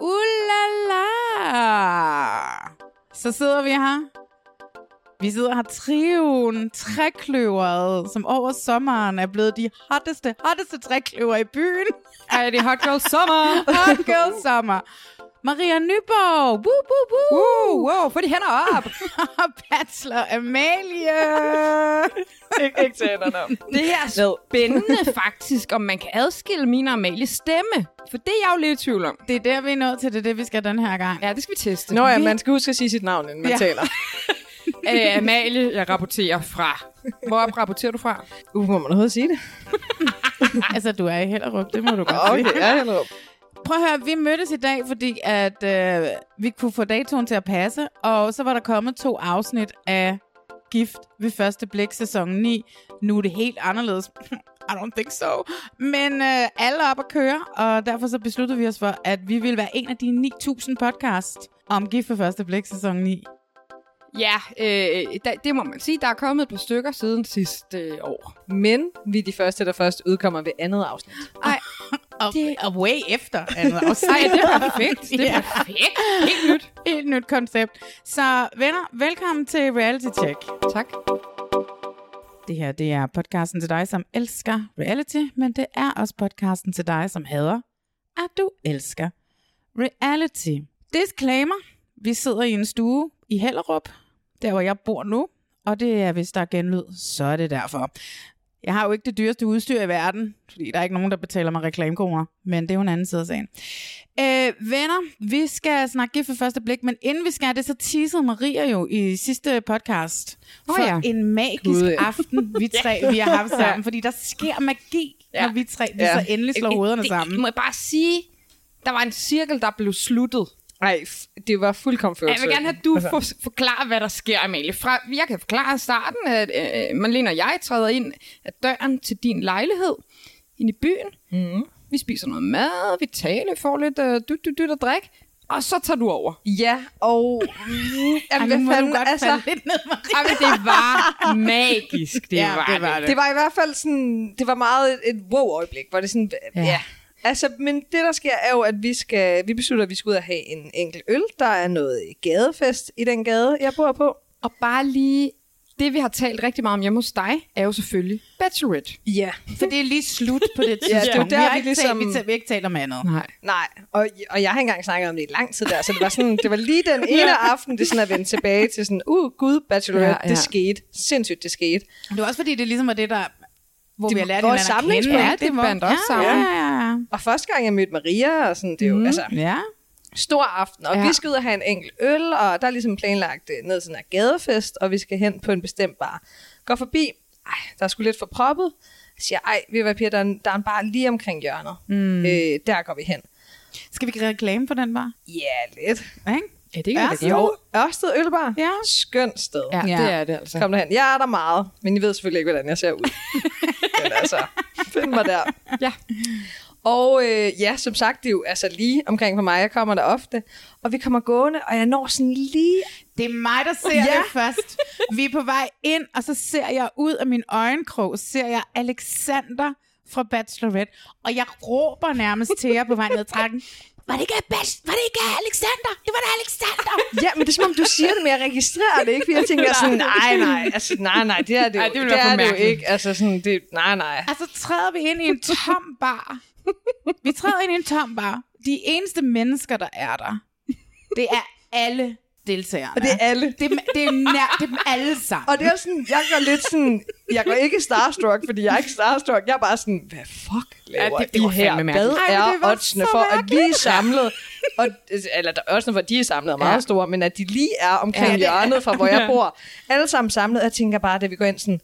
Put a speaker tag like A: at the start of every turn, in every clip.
A: Uh la la! Så sidder vi her. Vi sidder her trioen, trækløveret, som over sommeren er blevet de hotteste, hotteste trækløver i byen.
B: Ej, det er hot girl summer.
A: Hot girl summer. Maria Nyborg, woo, woo, woo.
B: Wow, wow, få de hænder op.
A: Bachelor Amalie.
B: ikke, ikke til hænderne. Det er spændende faktisk, om man kan adskille min og Amalies stemme. For det er jeg jo lidt i tvivl om.
A: Det er der, vi er nået til. Det er det, vi skal den her gang.
B: Ja, det skal vi teste.
C: Nå ja, man skal huske at sige sit navn, inden man
A: Ja.
C: taler.
B: Æ, Amalie, jeg rapporterer fra. Hvor rapporterer du fra?
C: Uh, må man overhovedet sige det?
A: Altså, du er i Hellerup, det må du godt sige.
C: Okay, ja, Hellerup.
A: Prøv at høre, vi mødtes i dag, fordi at øh, vi kunne få datoen til at passe, og så var der kommet to afsnit af Gift ved første blik sæson 9. Nu er det helt anderledes. I don't think so. Men øh, alle er op at køre, og derfor så besluttede vi os for, at vi ville være en af de 9000 podcast om Gift ved første blik sæson 9.
B: Ja, øh, da, det må man sige. Der er kommet et par stykker siden sidste øh, år.
C: Men vi er de første, der først udkommer ved andet afsnit.
B: Ej,
A: Og, det... og way efter andet afsnit.
B: Ej, det er perfekt. Det er
A: Ja.
B: perfekt. Helt nyt.
A: Helt nyt koncept. Så venner, velkommen til Reality Check.
B: Tak.
A: Det her, det er podcasten til dig, som elsker reality, men det er også podcasten til dig, som hader, at du elsker reality. Disclaimer. Vi sidder i en stue i Hellerup, der hvor jeg bor nu, og det er, hvis der er genlyd, så er det derfor. Jeg har jo ikke det dyreste udstyr i verden, fordi der er ikke nogen, der betaler mig reklamekroner, men det er jo en anden side af sagen. Øh, venner, vi skal snakke gift for første blik, men inden vi skal det, så teasede Maria jo i sidste podcast
B: Nå
A: for
B: ja.
A: en magisk
C: Gud, ja.
A: aften, vi tre vi har haft sammen, fordi der sker magi, ja. når vi tre vi
C: Ja.
A: så endelig slår hovederne
B: det,
A: sammen.
B: Må jeg bare sige, der var en cirkel, der blev sluttet.
C: Nej, det var fuldkommen
B: Jeg
C: følelsesladet.
B: vil gerne have, at du for, forklarer, hvad der sker, Amalie. Fra, jeg kan forklare starten, at øh, Marlene og jeg træder ind af døren til din lejlighed ind i byen. Mm. Vi spiser noget mad, vi taler, får lidt øh, dyt, dyt, dyt at drikke. Og så tager du over.
C: Ja, og...
A: Ej,
C: jamen,
A: nu
C: hvad fanden, altså,
A: lidt ned, Maria.
B: Ej, men det var magisk. Det
A: Ja,
B: var
A: det var det.
C: det var i hvert fald sådan... Det var meget et, et wow-øjeblik, hvor det sådan... Ja. ja. Altså, men det der sker er jo, at vi skal... Vi beslutter, at vi skal ud og have en enkelt øl. Der er noget gadefest i den gade, jeg bor på.
B: Og bare lige, det vi har talt rigtig meget om hjemme hos dig, er jo selvfølgelig Bachelorette.
C: Ja.
A: For det er lige slut på det
C: Ja,
A: tidspunkt.
C: det er der,
A: vi, har
C: vi
A: ikke
C: ligesom-
A: talt, vi, talt, vi ikke talt om andet.
B: Nej.
C: Nej, og, og jeg har ikke engang snakket om det i lang tid der, så det var, sådan, det var lige den ene aften, det sådan at vende tilbage til sådan, uh, gud, Bachelorette,
B: Ja,
C: ja,
B: ja.
C: ja. det skete. Sindssygt, det skete.
A: Det var også fordi, det ligesom var det, der hvor
C: Det
A: vi har lært hinanden at kende.
B: Ja, det
A: var-
B: bandt også
A: ja,
B: sammen.
A: Ja, ja, ja.
C: Og første gang, jeg mødte Maria, og sådan, det er jo, mm. altså,
A: ja.
C: stor aften, og
B: Ja.
C: ja. vi skal ud og have en enkelt øl, og der er ligesom planlagt øh, ned til sådan en gadefest, og vi skal hen på en bestemt bar. Går forbi, ej, der er sgu lidt for proppet. Jeg siger, ej, ved I hvad, Pia, der er, en, der er en bar lige omkring hjørnet. Mm. Øh, der går vi hen.
A: Skal vi gøre reklame for den bar?
C: Ja, lidt.
A: Ikke?
B: Ja, det
A: Ja,
B: kan
A: så-
B: vi
C: Jo, Ørsted Ølbar.
A: Ja.
C: Skønt sted.
B: Ja,
A: Ja.
B: det er det altså.
C: Kom derhen. Jeg er der meget, men I ved selvfølgelig ikke, hvordan jeg ser ud. men altså, find mig der.
B: Ja.
C: Og øh, ja, som sagt, det er jo altså lige omkring for mig. Jeg kommer der ofte. Og vi kommer gående, og jeg når sådan lige...
A: Det er mig, der ser
C: Ja.
A: det først. Vi er på vej ind, og så ser jeg ud af min øjenkrog, ser jeg Alexander fra Bachelorette, og jeg råber nærmest til jer på vej ned ad trappen. Var det ikke, Bach- var det ikke Alexander? Det var da Alexander!
C: Ja, men det er som om, du siger det, men jeg registrerer det ikke. For jeg tænker sådan, nej, nej, altså, nej, nej, det er det jo,
B: Ej, det
C: det er det jo ikke. Altså sådan, det, nej, nej.
A: Og så træder vi ind i en tom bar, Vi træder ind i en tom bar. De eneste mennesker, der er der, det er alle deltagerne.
C: Og det er alle.
A: Det er, det er, nær, det er dem alle sammen.
C: Og det er sådan, jeg går lidt sådan, jeg går ikke starstruck, fordi jeg er ikke starstruck. Jeg er bare sådan, hvad fuck laver
B: Ja, det- det var
C: I her?
B: fandme
C: Hvad
B: mærkeligt.
A: Ej, men
C: er
A: det var
C: oddsene
A: så
C: for, at vi er samlet? Og, eller der- oddsene for, at de er samlet er meget
A: Ja.
C: store, men at de lige er omkring
A: Ja,
C: ja,
A: det er-
C: hjørnet fra, hvor jeg bor. Alle sammen samlet. Jeg tænker bare, da vi går ind sådan,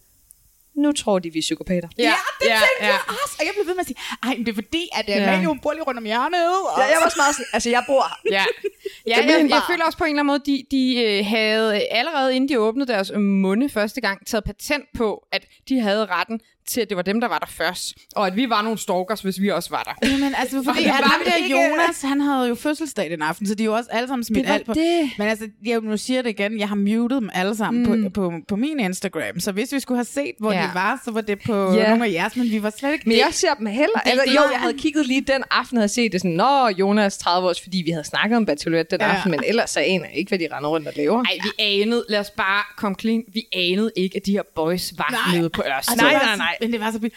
C: nu tror de, vi er psykopater.
A: Ja, ja det
B: ja,
A: tænkte
B: ja.
A: jeg også. Og jeg blev ved med at sige, ej, men det er fordi, at ja.
B: Ja.
A: Hun bor lige rundt om hjørnet. Og...
C: Ja, jeg var også meget sådan, altså jeg bor her.
B: Ja, ja jeg, jeg
C: bar.
B: føler også på en eller anden måde, de, de øh, havde øh, allerede inden de åbnede deres munde første gang, taget patent på, at de havde retten til, at det var dem, der var der først. Og at vi var nogle stalkers, hvis vi også var der.
A: Jamen, altså, fordi
B: det
A: at
B: var
A: ham
B: det
A: der
B: ikke-
A: Jonas, han havde jo fødselsdag den aften, så de er jo også alle sammen smidt alt på.
C: det.
A: Men altså, jeg nu siger det igen, jeg har muted dem alle sammen mm. på, på, på min Instagram, så hvis vi skulle have set, hvor
B: Ja.
A: de var, så var det på
C: Ja.
A: nogle af jeres, men vi var slet ikke...
C: Men jeg ser dem heller.
A: Det-
C: Altså,
A: det
C: jo, jeg havde kigget lige den aften, havde set det sådan, Nå, Jonas 30 års, fordi vi havde snakket om Bachelorette den
A: Ja.
C: aften, men ellers så aner jeg ikke, hvad de render rundt og laver.
B: Ej, vi anede, lad os bare komme clean, vi anede ikke, at de her boys var
A: Nej.
B: nede på Ørsted.
A: Og det
C: Nej, nej,
A: så-
C: nej.
A: Men det var så vildt.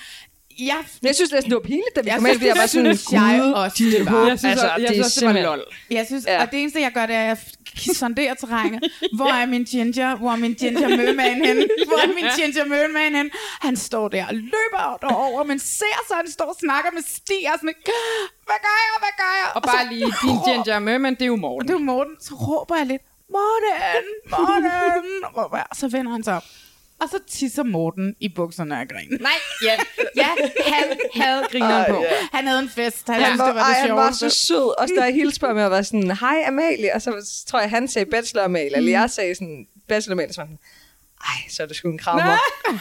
A: Jeg,
C: Men jeg synes næsten, det var pinligt, da vi
A: jeg
C: kom ind,
A: synes,
C: fordi jeg var
A: det
C: sådan,
A: synes jeg
C: gud,
A: også,
C: de
A: det var.
B: Jeg synes,
C: altså,
B: jeg
C: det
B: synes
C: er
B: også, det var
C: simpelthen-
B: lol.
A: Jeg synes,
C: Ja.
A: og det eneste, jeg gør, det er, at jeg sonderer terrænet. Hvor er min ginger? Hvor er min ginger mølleman henne? Hvor er min ginger mølleman henne? Han står der og løber derover, men ser så, han står og snakker med Stig og sådan, hvad gør jeg, hvad gør jeg?
B: Og bare
A: så
B: lige, din Ginger Merman, det er jo
A: Og
B: Morten.
A: det er jo Morten. Så råber jeg lidt, Morten, Morten, råber jeg. Og så vender han sig op. Og så tisser Morten i bukserne af grin.
B: Nej, ja, ja, han havde grineren på.
A: Han havde en fest. Han,
C: Han
A: synes,
C: var,
A: det var
C: ej,
A: det
C: han var
A: sjoveste.
C: så sød. Også da jeg hilste på ham, jeg var sådan, hej Amalie. Og så tror jeg, han sagde bachelor Amalie. Eller jeg sagde sådan, bachelor Amalie. Så var han, ej, så er det sgu en krammer.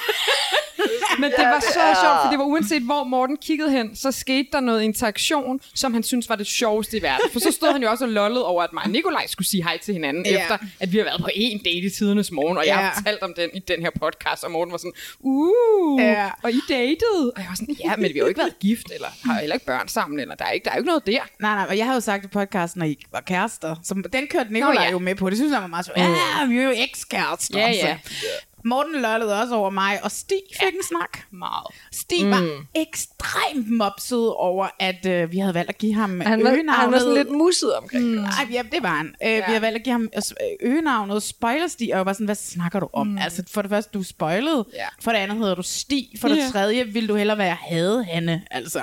B: Men det var så sjovt, for det var uanset, hvor Morten kiggede hen, så skete der noget interaktion, som han synes var det sjoveste i verden. For så stod han jo også og lollede over, at mig og Nikolaj skulle sige hej til hinanden,
A: Ja.
B: efter at vi har været på en date i tidernes morgen, og jeg
A: Ja.
B: har fortalt om den i den her podcast, og Morten var sådan, uh,
A: Ja.
B: og I datede. Og jeg var sådan, ja, men vi har jo ikke været gift, eller har heller ikke børn sammen, eller der er ikke, der er ikke noget der.
A: Nej, nej, og jeg havde jo sagt i podcasten, når I var kærester. Så den kørte Nicolaj
B: Nå,
A: ja.
B: ja.
A: jo med på. Det synes jeg var meget sjovt. Ja, vi er jo ekskærester.
B: Ja, ja.
A: Så. Morten lollede også over mig, og Stig fik ja. en snak.
B: Meget.
A: Stig mm. var ekstremt mopset over, at øh, vi havde valgt at give ham
C: Han var,
A: øgenavnet.
C: han var sådan lidt musset omkring det.
A: Ej, ja, det var han. Øh, ja. Vi har valgt at give ham øh, øgenavnet Spoiler-Stig, og jeg var sådan, hvad snakker du om? Mm. Altså, for det første, du er spoilet.
B: Ja.
A: For det andet hedder du Stig. For det
B: Ja.
A: tredje, vil du hellere være Hade Hanne, altså.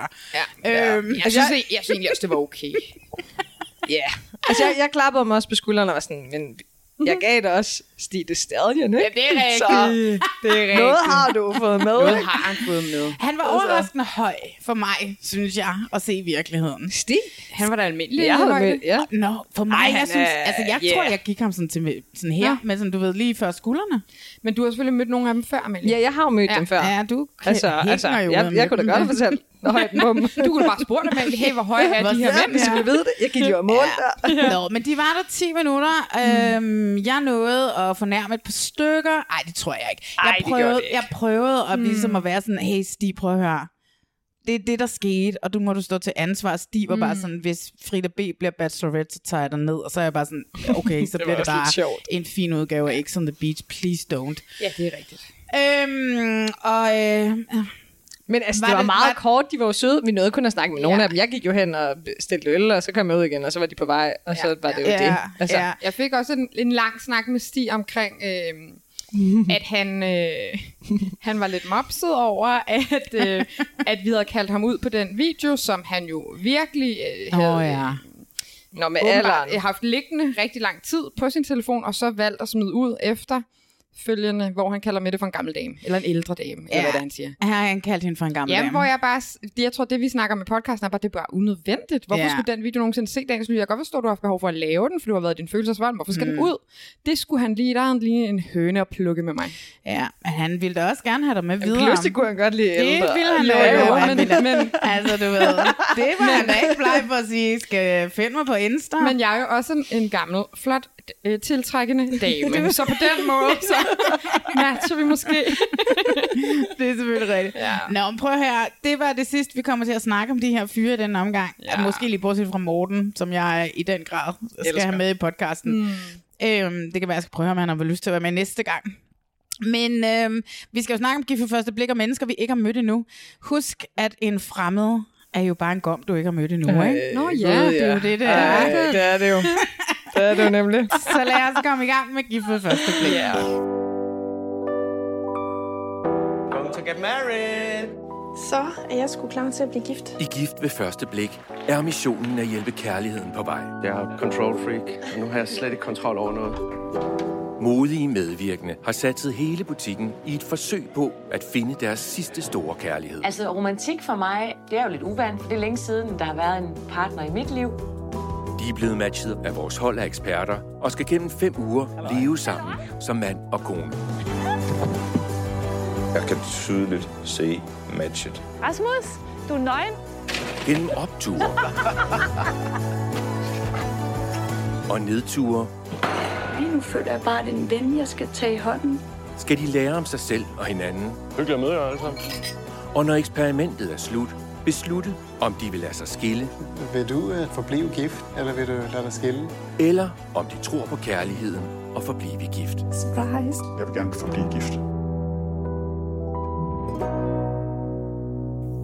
B: Ja.
A: Øhm,
B: Jeg synes, jeg, jeg synes egentlig også, det var okay.
C: Ja. Yeah. Altså, jeg, jeg klappede mig også på skulderen og var sådan, men jeg gav dig også Stig the Stallion, ikke?
B: Ja, det er rigtigt.
C: Så
B: Det er rigtigt.
C: noget har du fået med,
B: Noget har han fået med.
A: Han var overraskende høj for mig, synes jeg, at se i virkeligheden.
C: Stig?
B: Han var da almindelig.
C: Jeg havde med, ja.
A: Nå, for mig,
C: Ej,
A: jeg
C: han
A: synes,
C: er-
A: altså jeg
C: yeah.
A: tror, jeg gik ham sådan til sådan her,
B: Ja.
A: men sådan, du ved, lige før skuldrene.
B: Men du har selvfølgelig mødt nogle af dem før, Amelie.
C: Ja, jeg har jo mødt
B: Ja.
C: dem før.
A: Ja, du
C: Altså, altså
A: jo
C: jeg, jeg kunne da godt fortalt højden på dem.
B: Du kunne bare spurgt dem, hey, hvor høje er
A: Hvor
B: de her mænd?
C: Så vi ved det. Jeg gik jo og målte der.
A: Nå, men de var der 10 minutter. Øhm, jeg nåede at fornærme et par stykker. Nej, det tror jeg ikke.
C: Ej,
A: Jeg
C: det
A: prøvede,
C: det ikke.
A: jeg prøvede at, ligesom at være sådan, hey Stig, prøv at høre. Det er det, der skete, og du må du stå til ansvar. Stig var bare sådan, hvis Frida B. bliver bachelorette, så tager jeg dig ned. Og så er jeg bare sådan, okay, så
C: var
A: bliver det bare en fin udgave af X on the Beach. Please don't.
B: Ja, det er rigtigt.
A: Øhm, og øh,
C: Men altså,
A: Var
C: det var
A: det-
C: meget
A: var-
C: kort. De var jo søde. Vi nåede kun at snakke med nogle
A: Ja.
C: af dem. Jeg gik jo hen og bestilte øl, og så kom jeg ud igen, og så var de på vej, og så var det jo
A: ja,
C: det. Altså,
A: ja.
B: Jeg fik også en, en lang snak med Stig omkring, øh, at han, øh, han var lidt mopset over, at, øh, at vi havde kaldt ham ud på den video, som han jo virkelig øh, havde
A: Åh ja.
C: Nå, med alderen.
B: haft liggende rigtig lang tid på sin telefon, og så valgt at smide ud efter følgende, hvor han kalder Mette for en gammel dame, eller en ældre dame, eller hvad det han siger.
A: Har han kaldt hende for en gammel
B: Ja,
A: dame.
B: hvor jeg bare, det, jeg tror, det vi snakker med podcasten er bare, det er bare unødvendigt. Hvorfor
A: Ja.
B: ja. skulle den video nogensinde se dagens lys? Jeg kan godt forstå, at du har haft behov for at lave den, for du har været din følelsesvold. Hvorfor skal mm. den ud? Det skulle han lige, der han lige en høne at plukke med mig.
A: Ja, men han ville da også gerne have dig med videre.
C: Pludselig kunne han godt lide
A: Det
C: ældre.
A: ville han
B: jo,
A: han
B: men- men-
A: altså, du ved, det var han da ikke bleg for at sige, skal finde mig på Insta.
B: Men jeg er jo også en, en gammel, flot, øh, tiltrækkende dame. så på den måde, så matcher vi måske.
A: det er selvfølgelig rigtigt.
B: Ja.
A: Nå, men prøv her. Det var det sidste, vi kommer til at snakke om de her fyre den omgang. Ja.
B: Ja.
A: Måske lige bortset fra Morten, som jeg i den grad skal
C: Elsker.
A: have med i podcasten. Mm. Øhm, det kan være, jeg skal prøve, om han har lyst til at være med næste gang. Men øhm, vi skal jo snakke om gift for første blik og mennesker, vi ikke har mødt endnu. Husk, at en fremmed er jo bare en gom, du ikke har mødt endnu,
C: Øh,
A: ikke?
B: Nå ja,
A: det er jo det, det er.
C: Ej, det er det jo. Det er det jo nemlig.
A: Så lad os komme i gang med gift ved første blik.
D: Going to get married.
E: Så er jeg sgu klar til at blive gift.
F: I Gift ved første blik er missionen at hjælpe kærligheden på vej.
D: Jeg er control freak, og nu har jeg slet ikke kontrol over noget.
F: Modige medvirkende har satset hele butikken i et forsøg på at finde deres sidste store kærlighed.
G: Altså romantik for mig, det er jo lidt uvant, for det er længe siden, der har været en partner i mit liv.
F: De er blevet matchet af vores hold af eksperter og skal gennem fem uger leve sammen som mand og kone.
H: Jeg kan tydeligt se matchet.
E: Rasmus, du er nøgen.
F: Gennem opture og nedture
E: Lige nu føler jeg bare, at det er en ven, jeg skal tage i hånden.
F: skal de lære om sig selv og hinanden.
D: Hyggeligt at møde jer alle sammen.
F: Og når eksperimentet er slut, beslutte, om de vil lade sig skille,
I: Vil du uh, forblive gift, eller vil du lade dig skille?
F: eller om de tror på kærligheden og forblive gift.
E: Surprise.
I: Jeg vil gerne forblive gift.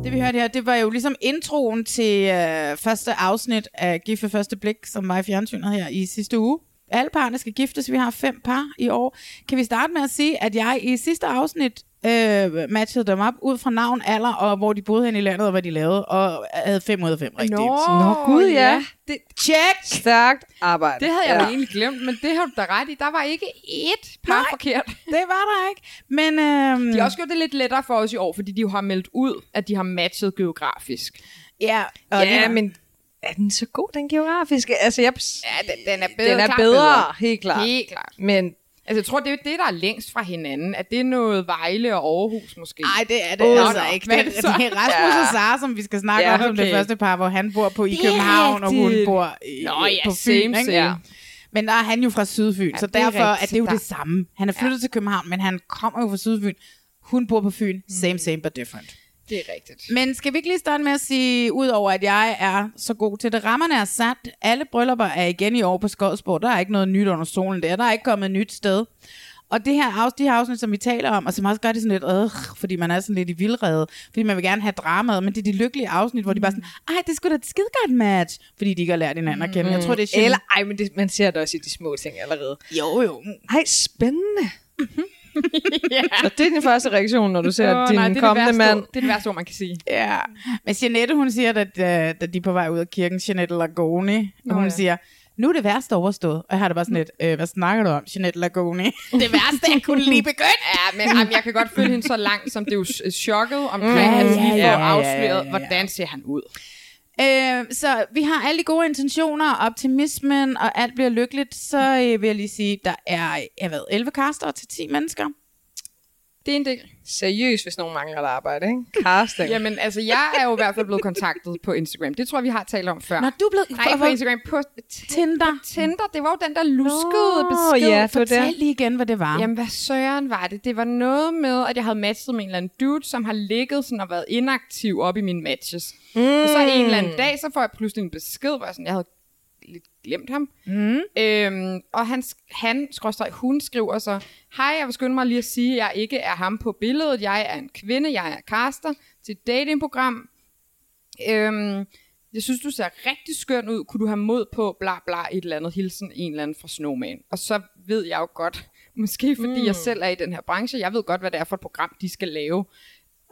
A: Det vi hørte her, det var jo ligesom introen til øh, første afsnit af Gift ved første blik, som var i fjernsynet her i sidste uge. Alle parerne skal giftes, vi har fem par i år. Kan vi starte med at sige, at jeg i sidste afsnit øh, matchede dem op ud fra navn, alder og hvor de boede hen i landet og hvad de lavede, og havde fem ud af fem rigtigt.
C: Nå, gud ja.
B: Det,
A: Check!
C: Stærkt arbejde.
B: det havde jeg
C: ja.
B: jo egentlig glemt, men det har du da ret i. Der var ikke ét par
A: Nej.
B: forkert.
A: Det var der ikke. Men øhm,
B: De har også gjort det lidt lettere for os i år, fordi de jo har meldt ud, at de har matchet geografisk.
A: ja, og
C: Ja,
A: det,
C: men er den så god, den geografiske? Altså, jeg,
B: Ja, den, den er bedre.
C: den er
B: klart
C: bedre, helt klart.
B: Helt klart.
C: Men
B: Altså, jeg tror, det er det, der er længst fra hinanden. At det er noget Vejle og Aarhus, måske.
A: Nej, det er det
B: Åh,
A: altså ikke. Det,
B: er
A: det,
B: det
A: er Rasmus
C: Ja.
A: og Sara, som vi skal snakke
C: Ja,
A: om som det
C: okay.
A: første par, hvor han bor på i
B: Det er
A: København, og hun bor i,
B: Nå ja,
A: på
B: same,
A: Fyn.
B: same.
A: Ja. Men der er han jo fra Sydfyn,
B: Ja,
A: så
B: det er
A: derfor er
B: rigtigt.
A: det jo
B: Der-
A: det samme. Han er flyttet til København, men han kommer jo fra Sydfyn. Hun bor på Fyn. Same, same, but different.
B: Det er rigtigt.
A: Men skal vi ikke lige starte med at sige, udover at jeg er så god til det, rammerne er sat. Alle bryllupper er igen i år på Skodsborg. Der er ikke noget nyt under solen der. Der er ikke kommet et nyt sted. Og det her afsnit, de her afsnit, som vi taler om, og som også gør det sådan lidt, øh, fordi man er sådan lidt i vildrede, fordi man vil gerne have dramaet, men det er de lykkelige afsnit, hvor de bare sådan, ej, det skulle da et skide godt match, fordi de ikke har lært hinanden at kende. Jeg tror, det er sjældent.
C: Eller, ej, men det, man ser det også i de små ting allerede.
A: Jo, jo.
C: Ej, spændende.
B: ja.
C: Og det er din første reaktion, når du ser
B: Åh,
C: din
B: nej, det er
C: kommende
B: det værste,
C: mand.
B: Det er det værste ord, man kan sige.
A: Ja. Men Jeanette, hun siger, at da, da de er på vej ud af kirken, Jeanette Lagoni, og
B: Nå,
A: hun
B: ja.
A: siger, nu er det værste overstået. Og jeg har det bare sådan lidt, øh, hvad snakker du om, Jeanette Lagoni? det værste er kun lige begyndt.
B: Ja, men jamen, jeg kan godt følge hende så langt, som det er jo chokket omkring,
A: Ja,
B: at han lige
A: ja,
B: får
A: ja, ja,
B: afsløret,
A: ja, ja.
B: hvordan ser han ud.
A: Øh, så vi har alle de gode intentioner, optimismen, og alt bliver lykkeligt. Så øh, vil jeg lige sige, der er jeg ved, 11 kaster til 10 mennesker.
B: Det er en del.
C: Seriøst, hvis nogen mangler der arbejde, ikke? Casting.
B: Jamen, altså, jeg er jo i hvert fald blevet kontaktet på Instagram. Det tror jeg, vi har talt om før.
A: Når du er blevet...
B: Nej, på Instagram. På
A: Tinder.
B: Tinder. Det var jo den der luskede
C: Nå,
B: besked.
C: ja, det var
A: Fortæl
C: det.
A: lige igen, hvad det var.
B: Jamen, hvad søren var det? Det var noget med, at jeg havde matchet med en eller anden dude, som har ligget sådan og været inaktiv op i mine matches. Mm. Og så en eller anden dag, så får jeg pludselig en besked, hvor jeg, sådan, jeg havde lidt glemt ham. Mm. Øhm, og han, han skråstreg, hun skriver så, Hej, jeg vil skynde mig lige at sige, at jeg ikke er ham på billedet. Jeg er en kvinde, jeg er caster til et datingprogram. Øhm, jeg synes, du ser rigtig skøn ud. Kunne du have mod på, bla bla, et eller andet hilsen, en eller anden fra Snowman. Og så ved jeg jo godt, måske fordi mm. jeg selv er i den her branche, jeg ved godt, hvad det er for et program, de skal lave.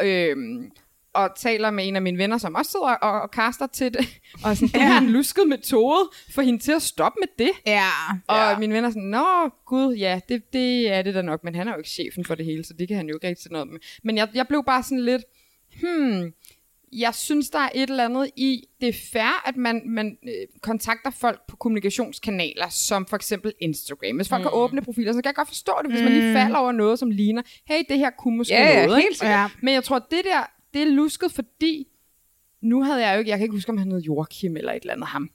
B: Øhm, og taler med en af mine venner, som også sidder og, og kaster til det. Og sådan, det er en lusket metode for hende til at stoppe med det.
A: Ja.
B: Og
A: ja.
B: ja. min venner er sådan, nå gud, ja, det, det er det da nok, men han er jo ikke chefen for det hele, så det kan han jo ikke rigtig til noget med. Men jeg, jeg blev bare sådan lidt, hmm, jeg synes, der er et eller andet i, det er fair, at man, man øh, kontakter folk på kommunikationskanaler, som for eksempel Instagram. Hvis folk mm. kan åbne profiler, så kan jeg godt forstå det, hvis mm. man lige falder over noget, som ligner, hey, det her kunne måske
C: Ja, ja,
B: noget.
C: helt
B: ikke?
C: sikkert.
A: Ja.
B: Men jeg tror, det der, det er lusket, fordi nu havde jeg jo ikke, jeg kan ikke huske, om han hed Joachim eller et eller andet ham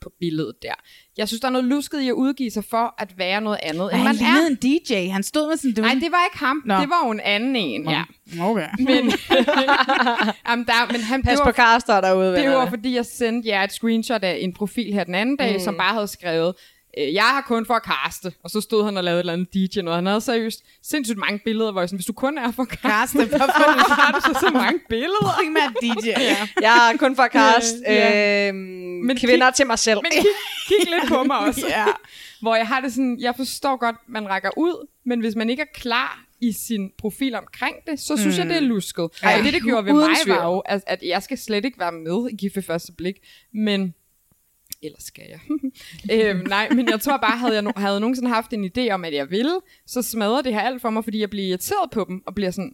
B: på billedet der. Jeg synes, der er noget lusket i at udgive sig for at være noget andet,
A: Og
B: end
A: han
B: man
A: lignede
B: er.
A: en DJ. Han stod med sådan...
B: Nej, det var ikke ham.
A: Nå.
B: Det var jo en anden en, ja.
A: Okay.
B: Men, Jamen, der, men han,
C: Pas på
B: var,
C: caster derude,
B: det var, fordi jeg sendte jer et screenshot af en profil her den anden dag, mm. som bare havde skrevet, øh, jeg har kun for at kaste, og så stod han og lavede et eller andet DJ, og han havde seriøst sindssygt mange billeder, hvor jeg sådan, hvis du kun er for at kaste,
A: Kaste, hvorfor
B: har du så, så mange billeder?
A: Primært DJ.
B: Ja.
C: Jeg er kun for cast
B: Øh, ja.
C: øhm,
B: Men
C: kvinder
B: kig-
C: til mig selv.
B: Men kig, kig lidt på mig også.
A: Ja.
B: Hvor jeg har det sådan, jeg forstår godt, man rækker ud, men hvis man ikke er klar i sin profil omkring det, så synes mm. jeg, det er lusket.
C: Ej,
B: og det, det gjorde ved mig, var jo, at, at jeg skal slet ikke være med i Gift ved første blik, men ellers skal jeg. øhm, nej, men jeg tror bare, havde jeg no- havde nogensinde haft en idé om, at jeg ville, så smadrer det her alt for mig, fordi jeg bliver irriteret på dem, og bliver sådan,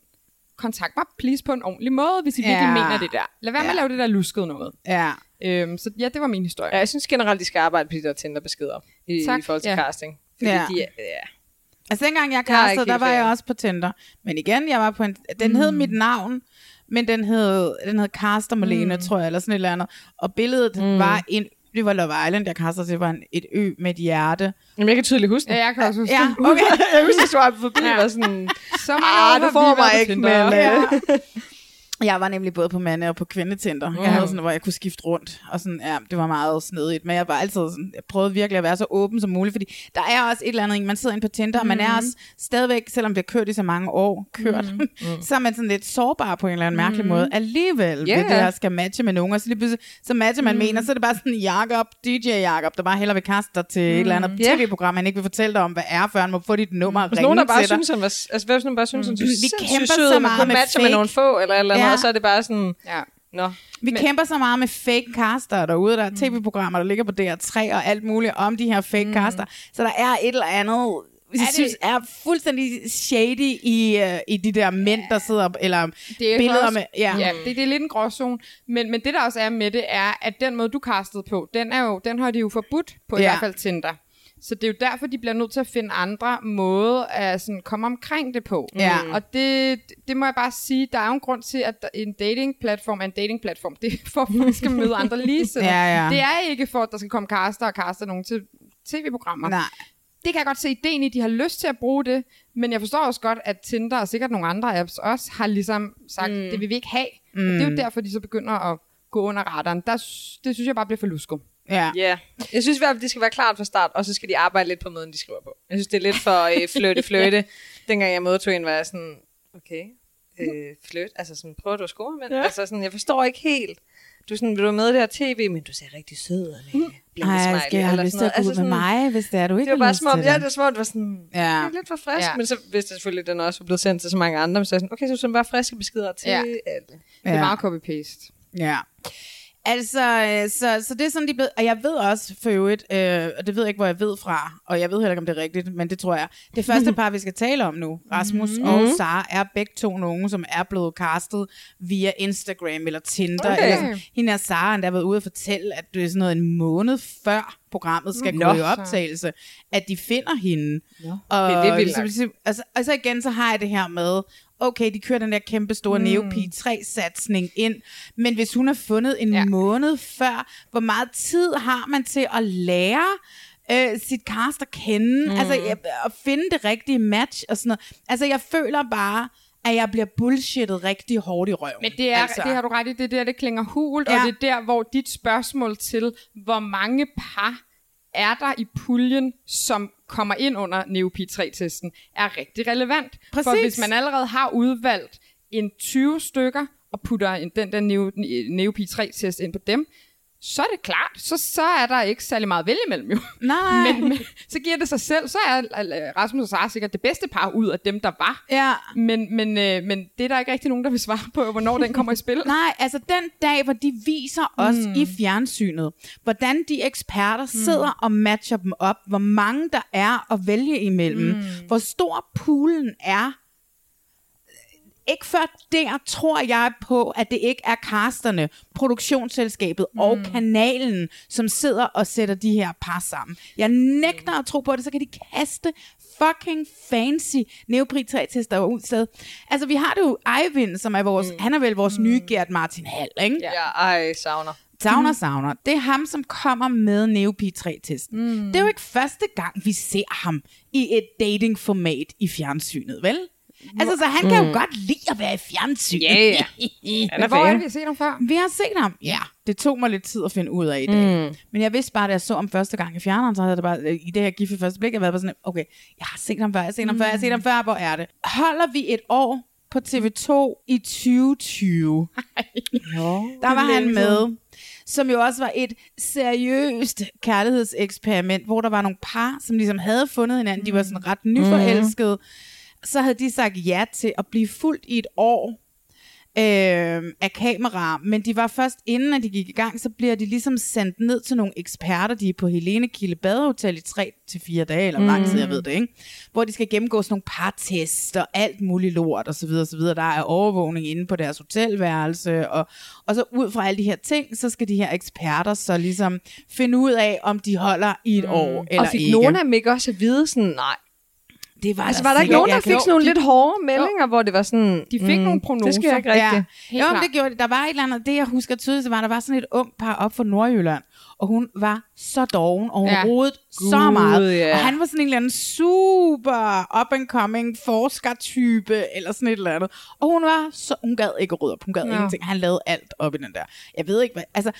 B: kontakt mig please på en ordentlig måde, hvis I virkelig
A: Ja.
B: mener det der. Lad være med
A: Ja.
B: at lave det der luskede noget.
A: Ja.
B: Øhm, så ja, det var min historie.
C: Ja, jeg synes generelt, de skal arbejde på de der Tinder-beskeder i,
B: Tak,
C: i forhold til
B: ja.
C: casting. Fordi
A: Ja.
C: de, er- ja.
A: Altså dengang jeg castede, der var jeg også på Tinder. Men igen, jeg var på en, den
B: Mm.
A: hed mit navn, men den hed, den hed Caster Malene, mm. tror jeg, eller sådan et eller andet. Og billedet mm. var en, det var Love Island, jeg castede til, var en, et ø med et hjerte.
C: Jamen, jeg kan tydeligt huske
B: Ja,
C: det.
B: jeg kan også huske
A: Ja,
B: det.
A: okay.
C: jeg husker, at svare forbi,
B: Ja.
C: ja. var sådan,
B: Så mange
C: ah, du får mig ikke, men...
A: Ja. Jeg var nemlig både på mande og på kvindetinder. Mm. Jeg havde sådan, hvor jeg kunne skifte rundt, og sådan, ja, det var meget snedigt. Men jeg var altid sådan, jeg prøvede virkelig at være så åben som muligt, fordi der er også et eller andet, man sidder inde på Tinder, og man er også stadigvæk, selvom det har kørt i så mange år, kørt, mm. så er man sådan lidt sårbar på en eller anden mærkelig måde. Alligevel yeah.
C: Ja.
A: ved det her skal matche med nogen, og så lige så matcher man mm. med en, og så er det bare sådan Jakob, DJ Jakob, der bare hellere vil kaste dig til et eller andet
C: Ja.
A: tv-program, han ikke vil fortælle dig om, hvad er, før han må få dit nummer og ringe
C: nogen, der bare
A: til dig.
C: synes, han var, altså, hvis nogen bare synes, han
A: Vi
C: var
A: kæmper
C: sindssygt sød,
A: så meget med
C: med
A: fake.
C: nogle få, eller eller andet,
A: Ja.
C: og så er det bare sådan,
B: Ja.
C: nå.
A: Vi men, kæmper så meget med fake caster derude. Der er tv-programmer, der ligger på DR3 og alt muligt om de her fake mm. caster. Så der er et eller andet, jeg
B: det-
A: synes er fuldstændig shady i, uh, i de der mænd, der sidder, eller
B: det er
A: billeder
B: også,
A: med... Ja.
B: ja det, det er lidt en gråzone. Men, men det, der også er med det, er, at den måde, du castede på, den, er jo, den har de jo forbudt på ja. i hvert fald Tinder. Så det er jo derfor, de bliver nødt til at finde andre måder at sådan komme omkring det på.
A: Ja.
B: Og det, det må jeg bare sige, der er jo en grund til, at en datingplatform er en datingplatform. Det er for, at man skal møde andre ligesindede.
A: Ja, ja.
B: Det er ikke for, at der skal komme caster og caster nogen til tv-programmer.
A: Nej.
B: Det kan jeg godt se ideen i, de har lyst til at bruge det, men jeg forstår også godt, at Tinder og sikkert nogle andre apps også har ligesom sagt, mm. det vil vi ikke have. Mm. Og det er jo derfor, de så begynder at gå under radaren. Der, det synes jeg bare bliver for lusket.
A: Ja.
C: Ja, yeah. jeg synes i hvert fald, det skal være klart fra start, og så skal de arbejde lidt på måden, de skriver på. Jeg synes, det er lidt for øh, fløte, fløte. Dengang jeg modtog en, var jeg sådan, okay, øh, fløt, altså sådan, prøver du at score, men ja. altså sådan, jeg forstår ikke helt. Du er sådan, vil du med i det her tv, men du ser rigtig sød ud med mm.
A: Ej, skal jeg have lyst til at gå ud med mig, hvis det er, du ikke
C: det var bare
A: lyst
C: som om,
A: til
C: ja,
A: det?
C: var som om, det var sådan,
A: Ja.
C: ja. det er lidt for frisk,
B: Ja.
C: ja. men så vidste jeg selvfølgelig, at den også var blevet sendt til så mange andre, men så er sådan, okay, så er det bare friske beskeder til
B: Ja.
C: alle.
B: Det er meget copy-paste.
A: Ja. Altså, øh, så, så det er sådan, de er blevet, og jeg ved også for øvrigt, øh, og det ved jeg ikke, hvor jeg ved fra, og jeg ved heller ikke, om det er rigtigt, men det tror jeg. Det første par, vi skal tale om nu, Rasmus mm. og Sara, er begge to nogen, som er blevet castet via Instagram eller Tinder.
C: Okay.
A: Eller sådan. Hende er Sara endda været ude og fortælle, at det er sådan noget en måned før programmet skal
C: Nå.
A: gå i optagelse, at de finder hende. Og,
C: Det er vildt
A: så,
C: nok.
A: så, altså, og så igen, så har jeg det her med, okay, de kører den der kæmpe store mm. Neopi 3-satsning ind, men hvis hun har fundet en
B: Ja.
A: måned før, hvor meget tid har man til at lære øh, sit cast at kende, mm. altså at finde det rigtige match og sådan noget. Altså jeg føler bare, at jeg bliver bullshittet rigtig hårdt i røven.
B: Men det, er,
A: altså.
B: det har du ret i, det er der, det klinger hult. Ja. og det er der, hvor dit spørgsmål til, hvor mange par er der i puljen, som kommer ind under Neopi 3-testen, er rigtig relevant. For
A: Præcis.
B: hvis man allerede har udvalgt en 20 stykker, og putter en, den der Neo, Neopi 3-test ind på dem, så er det klart, så, så er der ikke særlig meget vælge imellem jo.
A: Nej.
B: Men, men så giver det sig selv, så er Rasmus og Sara sikkert det bedste par ud af dem, der var.
A: Ja.
B: Men, men, øh, men det er der ikke rigtig nogen, der vil svare på, hvornår den kommer i spil.
A: Nej, altså den dag, hvor de viser os mm. i fjernsynet, hvordan de eksperter sidder og matcher dem op, hvor mange der er at vælge imellem, mm. hvor stor poolen er. Ikke før der tror jeg på, at det ikke er casterne, produktionsselskabet mm. og kanalen, som sidder og sætter de her par sammen. Jeg nægter at tro på det, så kan de kaste fucking fancy Neopri 3-tester ud sted. Altså, vi har det jo Eivind, som er vores, mm. han er vel vores mm. nye Gert Martin Hall, ikke?
C: Ja, ej, savner.
A: Savner, savner. Det er ham, som kommer med Neopi 3-testen. Mm. Det er jo ikke første gang, vi ser ham i et datingformat i fjernsynet, vel? Altså, så han kan jo
B: Mm.
A: godt lide at være i fjernsyn.
B: Ja, ja. Men hvor er det, vi har set ham før?
A: Vi har set ham, ja. Det tog mig lidt tid at finde ud af i dag.
B: Mm.
A: Men jeg vidste bare, da jeg så ham første gang i fjerneren, så havde det bare, øh, i det her gift i første blik, jeg været bare sådan, okay, jeg har set ham før, jeg har set ham før, jeg har set ham før, hvor er det? Holder vi et år på TV2 i 2020? Der var han med, som jo også var et seriøst kærlighedseksperiment, hvor der var nogle par, som ligesom havde fundet hinanden, de var sådan ret nyforelskede, så havde de sagt ja til at blive fuldt i et år øh, af kamera, men de var først inden, at de gik i gang, så bliver de ligesom sendt ned til nogle eksperter, de er på Helene Kilde Badehotel i 3 til fire dage, eller hvor lang tid, jeg ved det, ikke? Hvor de skal gennemgå sådan nogle partest og alt muligt lort, og så videre, og så videre. Der er overvågning inde på deres hotelværelse, og, og så ud fra alle de her ting, så skal de her eksperter så ligesom finde ud af, om de holder i et mm. år, eller
C: og fik
A: ikke.
C: nogen af dem ikke også at vide sådan, nej.
A: Det var
C: altså,
A: der
C: var der ikke nogen, der fik sådan nogle
A: de-
C: lidt hårde meldinger, hvor det var sådan...
B: De fik nogle prognoser.
C: Det skal jeg ikke rigtigt.
A: Ja. Jo, men det gjorde det. Der var et eller andet, det jeg husker tydeligt, var der var sådan et ung par op fra Nordjylland, og hun var så doven, og hun
B: Ja.
A: ja. rodede så meget.
C: ja.
A: Og han var sådan en eller anden super up and coming forskertype, eller sådan et eller andet. Og hun var så, hun gad ikke rydde op, hun gad no. ingenting. Han lavede alt op i den der. Jeg ved ikke, hvad, altså,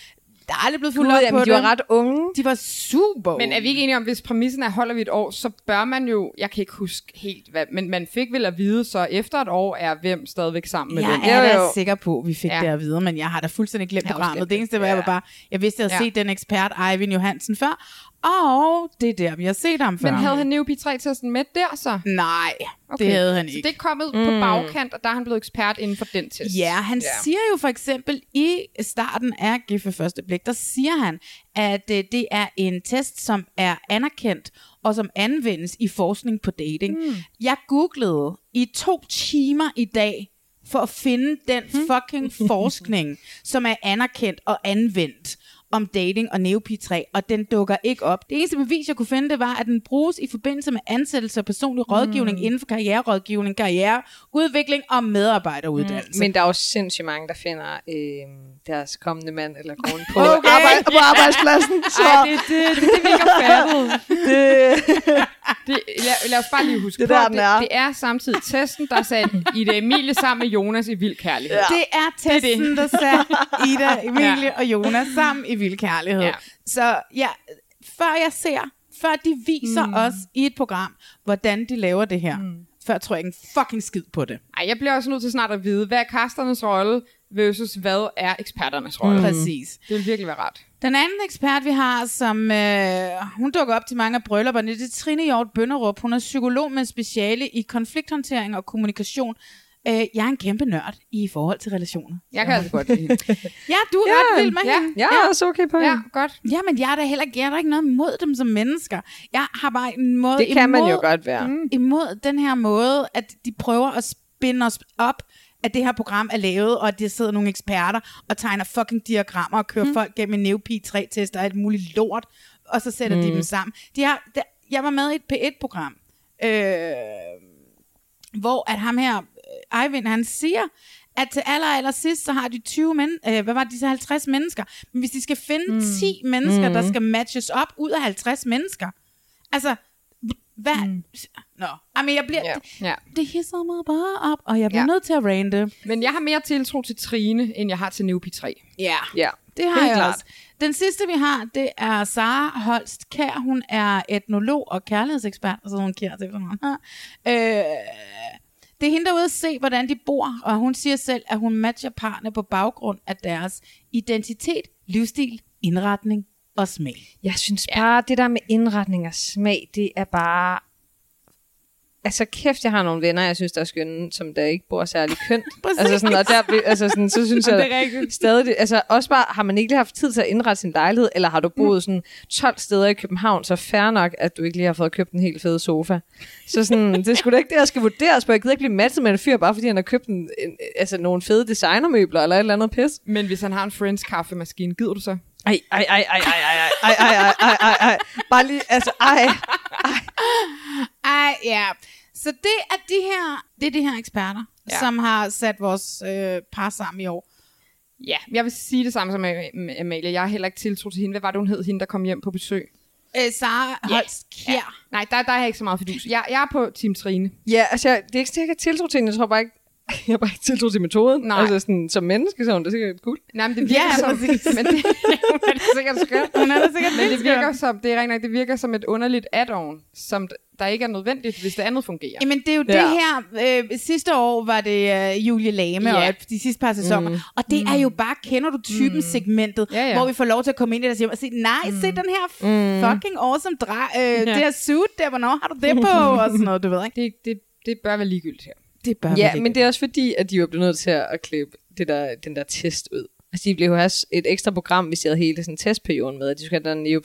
A: der er aldrig blevet fuldt op på
C: de var
A: det.
C: ret unge.
A: De var super
B: Men er vi ikke enige om, hvis præmissen er, holder vi et år, så bør man jo, jeg kan ikke huske helt hvad, men man fik vel at vide, så efter et år er hvem stadigvæk sammen med
A: Jeg
B: hvem.
A: er da sikker på, at vi fik
B: Ja.
A: ja. det at vide, men jeg har da fuldstændig glemt
B: Jeg
A: programmet. Det eneste var, jeg var bare, jeg vidste, at jeg
B: Ja.
A: havde set den ekspert, Eivind Johansen, før, og det er der, vi har set ham før.
B: Men havde han Neopi 3-testen med der så?
A: Nej, okay. det havde han
B: Så
A: ikke.
B: det er kommet mm. på bagkant, og der er han blevet ekspert inden for den test.
A: Ja, han ja. siger jo for eksempel i starten af Gift ved første blik, der siger han, at øh, det er en test, som er anerkendt, og som anvendes i forskning på dating. Mm. Jeg googlede i to timer i dag, for at finde den fucking forskning, som er anerkendt og anvendt om dating og Neopi 3, og den dukker ikke op. Det eneste bevis, jeg kunne finde, det var, at den bruges i forbindelse med ansættelse og personlig rådgivning inden for karriererådgivning, karriereudvikling og medarbejderuddannelse.
C: Mm. Men der er jo sindssygt mange, der finder øh, deres kommende mand eller kone på,
A: Okay.
C: arbejde, på arbejdspladsen. Så
B: Ej, det, det, det, det, vi ikke har fattet.
C: det,
B: Det, lad, lad os bare lige huske
C: Det
B: på,
C: der, den er.
B: det, det er samtidig testen, der satte Ida Emilie sammen med Jonas i vild kærlighed.
A: Det er testen, det der satte Ida, Emilie ja. og Jonas sammen i vild kærlighed.
B: Ja.
A: Så ja, før jeg ser, før de viser mm. os i et program, hvordan de laver det her, mm. før tror jeg ikke en fucking skid på det.
B: Ej, jeg bliver også nødt til snart at vide, hvad er kasternes rolle versus hvad er eksperternes rolle.
A: Mm. Præcis.
B: Det vil virkelig være ret.
A: Den anden ekspert, vi har, som øh, hun dukker op til mange af brylluperne, det er Trine Hjort Bønderup. Hun er psykolog med speciale i konflikthåndtering og kommunikation. Øh, jeg er en kæmpe nørd i forhold til relationer.
B: Jeg kan altså godt lide hende.
A: Ja, du er
C: Ja,
A: ret vild med
B: ja,
A: hende.
C: jeg er også okay på
B: Ja,
C: hende.
B: godt.
A: Ja, men jeg er da heller ikke, jeg er da ikke noget imod dem som mennesker. Jeg har bare en måde
C: Det kan man jo
A: imod,
C: godt være.
A: Mm, imod den her måde, at de prøver at spinde os op, at det her program er lavet, og at der sidder nogle eksperter og tegner fucking diagrammer og kører mm. folk gennem en Neopi 3-test og alt muligt lort, og så sætter mm. de dem sammen. De har, der, jeg var med i et P1-program, øh, hvor at ham her, Eivind, han siger, at til aller, aller sidst, så har de 20 men, øh, hvad var det, disse 50 mennesker. Men hvis de skal finde mm. 10 mennesker, mm. der skal matches op ud af 50 mennesker, altså, hvad? Mm. Nå, Jamen, jeg bliver,
C: Ja.
A: det,
B: Ja.
A: det hisser mig bare op, og jeg bliver
B: Ja.
A: nødt til at rante.
B: Men jeg har mere tiltro til Trine, end jeg har til Neopi 3.
A: Ja,
C: Ja.
A: det har
C: Helt
A: jeg
C: klart.
A: også. Den sidste, vi har, det er Sara Holst Kær. Hun er etnolog og kærlighedsekspert, og så er hun kær til sådan øh, Det er hende, der er ude at se, hvordan de bor, og hun siger selv, at hun matcher parne på baggrund af deres identitet, livsstil, indretning og smag.
C: Jeg synes bare, det der med indretning og smag, det er bare... Altså kæft, jeg har nogle venner, jeg synes, der er skønne, som der ikke bor særlig kønt.
A: Præcis.
C: altså sådan, og der, altså sådan, så synes jeg
B: Det er
C: stadig, det, altså også bare, har man ikke lige haft tid til at indrette sin lejlighed, eller har du boet sådan 12 steder i København, så fair nok, at du ikke lige har fået købt en helt fed sofa. Så sådan, det er sgu da ikke det, der skal vurderes på. Jeg gider ikke blive matchet med en fyr, bare fordi han har købt en, en, altså nogle fede designermøbler, eller et eller andet pis.
B: Men hvis han har en Friends kaffemaskine, gider du så?
C: Ej, ej, ej, ej, ej, ej, ej, ej, ej, ej, ej, ej. Bare lige, altså, ej.
A: Ej, ja. Så det er de her, det er de her eksperter,
B: Ja.
A: ja. som har sat vores øh, par sammen i år.
B: Ja, jeg vil sige det samme som Am- Amalie. Jeg har heller ikke tiltro til hende. Hvad var det, hun hed, hende, der kom hjem på besøg?
A: øh, Sara Holst Kjær.
B: Nej, der, der er jeg ikke så meget fidus. Jeg, jeg er på Team Trine.
C: Ja, altså, jeg, det er ikke sikkert, jeg tiltro til hende. Jeg tror bare ikke, jeg har bare ikke tiltro til metoden.
B: Nej.
C: Altså sådan, som menneske, så er hun da sikkert cool.
B: Nej, men det virker
A: Ja,
B: som...
A: præcis.
B: Men det, hun er da sikkert skøn.
A: Hun er da sikkert
B: Men det virker som, det er nok, det virker som et underligt add-on, som der ikke er nødvendigt, hvis det andet fungerer.
A: Jamen, det er jo
B: Ja.
A: det her. Øh, sidste år var det øh, Julie Lame,
B: Ja.
A: og de sidste par sæsoner.
B: Mm.
A: Og det er jo bare, kender du typen segmentet,
B: Ja, ja.
A: hvor vi får lov til at komme ind i deres hjem og sige, nej, se den her
B: Mm.
A: fucking awesome drej, øh,
B: Ja.
A: det her suit der, hvornår har du det på? Og sådan noget, du ved ikke.
B: Det, det, det bør være ligegyldigt her.
A: Det bør
C: Ja, men det er også fordi, at de var blevet nødt til at klippe det der, den der test ud. Altså, de ville jo have et ekstra program, hvis de havde hele sådan testperioden med, at de skulle have den Neo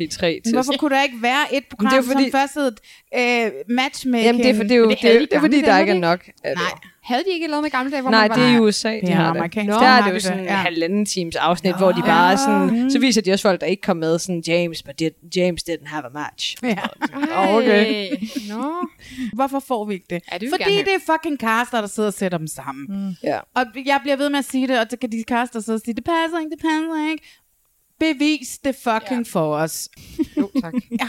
C: P3-test.
A: Hvorfor kunne der ikke være et program,
C: det er fordi-
A: som først hed øh, matchmaking?
C: Jamen, det er, for, det er jo
B: det
C: det, er,
B: de
C: det er fordi, der ikke er nok af det.
B: Nej. Havde de ikke lavet med gamle dage, hvor
C: Nej,
B: man
C: det
B: var...
C: er i USA, de,
A: Det er
C: har det.
A: amerikansk.
C: Der
A: Nå,
C: er det jo sådan
A: det,
C: en
A: ja.
C: halvanden times afsnit, hvor de bare er sådan,
A: Mm.
C: så viser de også folk, der ikke kom med, sådan, James, but did, James didn't have a match.
A: Ja.
C: Okay.
B: Nå.
A: Hvorfor får vi ikke det?
B: Ja, det
A: Fordi det er fucking caster, der sidder og sætter dem sammen. Mm.
C: Ja.
A: Og jeg bliver ved med at sige det, og så kan de caster sidde og sige, det passer ikke, det passer ikke. Bevis det fucking ja. for os.
B: Jo, tak.
A: ja.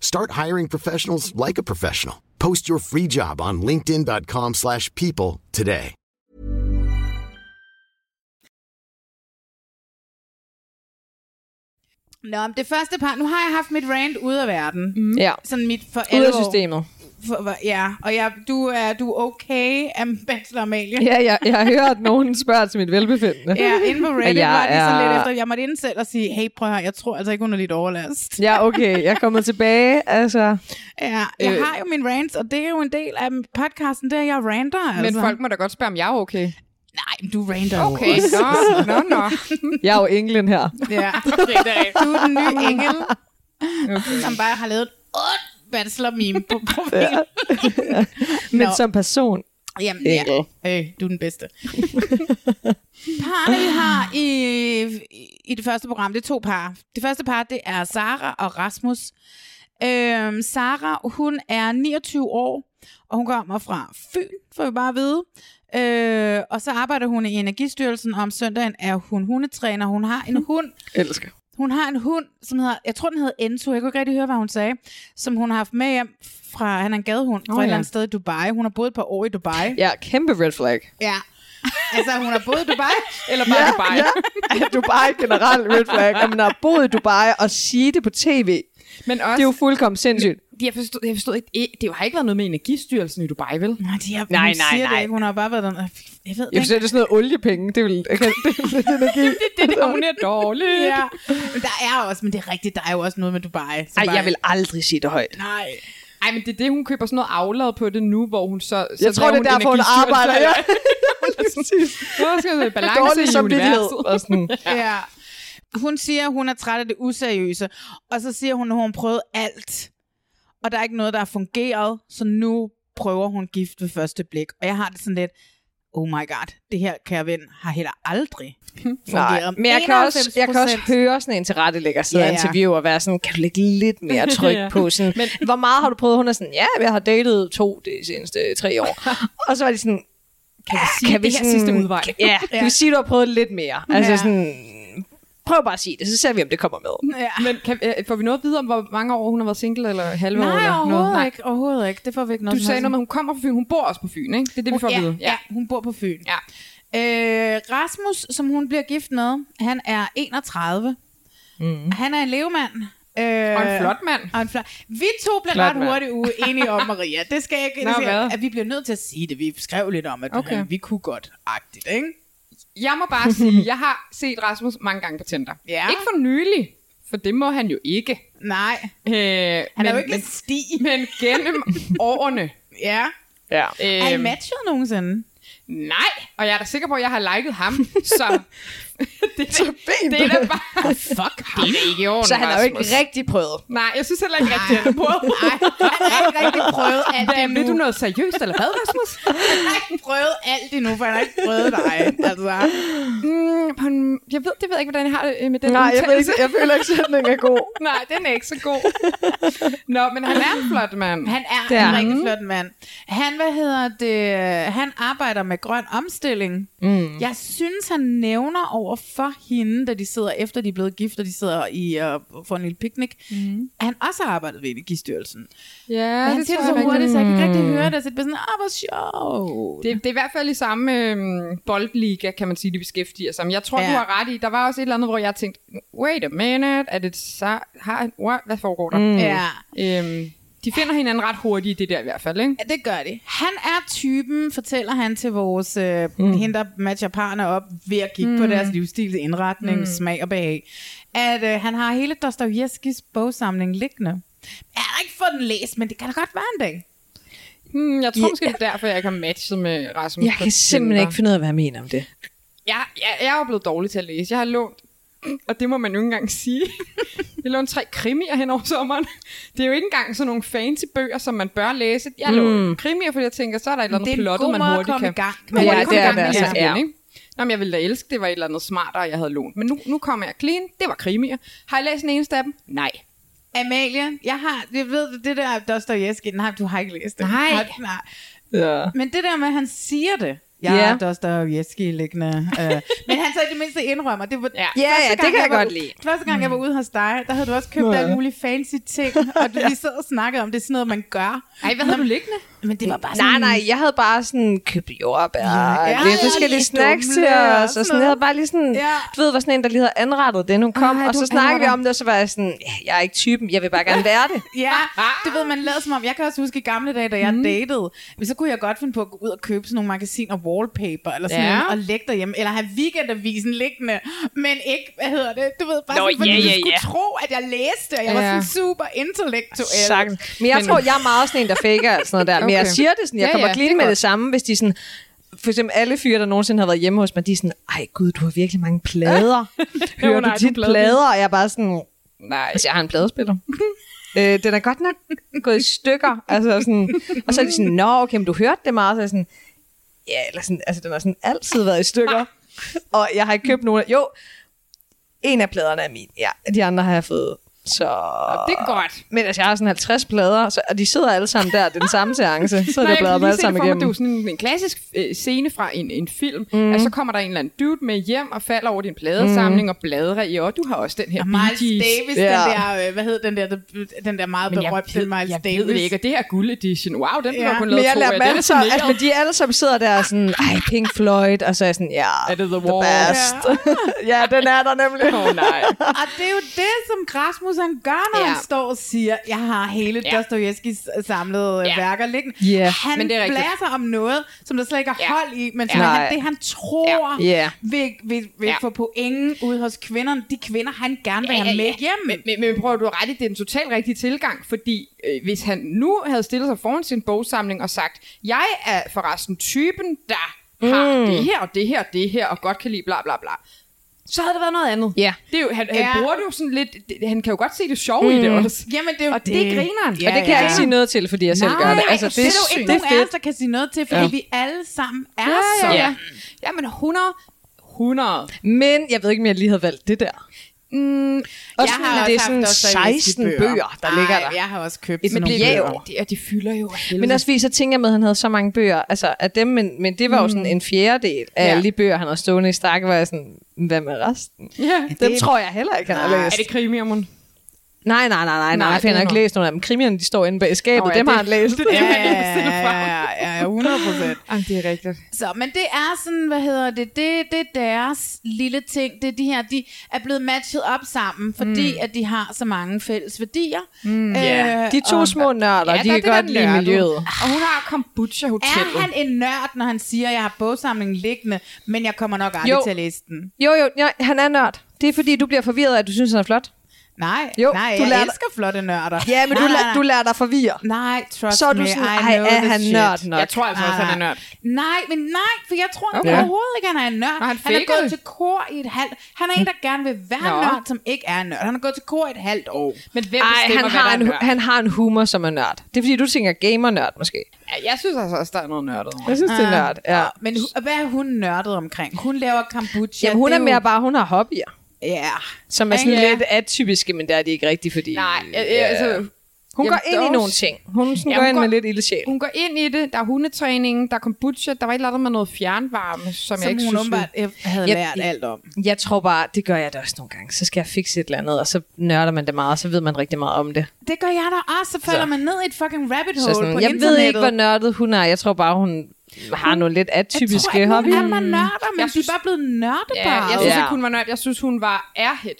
J: Start hiring professionals like a professional. Post your free job on linkedin.com/people slash people today.
A: Nå, det første par, nu har jeg haft mit rant ude af verden.
C: Mm. Ja.
A: Sådan mit for
C: Ud af
A: alvor-
C: systemet.
A: For, ja, og jeg, du er du er okay, Ambassador Amalie?
C: Ja, jeg, jeg har hørt, at nogen spørger til mit velbefindende.
A: Ja, inde på Reddit
C: Og
A: jeg var de sådan
C: er-
A: lidt efter, jeg måtte ind selv og sige, hey, prøv høre, jeg tror altså ikke, hun er lidt overlast.
C: Ja, okay. Jeg er kommet tilbage, altså.
A: Ja, jeg
C: Øh.
A: har jo min rants, og det er jo en del af podcasten, der jeg ranter,
B: Men
A: altså.
B: folk må da godt spørge, om jeg er okay.
A: Nej, men du ranter jo
B: Okay, nå, nå, nå.
C: Jeg er jo englen her.
A: Ja,
B: Okay, det
A: du er den nye engel, okay. som bare har lavet et bachelor-meme på profilen.
C: Men
A: Nå.
C: som person.
A: Jamen, ja. Øh, du er den bedste. Parne, vi har i, i det første program, det er to par. Det første par, det er Sara og Rasmus. Øhm, Sara, hun er 29 år, og hun kommer fra Fyn, får vi bare at vide. Øh, og så arbejder hun i Energistyrelsen, og om søndagen er hun hundetræner. Hun har en hund,
C: Elsker.
A: Hun har en hund, som hedder, jeg tror den hedder Enzo, jeg kunne ikke rigtig høre, hvad hun sagde, som hun har haft med hjem fra, han er en gadehund, fra oh, et
C: ja.
A: eller andet sted i Dubai. Hun har boet et par år i Dubai.
C: Ja, kæmpe red flag.
A: Ja. Altså, hun har boet i Dubai, eller bare
C: ja,
A: Dubai.
C: Ja. Dubai generelt red flag. At man har boet i Dubai og sige det på tv.
B: Men også,
C: Det er jo fuldkommen sindssygt.
B: Jeg forstod, jeg forstod ikke, det har ikke været noget med Energistyrelsen i Dubai, vel?
A: Nej, de har,
C: Nej,
A: hun
C: nej,
A: siger
C: nej.
A: Det ikke. Hun har bare været den. Jeg ved
C: Jeg
A: ikke.
C: forstår, det er sådan noget oliepenge. Det er vel... Jeg kan, det er lidt energi.
B: Det, det, hun er dårligt.
A: Ja. Men der er også, men det er rigtigt, der er jo også noget med Dubai. som
C: Ej,
A: bare-
C: jeg vil aldrig sige det højt.
A: Nej.
B: Ej, men det er det, hun køber sådan noget aflad på det nu, hvor hun så... så
C: Jeg tror, det er derfor, hun arbejder. Ja.
B: Nu skal der balance
C: Dårlig
B: i universet.
C: Og sådan.
A: Ja. Hun siger, hun er træt af det useriøse. Og så siger hun, at hun prøvet alt. Og der er ikke noget, der har fungeret. Så nu prøver hun gift ved første blik. Og jeg har det sådan lidt, oh my god, det her, kære ven, har heller aldrig
C: Nej,
A: fungeret.
C: men jeg kan, også, jeg kan også
A: 91%.
C: høre sådan en tilrettelægger sidde
A: Ja,
C: ja, interview og være sådan, kan du lægge lidt mere tryk
B: Ja.
C: på sådan, men, hvor meget har du prøvet? Hun er sådan, ja, jeg har datet to de seneste tre år. og så var de sådan, kan vi
B: sige, det her sidste udvej?
C: Kan, ja, kan vi sige, du har prøvet lidt mere? Altså
A: Ja.
C: sådan, prøv bare at sige det, så ser vi, om det kommer med.
A: Ja.
B: Men kan, øh, får vi noget at vide om, hvor mange år hun har været single, eller halve år?
A: Nej,
B: eller
A: overhovedet
B: noget?
A: ikke. Overhovedet ikke. Det får vi ikke noget
B: Du sagde noget med, hun kommer fra Fyn. Hun bor også på Fyn, ikke? Det er det, vi får
A: ja,
B: at vide.
A: Ja, hun bor på Fyn.
B: Ja.
A: Øh, Rasmus, som hun bliver gift med, han er 31. Mm. Han er en levemand. Øh,
B: Og en flot mand.
A: Og en flot. Vi to blev
B: Flot
A: ret
B: mand.
A: hurtigt uenige om, Maria. Det skal jeg ikke.
B: Nå, hvad?
A: at vi bliver nødt til at sige det. Vi skrev lidt om, at
B: Okay.
A: vi kunne godt-agtigt, ikke?
B: Jeg må bare sige, jeg har set Rasmus mange gange på Tinder.
A: Ja.
B: Ikke for nylig, for det må han jo ikke.
A: Nej.
B: Øh,
A: Han
B: men,
A: er jo ikke
B: men,
A: sti.
B: men gennem årene.
A: Ja.
B: Ja.
A: Er I matchet nogensinde?
B: Nej, og jeg er da sikker på, at jeg har liket ham, så det, så det er da bare...
A: Fuck
B: Det er da ikke i orden,
C: Så han har jo ikke
B: Rasmus.
C: rigtig prøvet.
B: Nej, jeg synes heller ikke rigtig, han har prøvet.
A: Nej, han har ikke rigtig prøvet alt
B: Hvad,
A: endnu.
B: vil du noget seriøst, eller hvad, Rasmus?
A: Han har ikke prøvet alt endnu, for han har ikke prøvet dig. Altså.
B: Mm, jeg ved, det ved jeg ikke, hvordan jeg har det øh, med den
C: Nej, jeg, ved ikke, jeg føler ikke, at sætningen er god.
B: Nej, den er ikke så god. Nå, men han er en flot mand.
A: Han er
C: Det er
A: en rigtig flot mand. Han, hvad hedder det, han arbejder med grøn omstilling.
C: Mm.
A: Jeg synes, han nævner over for hende, da de sidder efter de er blevet gift, og de sidder i uh, for en lille picnic, mm. at han også har arbejdet ved Energistyrelsen.
B: Ja,
A: Men han
B: det
A: siger det så
B: jeg
A: hurtigt, så jeg kan ikke rigtig
C: Mm.
A: høre det. Så det bliver sådan, ah, hvor sjovt.
B: Det, det er i hvert fald i samme øhm, boldliga, kan man sige, de beskæftiger sig. Men jeg tror,
A: Ja.
B: ja. du har ret i. Der var også et eller andet, hvor jeg tænkte, wait a minute, er det så, har, what, hvad foregår der?
A: Mm. Ja.
B: Øhm, de finder hinanden ret hurtigt i det der i hvert fald, ikke?
A: Ja, det gør de. Han er typen, fortæller han til vores, øh, mm. hende der matcher parne op, ved at kigge mm. på deres livsstil, indretning, mm. smag og behag, at øh, han har hele Dostojevskis bogsamling liggende. Jeg har ikke fået den læst, men det kan da godt være en dag.
B: Hmm, jeg tror
C: Ja.
B: måske, det er derfor, jeg ikke har matchet med Rasmus
C: Jeg kan simpelthen ikke finde ud af, hvad jeg mener om det.
B: Jeg, jeg, jeg er jo blevet dårlig til at læse. Jeg har lånt, og det må man jo ikke engang sige. Jeg har lånt tre krimier hen over sommeren. Det er jo ikke engang sådan nogle fancy bøger, som man bør læse. Jeg har lånt
C: Mm.
B: krimier, fordi jeg tænker, så er der et eller
A: Det er
B: andet
A: en
B: plottet,
A: god
B: man
A: måde at
B: hurtigt
A: komme
B: kan...
A: i gang.
B: Man
C: Ja,
B: hurtigt
C: det er det altså, ja.
B: ikke? Nå, men jeg ville da elske, det var et eller andet smartere, jeg havde lånt. Men nu, nu kommer jeg clean. Det var krimier. Har I læst den eneste af dem? Nej.
A: Amalie, jeg har, jeg ved, det der Dostojevski, nej, du har ikke læst det.
B: Nej.
A: Nej.
C: Ja.
A: Men det der med, at han siger det, jeg
C: Ja.
A: er Dostojevski liggende. Øh, men han så i det mindste indrømmer. Det var
B: Ja.
C: Ja,
A: første
C: ja,
A: gang,
C: det kan jeg
A: var,
C: godt lide.
A: Første gang, jeg var ude hos dig, der havde du også købt
C: ja.
A: alle mulige fancy ting, og du lige sad og snakkede om, det er sådan noget, man gør.
B: Ej, hvad havde du liggende?
A: Men det var bare
C: Nej,
A: sådan...
C: nej, jeg havde bare sådan købt jordbær, ja,
A: Ja,
C: lidt
A: ja,
C: forskellige
A: lidt
C: snacks til os, og
A: sådan
C: jeg havde bare lige sådan,
A: Ja.
C: du ved, var sådan en, der lige havde anrettet det, hun kom,
A: Ej,
C: og så snakkede vi om det, og så var jeg sådan, ja, jeg er ikke typen, jeg vil bare gerne være det.
A: Ja, det ved man lader som om. Jeg kan også huske i gamle dage, da jeg mm. datede, men så kunne jeg godt finde på at gå ud og købe sådan nogle magasiner wallpaper, eller sådan
B: Ja.
A: ja. noget, og lægge derhjemme, eller have weekendavisen liggende, men ikke, hvad hedder det, du ved, bare
C: Nå,
A: sådan, fordi
C: ja,
A: du
C: ja,
A: skulle
C: ja.
A: tro, at jeg læste, og jeg var
B: Ja.
A: sådan super intellektuel.
C: Sagtens. Men jeg
B: Men-
C: tror, jeg er meget sådan en, der faker sådan noget der. Men jeg
B: Okay.
C: siger det sådan, jeg
B: Ja,
C: kommer
B: ja,
C: clean
B: det
C: med
B: godt.
C: det samme, hvis de sådan, for eksempel alle fyre, der nogensinde har været hjemme hos mig, de er sådan, ej gud, du har virkelig mange plader. Hører
B: Jo, nej,
C: du tit
B: pladebil.
C: plader? Og jeg er bare sådan,
B: Nej.
C: altså jeg har en pladespiller. øh, den er godt nok gået i stykker. Altså sådan, og så er de sådan, nå okay, men du hørte det meget. Så er sådan, ja, eller sådan, altså den har sådan altid været i stykker. og jeg har ikke købt nogen. af- Jo, en af pladerne er min. Ja, de andre har jeg fået. Så...
B: Det er godt.
C: Men altså, jeg har sådan 50 plader, så, og de sidder alle sammen der, den samme seance. Så er det
B: jeg
C: bladret
B: kan
C: dem
B: lige
C: alle sammen igennem.
B: Det er jo sådan en, klassisk øh, scene fra en, en film. Mm. Altså, så kommer der en eller anden dude med hjem og falder over din pladesamling mm. og bladrer i, og du har også den her
A: Og Miles. Davis,
C: Ja.
A: den der, øh, hvad hed den der, den der meget
B: Men jeg
A: berømte
B: ved,
A: Miles
B: jeg
A: Davis.
B: ved det ikke, og det her guld edition. Wow, den
A: Ja.
B: ja. kun
C: Men
B: lavet
C: jeg
B: to af. Den er
C: altså, de alle sammen sidder der og sådan, ej, Pink Floyd, og så er jeg sådan, ja,
B: Er det The
C: the best. Ja, den er der nemlig.
B: Åh, oh, nej.
A: Og det er jo det, som Rasmus han gør, når
B: Ja.
A: han står og siger, jeg har hele
B: Ja.
A: Dostojevskis samlede
B: Ja.
A: ja. værker liggende.
C: Ja.
A: Han
B: Men det er rigtigt.
A: blærer sig om noget, som der slet ikke er
B: Ja.
A: hold i, men som
C: Ja.
A: er han, det, han tror
C: Ja. Ja.
A: vil, vil, vil
B: Ja.
A: få point ud hos kvinderne. De kvinder, han gerne vil
B: Ja,
A: have
B: ja,
A: med
B: ja.
A: hjem.
B: Men, men, men prøv at du ret i, det er en totalt rigtig tilgang, fordi øh, hvis han nu havde stillet sig foran sin bogsamling og sagt, jeg er forresten typen, der har
C: Mm.
B: det her og det her og det her, og godt kan lide bla bla bla, så havde det været noget andet.
C: Ja.
B: Det er jo, han,
A: Ja.
B: han bruger det jo sådan lidt, det, han kan jo godt se det sjove mm. i det også.
A: Jamen, det er jo
B: Og det er grineren.
A: Ja,
C: Og det kan jeg ikke sige noget til, fordi jeg selv gør det. Altså,
A: det,
C: det,
A: det er jo ikke
C: det er
A: nogen af os, der kan sige noget til, fordi
C: Ja.
A: ja. vi alle sammen er
B: Ja, ja,
A: sådan.
B: ja. Jamen 100, 100.
C: Men jeg ved ikke, om jeg lige havde valgt det der.
B: Mm,
C: Også
A: jeg har
C: det er sådan
A: haft Dostojevskij
C: 16 bøger, der ligger der.
A: jeg har også købt sådan nogle bøger.
B: det, og de fylder jo helvede.
C: Men også fordi, så tænker jeg med, at han havde så mange bøger, altså af dem, men, men det var jo sådan en fjerdedel af
B: Ja.
C: alle de bøger, han har stående i stak, hvor jeg sådan, hvad med resten?
B: ja.
C: Dem tror jeg heller ikke, han har
B: Er
C: læst.
B: det krimier, mon?
C: Nej, nej, nej, nej, nej.
B: Det
C: han har ikke læst nogle af dem. Krimierne, de står inde bag skabet.
B: Nå ja,
C: dem har
B: det-
C: han læst.
B: det-
A: Ja, ja, ja, ja, ja, 100 procent.
B: Jamen, det er rigtigt.
A: Så, men det er sådan, hvad hedder det, det, det er deres lille ting. Det er de her, de er blevet matchet op sammen, fordi mm. at de har så mange fælles værdier.
B: Mm.
A: Øh,
C: De to
A: og-
C: små nørder,
B: Ja,
C: de
B: der
C: kan
B: det
C: godt lide miljøet.
B: Og hun har kombucha hotellet.
A: Er han en nørd, når han siger, at jeg har bogsamlingen liggende, men jeg kommer nok aldrig
C: Jo.
A: til at læse den?
C: Jo, jo, ja, han er nørd. Det er fordi, du bliver forvirret at du synes, han er flot.
A: Nej,
C: Jo,
A: nej
C: du
A: jeg
C: lader-
A: elsker flotte nørder.
C: Ja, men
A: nej,
C: du,
A: nej.
C: du lader dig forvirre.
A: Nej, trust
C: Så er du
A: me,
C: sådan,
A: I know
C: er han
A: shit.
C: nørd nok?
B: Jeg tror altså også, han er nørd.
A: Nej, men nej, for jeg tror
B: Okay.
A: overhovedet ikke, han er en nørd.
B: Nå, han
A: han er gået til kor i et halvt... Han er en, der gerne vil være
B: Nå.
A: nørd, som ikke er nørd. Han har gået til kor i et halvt år.
B: Men hvem
C: Ej,
B: bestemmer,
C: han har,
B: er
C: en,
B: nørd?
C: han har en humor, som er nørd. Det er fordi, du tænker gamer-nørd, måske.
B: Ja, jeg synes altså også, der er noget nørdet.
C: Jeg synes, det er nørd. Ja.
A: Men hu- hvad er hun nørdet omkring? Hun laver kombucha.
C: Jamen, hun er mere bare, hun har hobbyer.
A: Ja.
C: Som er sådan
A: Ja.
C: lidt atypiske, men det er de ikke rigtigt, fordi...
B: Nej, jeg, jeg, altså...
C: Hun
B: Jamen,
C: går ind i nogle ting. Hun sådan
B: Ja,
C: går
B: hun
C: ind
B: går-
C: med lidt ildsjæl.
B: Hun går ind i det. Der er hundetræning, der er kombucha, der var et eller andet med noget fjernvarme, som,
A: Som
B: jeg ikke
A: hun
B: synes...
A: øh, havde
C: Jeg-
A: lært alt om.
C: Jeg tror bare, det gør jeg da også nogle gange. Så skal jeg fikse et eller andet, og så nørder man det meget, og så ved man rigtig meget om det.
A: Det gør jeg da også. Så falder
C: Så.
A: man ned i et fucking rabbit
C: Så
A: hole
C: sådan,
A: på
C: jeg
A: internettet.
C: ved ikke, hvor nørdet hun er. Jeg tror bare, hun har nogle lidt atypiske
A: jeg tror
C: hobbyer.
A: hun er man nørder, men
B: Jeg
A: de
B: synes-
A: er bare blevet nørdet
B: Ja, jeg synes
C: Ja.
B: ikke, hun var nørd. Jeg synes, hun var airhead.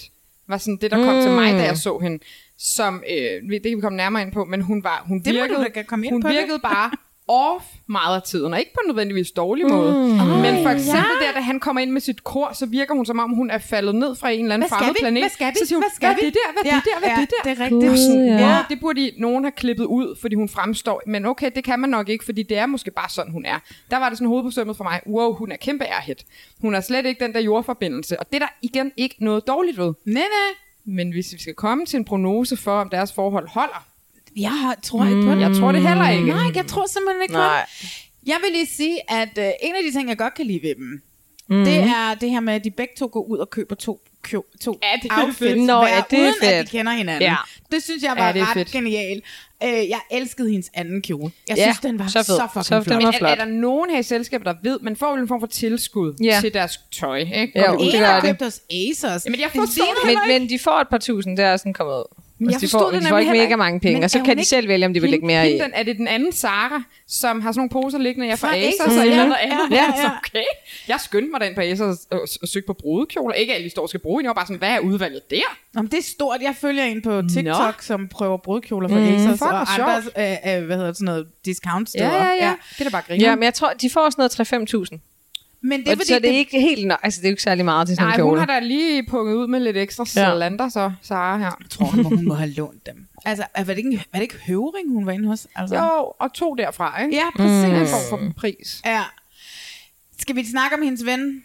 B: Var sådan det, der kom
C: Mm.
B: til mig, da jeg så hende. Som, øh, vi- det kan vi komme nærmere ind på, men hun var, hun
A: Det må du
B: virkede,
A: da komme ind
B: hun
A: på det.
B: virkede bare off meget af tiden, og ikke på en nødvendigvis dårlig måde.
C: Mm.
B: Men for eksempel
A: ja.
B: der, da han kommer ind med sit kor, så virker hun som om, hun er faldet ned fra en eller anden fremmed planet.
A: Hvad skal vi?
B: Så siger hun,
A: Hvad skal
B: hvad
A: vi?
B: det der? Hvad er det
A: Ja,
B: der? Hvad
A: ja,
B: det der?
A: det er rigtigt.
B: Sådan,
C: ja.
B: wow, det burde de, nogen have klippet ud, fordi hun fremstår. Men okay, det kan man nok ikke, fordi det er måske bare sådan, hun er. Der var det sådan hovedbesømmet for mig. Wow, hun er kæmpe airhead. Hun har slet ikke den der jordforbindelse. Og det er der igen ikke noget dårligt ved.
A: Nej, nej.
B: Men hvis vi skal komme til en prognose for, om deres forhold holder,
A: Jeg har- tror ikke på det.
B: jeg tror det heller ikke.
A: Nej, jeg tror simpelthen ikke på
C: Nej.
A: det. Jeg vil lige sige, at uh, en af de ting, jeg godt kan lide ved dem, mm. det er det her med, at de begge to går ud og køber to, kø, to
B: Ja, det er
A: outfits,
B: fedt.
C: Nå,
A: hver,
C: ja, det er
A: uden at
C: fedt.
A: de kender hinanden.
C: Ja.
A: Det synes jeg
B: Ja,
A: var
B: det er
A: ret
B: fedt.
A: genialt. Uh, jeg elskede hendes anden kjole. Jeg
C: Ja,
A: synes, den var
C: så fed.
A: så fucking
C: Så
A: flot.
B: Men er, er der nogen her i selskabet, der ved, man får vel en form for tilskud
C: Ja.
B: til deres tøj, ikke?
C: Jo,
B: vi ud
C: det
A: En
C: gør
A: har
C: det.
A: købt hos Asos.
B: Jamen, jeg
A: Det
B: forstår det
C: Men, men de får et par tusind, det er sådan kommet ud.
A: Men
C: Altså,
A: jeg
C: de
A: forstod
C: får,
A: det
C: de får ikke mega mange penge, og så kan de
A: ikke-
C: selv vælge, om de vil lægge mere i.
B: den, er det den anden Sara, som har sådan nogle poser liggende, jeg fra Asos, og
A: ja.
B: ja. noget andet.
A: Ja,
B: Ja,
A: ja, ja.
B: okay. Jeg skyndte mig derind på Asos og, og, og søgte på brudekjoler. Ikke alle de står og skal bruge, jeg var bare sådan, hvad er udvalget der?
A: Nå, det er stort. Jeg følger en på TikTok,
B: Nå.
A: som prøver brudkjoler fra
C: Mm,
A: mm,
B: fuck,
A: og andre, øh, øh, hvad hedder det, sådan noget, discount-steder.
B: Ja, ja, ja. Det er da bare griner.
C: Ja, men jeg tror, de får sådan noget 3-5.000.
A: Men det
C: Det
A: er
C: og
A: fordi,
C: så er det ikke helt nok. Altså, det er jo ikke særlig meget til sådan
B: Nej,
C: en
B: hun
C: kjole.
B: har da lige punget ud med lidt ekstra
C: Ja.
B: salander, så Sara her.
A: Jeg tror, hun, hun må have lånt dem. Altså, var det ikke, var det ikke Høvring, hun var inde hos? Altså?
B: Jo, og to derfra, ikke?
A: Ja, præcis.
B: En
A: Mm.
B: form for pris.
A: Ja. Skal vi snakke om hendes ven?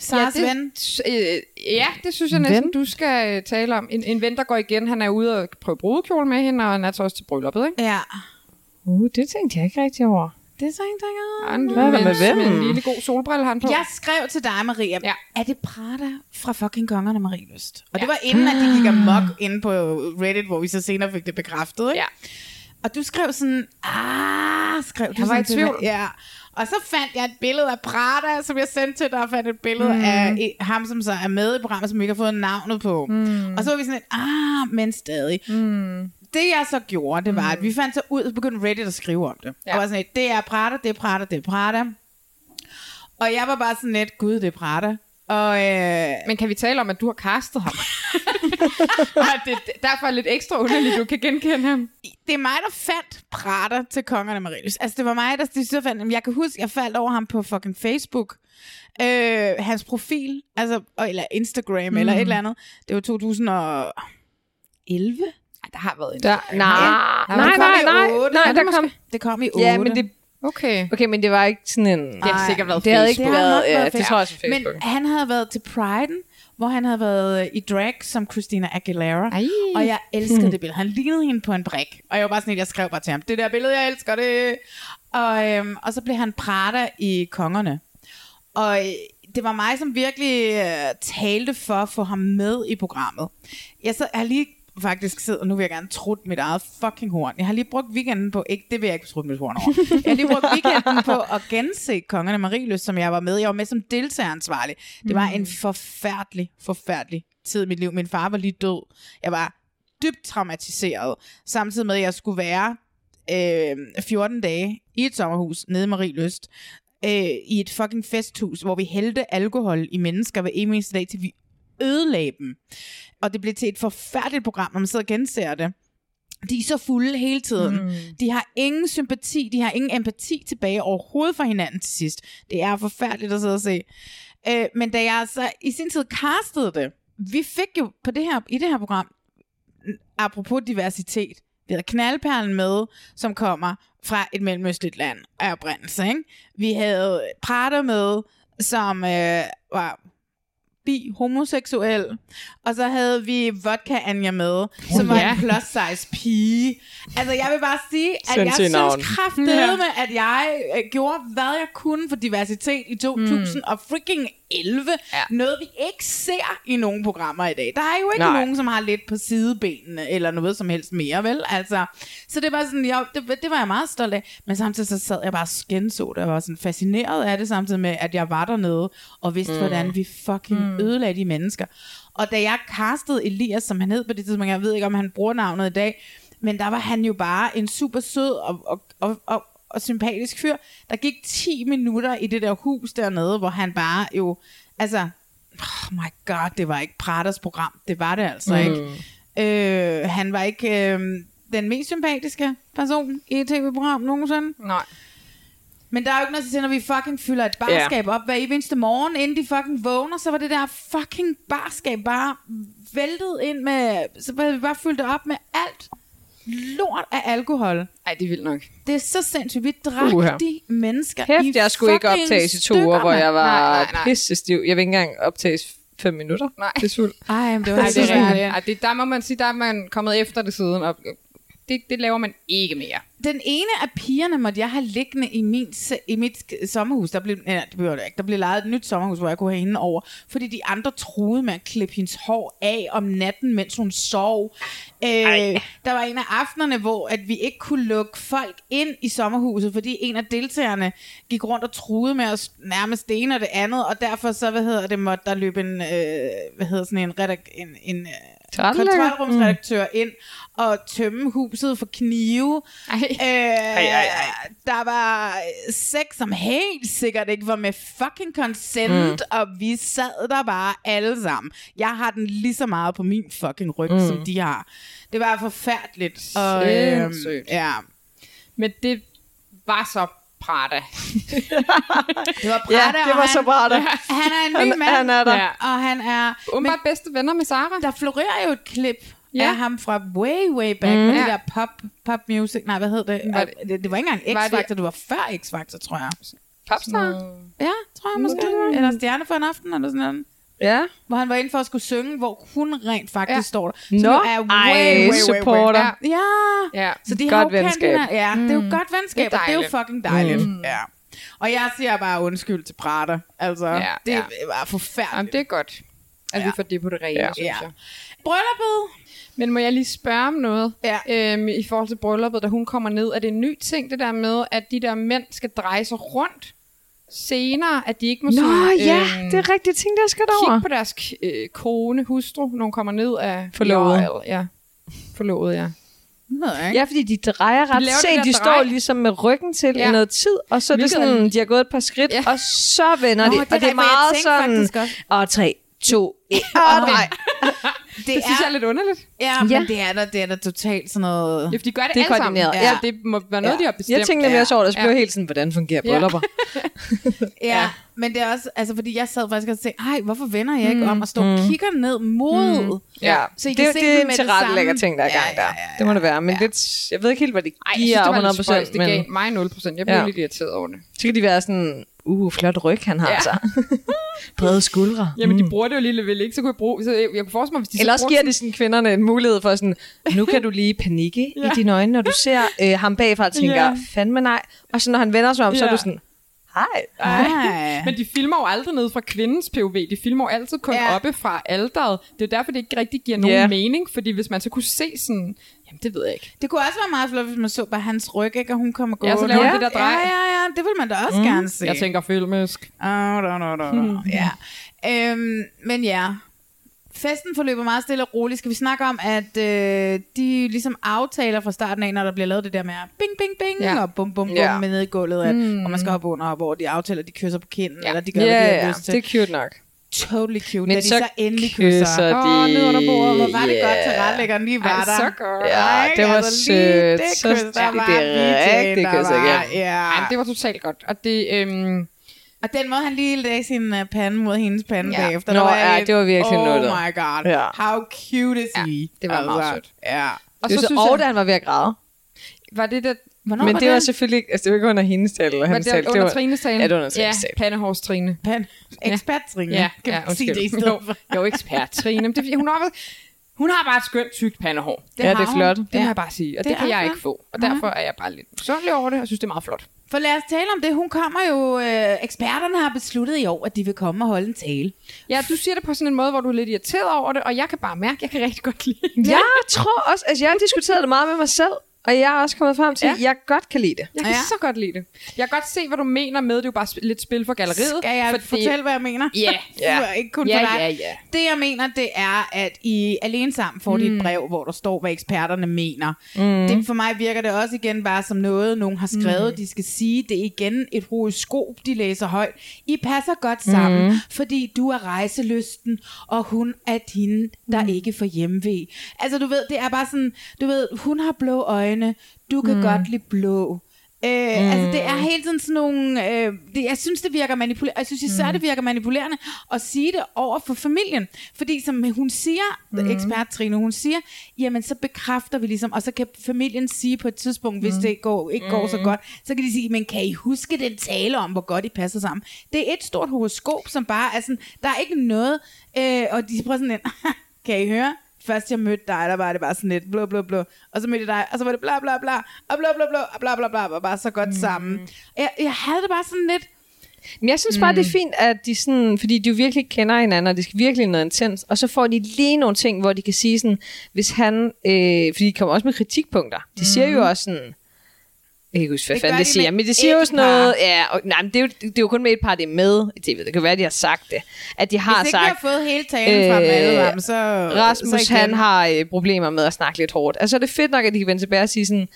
A: Saras
B: det,
A: ven?
B: Øh, ja, det synes jeg
C: En
B: næsten,
C: ven?
B: du skal øh, tale om. En, en ven, der går igen. Han er ude og prøve brudekjole med hende, og han er så også til brylluppet, ikke?
A: Ja.
C: Uh, det tænkte jeg ikke rigtig over.
A: Er.
B: Han,
C: Hvad er der med
B: med
C: vennen?
B: en lille god solbrille har han på.
A: Jeg skrev til dig, Maria.
B: Ja.
A: Er det Prada fra fucking Kongerne Marie Lyst? Og det var inden, at de gik amok inde på Reddit, hvor vi så senere fik det bekræftet. Ikke?
B: Ja.
A: Og du skrev sådan, ah, skrev du
B: Jeg var
A: sådan
B: i tvivl.
A: Ja. Og så fandt jeg et billede af Prada, som jeg sendte til dig, og fandt et billede mm. af ham, som så er med i programmet, som vi ikke har fået navnet på. Mm. Og så var vi sådan lidt, ah, men stadig.
B: Mm.
A: Det jeg så gjorde, det var, at vi fandt så ud, og begyndte Reddit at skrive om det. Ja. Og var sådan lidt, det er Prada, det er Prada, det er Prada. Og jeg var bare sådan lidt, gud, det er Prada. Og, øh,
B: Men kan vi tale om, at du har castet ham? og at det er derfor lidt ekstra underligt, du kan genkende ham.
A: det er mig, der fandt Prada til kongerne Marius. Altså, det var mig, der de så fandt. Jeg kan huske, jeg faldt over ham på fucking Facebook. Øh, hans profil, altså, eller Instagram, mm. eller et eller andet. Det var 2011.
B: Ej, der har været en.
C: Der, nej, nej, nej,
A: i
C: nej, nej,
A: Er
C: der
A: det
C: kom...
A: Det kom i 8.
C: Ja, men det,
B: Okay.
C: okay, men det var ikke sådan en...
B: Det har sikkert været
C: det havde ikke
A: Det har
C: været... Ja,
A: været
C: det
A: Facebook.
C: tror jeg også på
A: Men
C: Facebook.
A: han havde været til Pride'en, hvor han havde været øh, i drag som Christina Aguilera.
B: Ej.
A: Og jeg elskede det billede. Han lignede hende på en brik. Og jeg var bare sådan, at jeg skrev bare til ham, det der billede, jeg elsker det. Og, øhm, og så blev han Prada i Kongerne. Og øh, det var mig, som virkelig øh, talte for at få ham med i programmet. Jeg, så, jeg har lige faktisk siddet, og nu vil jeg gerne trutte mit eget fucking horn. Jeg har lige brugt weekenden på, ikke, det vil jeg ikke trutte mit horn over. Jeg har lige brugt weekenden på at gense Kongerne Marieløs, som jeg var med. Jeg var med som deltageransvarlig. Det var en forfærdelig, forfærdelig tid i mit liv. Min far var lige død. Jeg var dybt traumatiseret, samtidig med, at jeg skulle være øh, 14 dage i et sommerhus nede i Marie Lyst, øh, i et fucking festhus, hvor vi hældte alkohol i mennesker hver eneste dag, til vi ødelagde dem. Og det blev til et forfærdeligt program, når man sidder og genser det. De er så fulde hele tiden. Mm. De har ingen sympati, de har ingen empati tilbage overhovedet for hinanden til sidst. Det er forfærdeligt at sidde og se. Øh, men da jeg så i sin tid castede det, vi fik jo på det her, i det her program, apropos diversitet, vi havde knaldperlen med, som kommer fra et mellemøstligt land af oprindelse. Ikke? Vi havde Prater med, som øh, var bi, homoseksuel. Og så havde vi Vodka Anja med, som var
B: Ja.
A: en plus size pige. Altså, jeg vil bare sige, at jeg
K: Sindssygt navn.
A: synes kraftedeme, at jeg øh, gjorde, hvad jeg kunne for diversitet i 2000 og freaking 11. Ja. Noget, vi ikke ser i nogle programmer i dag. Der er jo ikke
K: Nej.
A: Nogen, som har lidt på sidebenene, eller noget som helst mere, vel? Altså, så det var sådan, jeg, det, det var jeg meget stolt af. Men samtidig så sad jeg bare og skænså det. Jeg var sådan fascineret af det, samtidig med, at jeg var dernede, og vidste, mm. hvordan vi fucking mm. ødelagde de mennesker. Og da jeg castede Elias, som han hed på det tidspunkt, jeg ved ikke, om han bruger navnet i dag, men der var han jo bare en super sød og, og, og, og, og sympatisk fyr. Der gik 10 minutter i det der hus dernede, hvor han bare jo, altså, oh my god, det var ikke Praters program. Det var det altså
K: Mm.
A: ikke. Øh, han var ikke øh, den mest sympatiske person i et tv-program nogensinde.
B: Nej.
A: Men der er jo ikke noget til, når vi fucking fylder et barskab op hver eneste morgen, inden de fucking vågner, så var det der fucking barskab bare væltet ind med, så var vi bare fyldt det op med alt lort af alkohol.
B: Ej, det er vildt nok.
A: Det er så sindssygt. Vi drak
K: Uha.
A: de mennesker
C: Kæft,
A: i
C: jeg skulle ikke optages i to
A: stykker,
C: uger, hvor jeg var
B: Nej, nej, nej.
C: pisse stiv. Jeg vil ikke engang optages fem minutter.
B: Nej.
C: Det er sult.
A: Ej, men det var
B: Ej,
A: så
B: det er rigtigt.
A: rigtigt.
B: Ej, det, der må man sige, der er man kommet efter det siden, og det, det laver man ikke mere.
A: Den ene af pigerne måtte jeg have liggende i, min, i mit sommerhus. Der blev, nej, det blev ikke. Der blev lejet et nyt sommerhus, hvor jeg kunne have hende over. Fordi de andre troede med at klippe hendes hår af om natten, mens hun sov. Øh, der var en af aftenerne, hvor at vi ikke kunne lukke folk ind i sommerhuset, fordi en af deltagerne gik rundt og truede med at nærmest det ene og det andet, og derfor så, hvad hedder det, måtte der løbe en, øh, hvad hedder sådan en, redak- en, en øh, kontrolrumsredaktør ind og tømme huset for knive.
B: Ej.
A: Øh, ej, ej, ej. Der var sex, som helt sikkert ikke var med fucking consent,
K: Mm.
A: mm. og vi sad der bare alle sammen. Jeg har den lige så meget på min fucking ryg,
B: Mm.
A: mm. som de har. Det var forfærdeligt. Og,
B: Sindssygt.
A: ja.
B: Men det var så Prada.
A: Det var
C: Ja,
A: Prada,
C: det
A: og
C: var
A: han,
C: så Prada.
A: Han er en ny
C: Han-
A: mand.
C: han er der.
A: Ja. Og han er...
B: Umiddelbart bedste venner med Sara.
A: Der florerer jo et klip
B: Ja.
A: ja. af ham fra way, way back.
B: Mm.
A: Mm. Med
B: Ja.
A: det der pop, pop music. Nej, hvad hed det?
B: Var
A: det, det, det var ikke engang
B: var det-
A: X-Factor, det var før X-Factor, tror jeg.
B: Popstar.
A: Ja, tror jeg måske.
C: Mm.
A: Eller Stjerne for en aften, eller sådan noget.
C: Ja.
A: Hvor han var inde for at skulle synge, hvor hun rent faktisk
B: Ja.
A: står der.
C: Nå,
A: Som jo er way,
C: ej,
A: way, way,
C: supporter.
A: way. Ja.
B: Ja.
A: Så de
C: Godt
A: har jo
C: venskab.
A: Ja, det er jo
B: Mm.
A: godt venskab,
B: Det er
A: og det er jo fucking dejligt.
C: Mm.
A: Ja. Og jeg siger bare undskyld til Prada. Altså,
B: Ja,
A: det
B: ja.
A: var forfærdeligt.
B: Jamen, det er godt, at ja. vi får det på det rene,
C: Ja.
B: ja. synes
A: Ja.
B: jeg.
A: Brylluppet.
B: Men må jeg lige spørge om noget?
A: Ja.
B: Øhm, I forhold til brylluppet, da hun kommer ned. Er det en ny ting, det der med, at de der mænd skal dreje sig rundt senere? At de ikke må
C: Nå
B: sådan,
C: ja,
B: øhm,
C: det er rigtigt ting, der skal derover.
B: kigge på deres øh, kone, hustru, når hun kommer ned af...
C: Forlovet.
B: Ja, ja. Forlovet, ja.
A: Ikke.
C: Ja, fordi de drejer ret.
B: De laver
C: Se,
B: det der
C: de
B: drej.
C: står ligesom med ryggen til
B: Ja.
C: i noget tid, og så er det sådan, de har gået et par skridt,
B: Ja.
C: og så vender
A: Nå,
C: de.
A: det
C: og det er meget sådan, og tre, to, et,
A: Og
C: og
A: det- Det
B: synes jeg er lidt underligt.
A: Ja, men
C: Ja.
A: det er da, det er da totalt sådan noget...
B: Ja, for de gør det,
C: Det er
B: alle sammen.
C: koordineret,
B: Ja.
C: ja.
B: det må være noget,
A: Ja.
B: de har bestemt.
C: Jeg tænkte nemlig
A: Ja.
C: også over det, så blev
B: Ja.
C: jeg helt sådan, hvordan fungerer
B: Ja.
C: bryllupper?
A: Ja, ja, men det er også, altså fordi jeg sad faktisk og tænkte, ej, hvorfor vender jeg ikke om og står og
C: Mm.
A: kigger ned mod?
C: Mm. Ja,
A: Så I
C: det,
A: kan
C: det,
A: se
C: det er en tilrettelægger
A: samme.
C: ting, der er i gang
A: Ja,
C: der.
A: ja, ja,
C: Det må det være, men
A: ja.
C: lidt, jeg ved ikke helt, hvad det
B: Ej, jeg
C: giver
B: synes, det var lidt
C: 100%,
B: spøjst. Det gav
C: men
B: mig 0%. Jeg blev
C: Ja.
B: lidt irriteret over det.
C: så kan de være sådan, uh, flot ryg han har
B: Ja.
C: altså. Brede skuldre.
B: Jamen, de bruger det jo lige vel ikke, så kunne jeg bruge... Så jeg, jeg kunne forestille mig, hvis de så
C: Ellers giver
B: sådan-
C: det sådan kvinderne en mulighed for sådan, nu kan du lige panikke ja. i dine øjne, når du ser øh, ham bagfra og tænker,
B: Ja.
C: fandme nej. Og så når han vender sig om, så er
B: Ja.
C: du sådan, hej.
A: Ej.
B: Men de filmer jo aldrig ned fra kvindens POV. De filmer jo altid kun
A: Ja.
B: ja. oppe fra alderet. Det er derfor, det ikke rigtig giver nogen
C: Ja.
B: mening. Fordi hvis man så kunne se sådan... Jamen, det ved jeg ikke.
A: Det kunne også være meget flot, hvis man så bare hans ryg, ikke? Og hun kommer
B: Ja,
A: gående.
B: så laver
A: ja.
B: det der drej.
A: Ja, ja, ja. Det vil man da også mm. gerne se.
B: Jeg tænker filmisk.
A: Oh, no, no, no, no. ja. Øhm, men ja, festen forløber meget stille og roligt. Skal vi snakke om, at øh, de ligesom aftaler fra starten af, når der bliver lavet det der med bing, bing, bing,
C: Ja.
A: ja. og bum, bum, bum
C: Ja.
A: ja. med ned i gulvet, at,
C: Mm.
A: og man skal hoppe under, hvor de aftaler, at de kysser på kinden, ja. eller de gør,
C: Ja,
A: hvad de
C: ja,
A: har lyst til.
C: det er cute nok.
A: Totally cute.
C: Men
A: da de
C: så
A: så, endelig kysser.
C: kysser
A: Åh,
C: de-
A: ned under bordet. Hvor var det
C: Ja.
A: godt til retlæggeren lige var
C: Ej,
A: der.
C: så godt. Ja,
A: Ej,
C: det var
A: altså
C: sødt.
A: Det
C: Så
A: kys, der var
C: Det er rigtig kys igen.
A: Ja.
B: Ej, det var totalt godt. Og det, øhm,
A: Og den måde, han lige lagde sin uh, pande mod hendes pande
B: Ja.
A: ja. bagefter.
C: Nå,
A: der var
C: ja,
A: jeg
C: det var virkelig
A: oh
C: nuttet.
A: my god.
C: Ja.
A: How cute is he?
B: det var meget sødt.
A: Ja.
B: Og så
C: så,
B: synes
C: og
B: jeg-
C: da han var ved at græde.
B: var det der...
A: Hvornår
C: Men
A: var
C: det var
A: den?
C: selvfølgelig ikke, altså det var ikke under hendes tale eller hans
B: det
C: tale.
B: under
C: var,
B: Trines tale?
C: Ja, det var under
B: Ja,
C: Trines tale.
B: pandehårs Trine.
A: Pan, ekspert Trine.
B: Ja,
A: kan
B: ja,
A: man sige det i stedet
B: Jo,
A: for.
B: jo, ekspert Trine. Men det hun, har, hun har bare et skønt, tykt pandehår.
C: Ja, det er
A: har hun.
C: flot.
B: Det må jeg bare sige. Og det,
A: Det
B: det kan jeg
A: flot.
B: ikke få. Og derfor er jeg bare lidt misundelig over det, og synes, det er meget flot.
A: For lad os tale om det. Hun kommer jo... Øh, eksperterne har besluttet i år, at de vil komme og holde en tale.
B: Ja, du siger det på sådan en måde, hvor du er lidt irriteret over det, og jeg kan bare mærke, at jeg kan rigtig godt lide det.
C: Jeg tror også, altså jeg har diskuteret det meget med mig selv, og jeg er også kommet frem til,
B: Ja.
C: at jeg godt kan lide det.
B: Jeg kan ja. så godt lide det. Jeg kan godt se, hvad du mener med, det er jo bare lidt spil for galleriet.
A: Skal jeg
B: fordi-
A: fortælle, hvad jeg mener?
B: Ja.
A: ja. Ikke kun
B: Ja,
A: for dig.
B: ja, ja.
A: Det, jeg mener, det er, at I alene sammen får mm. de et brev, hvor der står, hvad eksperterne mener. Mm. Det, for mig virker det også igen bare som noget, nogen har skrevet. Mm. De skal sige, det er igen et horoskop, de læser højt. I passer godt sammen, mm. fordi du er rejselysten, og hun er hende, der mm. ikke får hjemvej. Altså, du ved, det er bare sådan, du ved, hun har blå øjne, du kan mm. godt lide blå. Øh, mm. Altså det er hele tiden sådan nogle øh, det, Jeg synes det virker manipulerende Jeg synes især mm. det virker manipulerende At sige det over for familien Fordi som hun siger mm. Ekspert Trine Hun siger Jamen så bekræfter vi ligesom Og så kan familien sige på et tidspunkt Hvis det går, ikke går så godt Så kan de sige Men kan I huske den tale om Hvor godt I passer sammen Det er et stort horoskop Som bare er sådan Der er ikke noget øh, Og de prøver sådan en Kan I høre Først jeg mødte dig, der var det bare sådan lidt blå, blå, blå. Og så mødte jeg dig, og så var det bla, bla, bla. Og bla, bla, bla, og bla, bla, bla. Og bare så godt sammen. Jeg, jeg havde det bare sådan lidt...
C: Men jeg synes bare, det er fint, at de sådan, fordi de jo virkelig kender hinanden, og det skal virkelig noget intens, og så får de lige nogle ting, hvor de kan sige sådan, hvis han, øh, fordi de kommer også med kritikpunkter, de siger jo også sådan, jeg kan ikke huske, hvad
A: Det
C: fanden det
A: de
C: siger, men det siger jo sådan noget, ja, og, nej, men det er, jo, det er jo kun med et par, det er med i tv'et, det kan være, de har sagt det, at de har
A: Hvis ikke
C: sagt,
A: har fået hele talen fra dem alle sammen, så...
C: Rasmus,
A: så
C: han har øh, problemer med at snakke lidt hårdt. Altså, det er fedt nok, at de kan vende tilbage og sige sådan,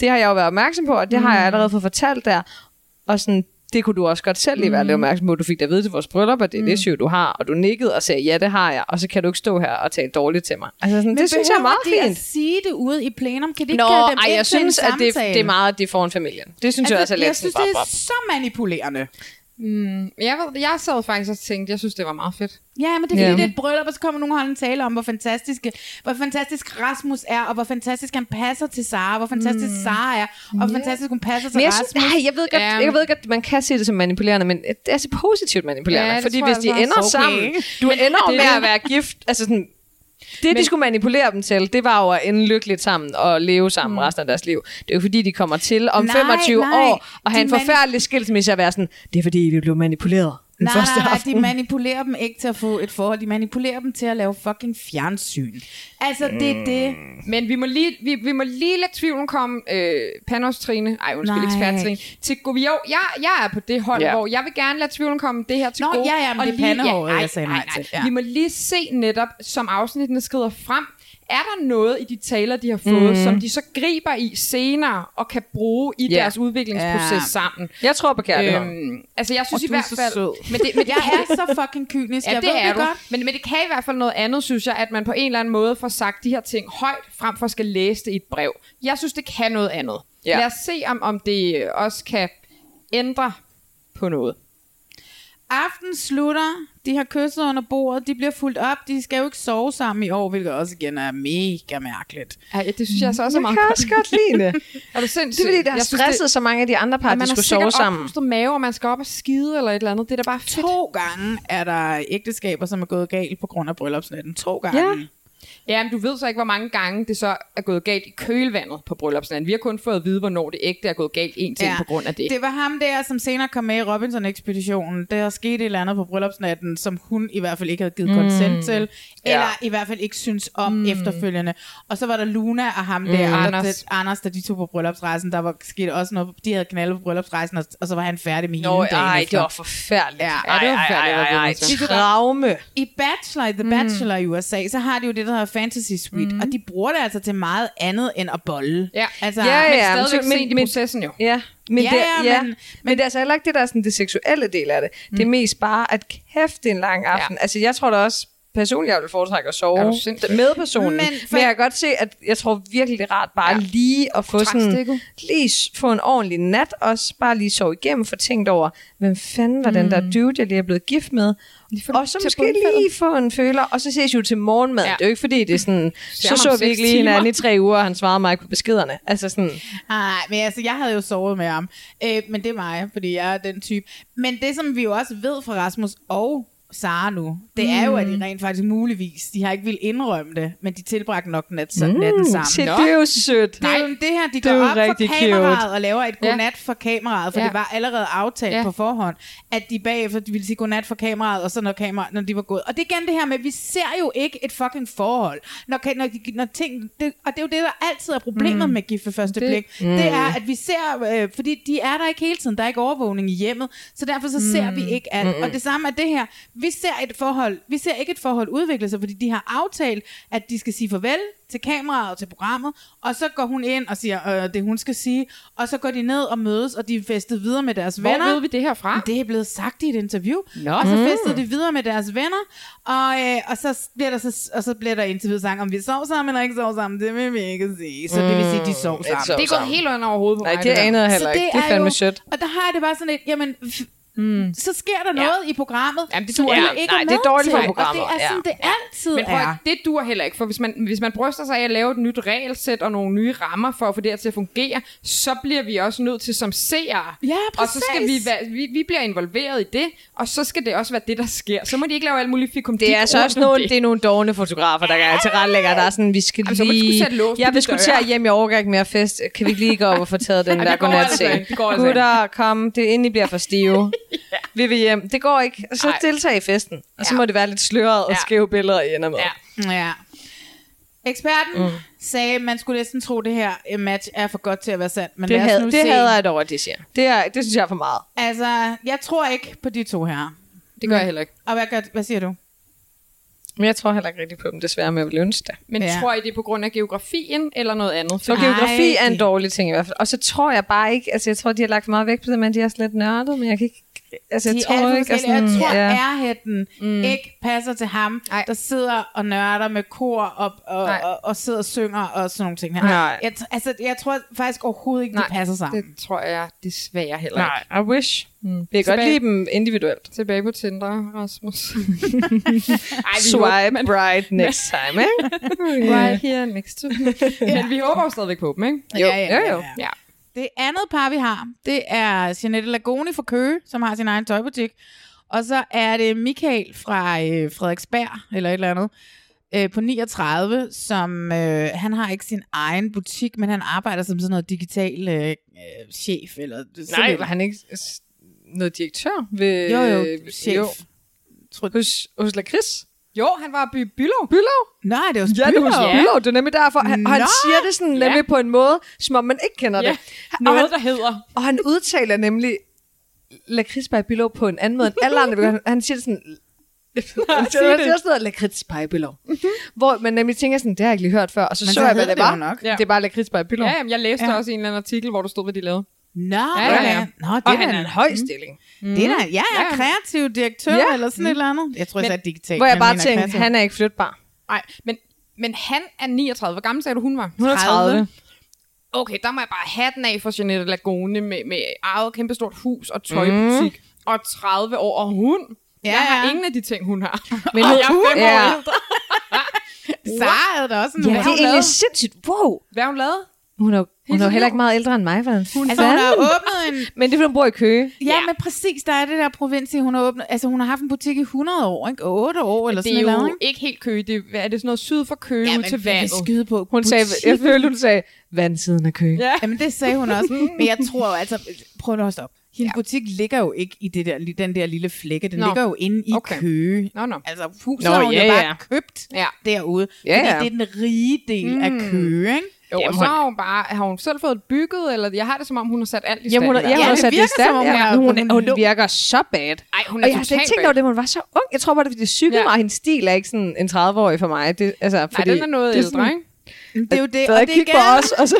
C: det har jeg jo været opmærksom på, og det har
A: Mm.
C: jeg allerede fået fortalt der. Og sådan, det kunne du også godt selv lige være
A: Mm.
C: lidt opmærksom på. Du fik da at vide til vores bryllup, og det er det syv, du har. Og du nikkede og sagde, ja, det har jeg. Og så kan du ikke stå her og tale dårligt til mig. Altså, sådan,
A: Men
C: det synes jeg er meget
A: behøver de
C: fint.
A: at sige det ude i plenum? Kan det ikke
C: Nå,
A: dem
C: ej, jeg synes, at det, det er meget, at de får en familie. Det synes jeg også er lidt
A: Jeg synes, det er så manipulerende.
B: Mm, jeg, ved, jeg sad faktisk og tænkte, jeg synes, det var meget fedt.
A: Ja, men det er fordi, det er et bryllup, og så kommer nogen og tale om, hvor fantastisk, hvor fantastisk Rasmus er, og hvor fantastisk han passer til Sara, hvor fantastisk mm. Sara er, og hvor fantastisk hun passer til
C: Men jeg,
A: Rasmus.
C: synes, ej, jeg, ved godt,
B: Ja.
C: jeg ved godt, at man kan se det som manipulerende, men det er så positivt manipulerende.
B: Ja, det
C: fordi hvis de
B: altså
C: ender.
B: Okay.
C: sammen, du ender
B: det
C: med at være gift. Altså sådan, det, men, de skulle manipulere dem til, det var jo at ende lykkeligt sammen og leve sammen mm. resten af deres liv. Det er jo fordi, de kommer til om
A: Nej,
C: 25
A: nej.
C: år og have en forfærdelig skilsmisse og være sådan, det er fordi, de blev manipuleret den
A: Nej,
C: første
A: nej, nej,
C: aften.
A: de manipulerer dem ikke til at få et forhold. De manipulerer dem til at lave fucking fjernsyn. Altså, det er det.
B: Men vi må lige, vi, vi må lige lade tvivlen komme øh, Panos Trine, ej undskyld,
A: Nej.
B: ekspert Trine, til go- jo, jeg, jeg er på det hold,
C: Ja.
B: ja. hvor jeg vil gerne lade tvivlen komme det her til
A: Nå,
B: gode.
A: ja, ja, men
B: og
A: det er pandehåret,
B: ej,
A: jeg sagde nej
B: ej,
A: til, ja.
B: Vi må lige se netop, som afsnittene skrider frem, er der noget i de taler, de har fået, mm. som de så griber i senere og kan bruge i
C: Ja.
B: deres udviklingsproces
A: Ja.
B: sammen?
C: Jeg tror på kærlighed.
B: Øhm, altså, jeg synes
A: Og
B: i
A: du er
B: hvert
A: så
B: fald...
A: sød.
B: Men det, men
A: Jeg er så fucking kynisk.
B: Ja,
A: jeg
B: det
A: ved
B: er
A: det
B: du.
A: godt.
B: Men, men det kan i hvert fald noget andet, synes jeg, at man på en eller anden måde får sagt de her ting højt, frem for at skal læse det i et brev. Jeg synes, det kan noget andet.
C: Ja.
B: Lad os se, om, om det også kan ændre på noget.
A: Aften slutter. De har kysset under bordet. De bliver fuldt op. De skal jo ikke sove sammen i år, hvilket også igen er mega mærkeligt.
B: Ej, det synes jeg så også er
C: Jeg
B: meget
C: kan også godt lide det.
B: Er du
C: Det
B: sindssygt?
C: er fordi, det har
B: Jeg
C: stresset så mange af de andre par,
B: at
C: at de
B: man har
C: skulle sove sammen.
B: oppustet mave, og man skal op og skide eller et eller andet. Det er da bare fedt.
A: To gange er der ægteskaber, som er gået galt på grund af bryllupsnatten. To gange.
C: Ja.
B: Ja, men du ved så ikke, hvor mange gange det så er gået galt i kølvandet på bryllupsnatten. Vi har kun fået at vide, hvornår det ægte er gået galt en ting ja. på grund af det.
A: Det var ham der, som senere kom med i Robinson-ekspeditionen. Der skete et eller andet på bryllupsnatten, som hun i hvert fald ikke havde givet
B: Mm.
A: consent til,
B: Ja.
A: eller i hvert fald ikke synes om mm. efterfølgende. Og så var der Luna og ham der,
B: Mm.
A: der
B: Anders.
A: Anders. Anders, da de tog på bryllupsrejsen, der var sket også noget, de havde knaldet på bryllupsrejsen, og, og så var han færdig med
C: Nå,
A: hende dagen
C: ej,
A: efter.
C: det var forfærdeligt.
A: Ja,
C: Ja, det var forfærdeligt, hvad det var.
A: Ligesom-
C: Traume.
A: I Bachelor, i The Bachelor i USA, så har de jo det, der hedder Fantasy Suite, mm. og de bruger det altså til meget andet end at bolle.
B: Ja,
A: altså,
C: ja, ja,
B: men
C: men
B: stadigvæk
C: så-
B: sent i processen jo.
C: Ja, men,
A: Ja,
C: det,
A: ja,
C: ja,
A: men-
C: men, men, det er altså heller ikke det, der er sådan det seksuelle del af det. Mm. Det er mest bare, at kæft, det er en lang aften. Ja. Altså, jeg tror da også, personligt, jeg vil foretrække at sove med personen.
A: Men for-
C: men jeg kan godt se, at jeg tror virkelig, det er rart bare ja. lige at få sådan, lige få en ordentlig nat, også bare lige sove igennem, få tænkt over, hvem fanden var mm. den der dude, jeg lige er blevet gift med, og så måske
B: bundfældet.
C: lige få en føler, og så ses jo til morgenmad.
B: Ja.
C: Det er jo ikke fordi, det er sådan, så så
B: om
C: vi ikke lige hinanden i tre uger, og han svarede mig på beskederne. Altså sådan,
A: Nej, men altså, jeg havde jo sovet med ham. Øh, men det er mig, fordi jeg er den type. Men det, som vi jo også ved fra Rasmus og Sara nu, det er jo, at de rent faktisk muligvis, de har ikke vil indrømme det, men de tilbragte nok nat, mm, natten sammen.
C: se, det er jo sødt.
A: Det jo det her, de
C: Det
A: går op for kameraet
C: cute.
A: og laver et
B: Ja.
A: godnat for kameraet, for
B: Ja.
A: det var allerede aftalt
B: Ja.
A: på forhånd, at de bagefter de ville sige godnat for kameraet, og så når, kamera, når de var gået. Og det er igen det her med, at vi ser jo ikke et fucking forhold. Når, når, de, når ting, det, og det er jo det, der altid er problemet mm. med gift ved første
B: Det-
A: blik. Mm. Det er, at vi ser, øh, fordi de er der ikke hele tiden, der er ikke overvågning i hjemmet, så derfor så ser vi ikke alt. Og det samme er det her. Vi ser et forhold, vi ser ikke et forhold udvikle sig, fordi de har aftalt, at de skal sige farvel til kameraet og til programmet, og så går hun ind og siger øh, det, hun skal sige, og så går de ned og mødes, og de er festet videre med deres
B: Hvor
A: venner.
B: ved vi det her fra?
A: Det er blevet sagt i et interview.
B: Nå.
A: Og så
B: Mm.
A: festede de videre med deres venner, og, øh, og, så bliver der så, og så bliver der interviewet sang, om vi sov sammen eller ikke sov sammen. Det vil vi ikke sige. Så det vil sige, de sov
C: Mm,
A: sammen.
C: sov
B: Det er gået helt under over hovedet på
C: Nej,
B: mig.
C: det
B: der.
C: anede jeg heller ikke. Det er fandme sødt.
A: Og der har jeg det bare sådan lidt, jamen, f- mm. så sker der noget i programmet,
B: Jamen, det
A: du
B: jeg-
A: ikke
C: nej,
A: er
C: det er dårligt for
A: til.
C: programmet,
A: Og det er sådan,
C: ja.
A: det altid
B: Men prøv,
A: er.
B: det dur heller ikke, for hvis man, hvis man bryster sig af at lave et nyt regelsæt og nogle nye rammer for at få det her til at fungere, så bliver vi også nødt til som seere.
A: Ja,
B: og så skal vi,
A: præcis.
B: være, vi, vi bliver involveret i det, og så skal det også være det, der sker. Så må de ikke lave alt muligt fikum
C: Det er altså også nogle, det er nogle dogne fotografer, der er til retlægger, der er sådan, vi skal
B: Jamen, så
C: lige...
B: skulle sætte lås de
C: vil sgu til at hjem, jeg overgår ikke mere fest. Kan vi ikke lige gå op og få taget den der
B: det altså. Det går altså
C: Gutter, kom, det er inden I bliver for stive. Vi vil hjem. Det går ikke. Så
B: Ej.
C: deltag i festen. Og så
B: Ja.
C: må det være lidt sløret og
B: Ja.
C: skæve billeder, I ender med.
B: Ja.
A: Ja. Eksperten mm. sagde, at man skulle næsten tro, at det her øh, match er for godt til at være sandt. Men
C: Det, had,
A: nu
C: det
A: se.
C: hader jeg dog, at de siger. Det, er, det synes jeg er for meget.
A: Altså, jeg tror ikke på de to her.
B: Det gør jeg heller ikke.
A: Og hvad, gør, hvad siger du?
C: Men jeg tror heller ikke rigtig på dem, desværre, men jeg vil ønske det.
B: Men
A: Ja.
B: ja. tror I, det er på grund af geografien eller noget andet?
C: For
A: Nej,
C: geografi er en dårlig ting i hvert fald. Og så tror jeg bare ikke, altså jeg tror, de har lagt meget vægt på det, men de er også lidt nørdet, men jeg kan ikke, altså jeg
A: de
C: tror
A: er alt
C: ikke, at sådan,
A: Jeg tror,
C: ja.
A: ærhætten mm. ikke passer til ham,
B: Nej.
A: der sidder og nørder med kor og, og,
B: Nej.
A: og, og sidder og synger og sådan nogle ting her.
C: Nej.
A: Jeg, t- altså, jeg tror faktisk overhovedet ikke,
B: Nej,
A: de passer sammen.
B: Det tror jeg desværre heller ikke.
C: Nej, I wish. Mm. Vi kan godt lide dem individuelt.
B: Tilbage på Tinder, Rasmus. Ej,
C: Swipe right next time, ikke?
B: Right here next to me. Men vi håber jo stadigvæk på dem, ikke?
C: Jo,
A: Ja, ja,
C: jo,
A: ja,
C: jo.
A: ja.
B: Ja.
A: Det andet par, vi har, det er Jeanette Lagoni fra Køge, som har sin egen tøjbutik. Og så er det Michael fra øh, Frederiksberg, eller et eller andet, øh, på 39, som øh, han har ikke sin egen butik, men han arbejder som sådan noget digital øh, øh, chef. Eller
C: Nej, var han ikke noget direktør ved...
A: Jo, jo, chef.
C: Jo. Hos, hos Lakris?
B: Jo, han var by Bylov.
C: Bylov?
A: Nej, det jo
C: Ja, det var. Bylov. Det er nemlig derfor. Han, og han
A: Nå!
C: siger det sådan
B: Ja.
C: nemlig på en måde, som om man ikke kender
B: Ja,
C: det. Og
B: noget,
C: han,
B: der hedder.
C: og han udtaler nemlig Lakrids by Bylov på en anden måde end alle andre. Han, han siger det sådan... Han siger, siger sådan noget Lakrids by Bylov. Hvor man nemlig tænker sådan, det har jeg ikke lige hørt før. Og så
A: Men
C: så,
A: så
C: jeg, hvad det
A: det
C: var.
A: nok.
B: Ja.
C: Det er bare Lakrids by Bylov.
B: Ja, jamen, jeg læste
A: Ja.
B: ja. også en eller anden artikel, hvor der stod, hvad de lavede.
A: Nå,
B: Ja,
A: ja,
B: ja.
A: Nå, det
C: Og
A: er
C: han er en høj stilling.
A: Det er da, ja, ja,
B: Ja.
A: kreativ direktør,
C: Ja.
A: eller sådan et eller andet. Jeg tror, jeg
B: Men-
A: sagde digitalt.
C: Hvor jeg bare tænkte,
A: kreativ.
C: han er ikke flytbar.
B: Nej, men, men han er 39. Hvor gammel sagde du, hun var?
C: 130.
B: Okay, der må jeg bare have den af for Jeanette Lagone med, med eget kæmpestort hus og tøjbutik. Mm. Og 30 år, og hun.
A: Ja,
B: jeg har ingen af de ting, hun har.
C: Men
B: og
C: hun-
B: jeg er fem
C: ja.
B: år ældre.
A: Sara havde da også en
C: Ja, det er egentlig sindssygt. Wow.
B: Hvad hun lavet?
C: Hun er, jo- hun er jo heller ikke meget ældre end mig. Hvordan
A: Hun, altså, hun har åbnet en...
C: Men det er, hun bor i Køge.
A: Ja, ja, men præcis, der er det der provins, i, hun har åbnet. Altså, hun har haft en butik i 100 år, ikke? 8 år eller
B: Det
A: sådan
B: er
A: noget.
B: jo ikke helt køge. Det er, er det sådan noget syd for køge
A: Ja,
B: ud
A: men
B: til vandet.
A: skyde på?
C: Hun sagde, jeg følte, hun sagde, vandsiden af Køge.
B: Ja.
A: Jamen, det sagde hun også. Men jeg tror jo, altså, prøv at stoppe. Hendes ja. butik ligger jo ikke i det der, den der lille flække. Den
B: Nå.
A: ligger jo inde i
B: Okay.
A: Køge.
B: Nå, nå.
A: Altså, huset
C: Nå,
A: har hun
C: ja,
A: jo bare
C: ja.
A: købt
B: Ja.
A: derude.
C: Ja,
A: fordi
C: ja.
A: det er den rige del af
B: Mm.
A: Køge, ikke?
B: Jo,
C: Jamen,
B: og så
C: hun-
B: har hun bare, har hun selv fået bygget, eller jeg har det som om, hun har sat alt i stand.
C: Jamen, hun, har- har
A: Ja,
C: også
A: det
C: sat det i stand.
A: som om
C: ja.
A: hun
C: hun,
A: hun-
C: hun virker så bad.
B: Ej, hun er
C: Og jeg har slet ikke tænkt over det, hun var så ung. Jeg tror bare, det er, fordi det cyklede
B: Ja.
C: mig, hendes stil er ikke sådan en 30-årig for mig. Det, altså,
B: Nej,
C: fordi
B: den er noget
C: det
B: ældre, ikke?
A: Det er jo det.
C: Så
A: Og
C: jeg
A: det er
C: kigger på os, og så...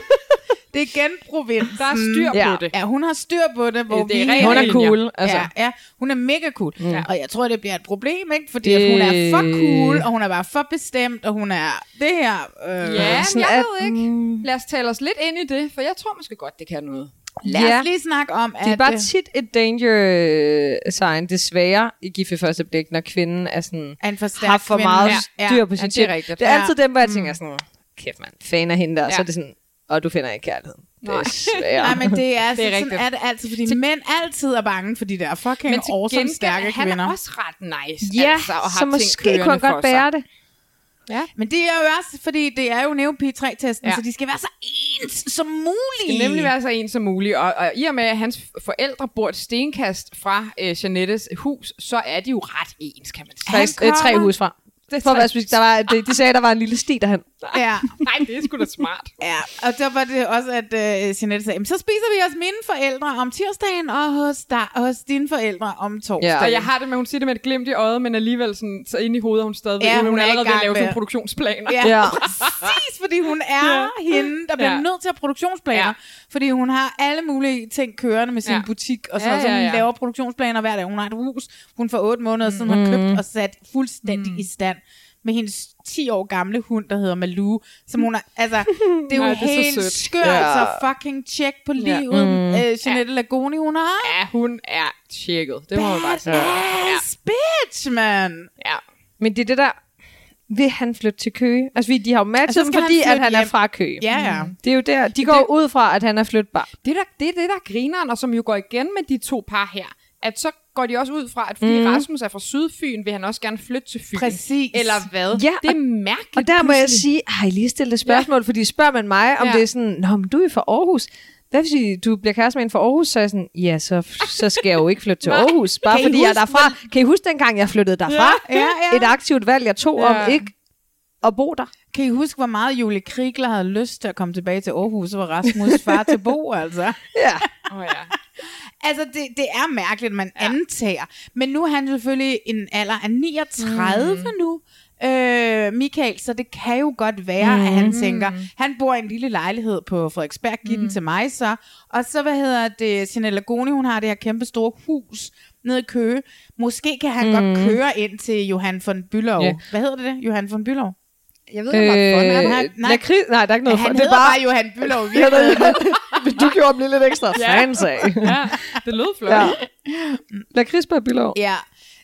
A: det er igen provinsen.
B: Der er styr på
C: Ja.
B: det.
A: Ja, hun har styr på det, hvor
B: Det er
A: vi...
C: Hun er cool. Altså.
A: Ja, ja, hun er mega cool.
C: Mm.
A: Og jeg tror, det bliver et problem, ikke? Fordi
C: Det-
A: at hun er for cool, og hun er bare for bestemt, og hun er det her... Øh,
B: Ja, men jeg ved ikke.
C: mm.
B: Lad os tale os lidt ind i det, for jeg tror måske godt, det kan noget.
A: Lad
C: Ja.
A: os lige snakke om, at...
C: Det er bare
A: øh,
C: tit et danger øh, sign, desværre, i gift ved første blik, når kvinden er sådan,
A: en for
C: har for
A: kvinde.
C: meget
A: Ja,
C: styr på
B: ja,
C: sin
B: det er.
C: Det er
A: Ja.
C: altid dem, hvor jeg tænker sådan, kæft mand, fan af hende der,
B: Ja.
C: så er det sådan, og du finder ikke kærligheden. Det er
B: Nej.
A: Nej, men det er,
B: Det er
A: sådan er det altid, fordi mænd altid er bange for de der fucking
B: Men til
A: awesome,
B: gengæld,
A: stærke
B: han
A: kvinder.
B: er også ret nice.
C: Ja,
B: altså, og har
C: så måske kunne han godt bære
B: sig.
C: det.
A: Men det er jo også, fordi det er jo Neo P3-testen,
B: Ja.
A: så de skal være så ens som
B: Det
A: muligt.
B: skal nemlig være så en som muligt. Og, og i og med, at hans forældre bor et stenkast fra øh, Janettes hus, så er de jo ret ens, kan man sige.
C: Faktisk øh, tre hus fra.
B: Det
C: For at være specifik, der var, de, de sagde, at der var en lille sti derhen.
A: Ja.
B: Nej, det er sgu da smart.
A: Ja, og der var det også, at uh, Jeanette sagde, "Jamen, så spiser vi hos mine forældre om tirsdagen, og hos, der, hos dine forældre om torsdagen.
B: Så jeg har det med, at hun siger det med et glimt i øjet, men alligevel sådan, så inde i hovedet hun stadigvæk.
A: Ja,
B: hun,
A: hun
B: er
A: er
B: allerede ved at lave sådan produktionsplaner.
A: Ja,
C: Ja.
A: præcis, fordi hun er
B: Ja.
A: hende, der bliver
B: Ja.
A: nødt til at have produktionsplaner.
B: Ja.
A: Fordi hun har alle mulige ting kørende med sin
B: Ja.
A: butik, og så,
B: Ja,
A: ja, så
B: ja,
A: hun
B: ja.
A: laver produktionsplaner hver dag. Hun har et hus, hun for otte måneder siden har købt og sat fuldstændig
B: Mm.
A: i stand med hendes 10 år gamle hund, der hedder Malou, som hun er, altså, det er jo
B: Nej, det er
A: helt skørt,
C: Ja.
A: så fucking tjek på
B: Ja.
A: livet, mm. øh, Jeanette Lagoni, hun har.
B: Ja, hun er tjekket. Det må man bare sige.
A: Badass bitch, man.
B: Ja.
C: Men det er det der, vil han flytte til Køge? Altså, vi- de har jo matchet
A: så
C: dem,
A: skal
C: fordi
A: han
C: at han er fra Køge.
A: Ja, ja.
C: Det er jo der, de går ud fra, at han er flytbar.
B: Det, der, det er det, der er grineren, og som jo går igen med de to par her, at så går de også ud fra, at fordi
C: Mhm.
B: Rasmus er fra Sydfyn, vil han også gerne flytte til Fyn.
A: Præcis.
B: Eller hvad?
C: Ja,
B: det er mærkeligt.
C: Og der må jeg
B: pludselig.
C: sige, har I lige stillet et spørgsmål? Ja. Fordi spørger man mig, om
B: Ja.
C: det er sådan, Nå, men du er fra Aarhus. Hvad hvis I- du bliver kæreste med en fra Aarhus? Så er jeg sådan, ja, så, så skal jeg jo ikke flytte til. Aarhus. Bare
A: Kan I
C: fordi jeg er
A: huske,
C: derfra. Kan I huske dengang, jeg flyttede derfra?
A: Ja, ja, ja.
C: Et aktivt valg, jeg tog
B: Ja.
C: om ikke at bo der.
A: Kan I huske, hvor meget Julie Krigler havde lyst til at komme tilbage til Aarhus, og var Rasmus far til Bo, altså?
C: Ja.
B: Oh, ja.
A: Altså, det, det er mærkeligt, man ja. antager. Men nu er han selvfølgelig en alder af 39 mm. nu, øh, Michael, så det kan jo godt være, mm. at han tænker, han bor i en lille lejlighed på Frederiksberg, giv mm. den til mig så. Og så, hvad hedder det, Jeanette Lagoni, hun har det her kæmpe store hus nede i Køge. Måske kan han mm. godt køre ind til Johan von Bülow.
C: Ja.
A: Hvad hedder det, det? Johan von Bülow?
B: Jeg ved ikke, om
C: Øh,
B: øh,
A: nej, nej.
C: lakrids, nej, der er ikke noget
A: Han
C: for. Det er bare,
A: bare Johan
C: det- du gjorde dem lige lidt ekstra
B: Ja.
C: fancy.
B: Ja, det lød flot.
C: Ja. Lakrids på Bylov.
A: Ja,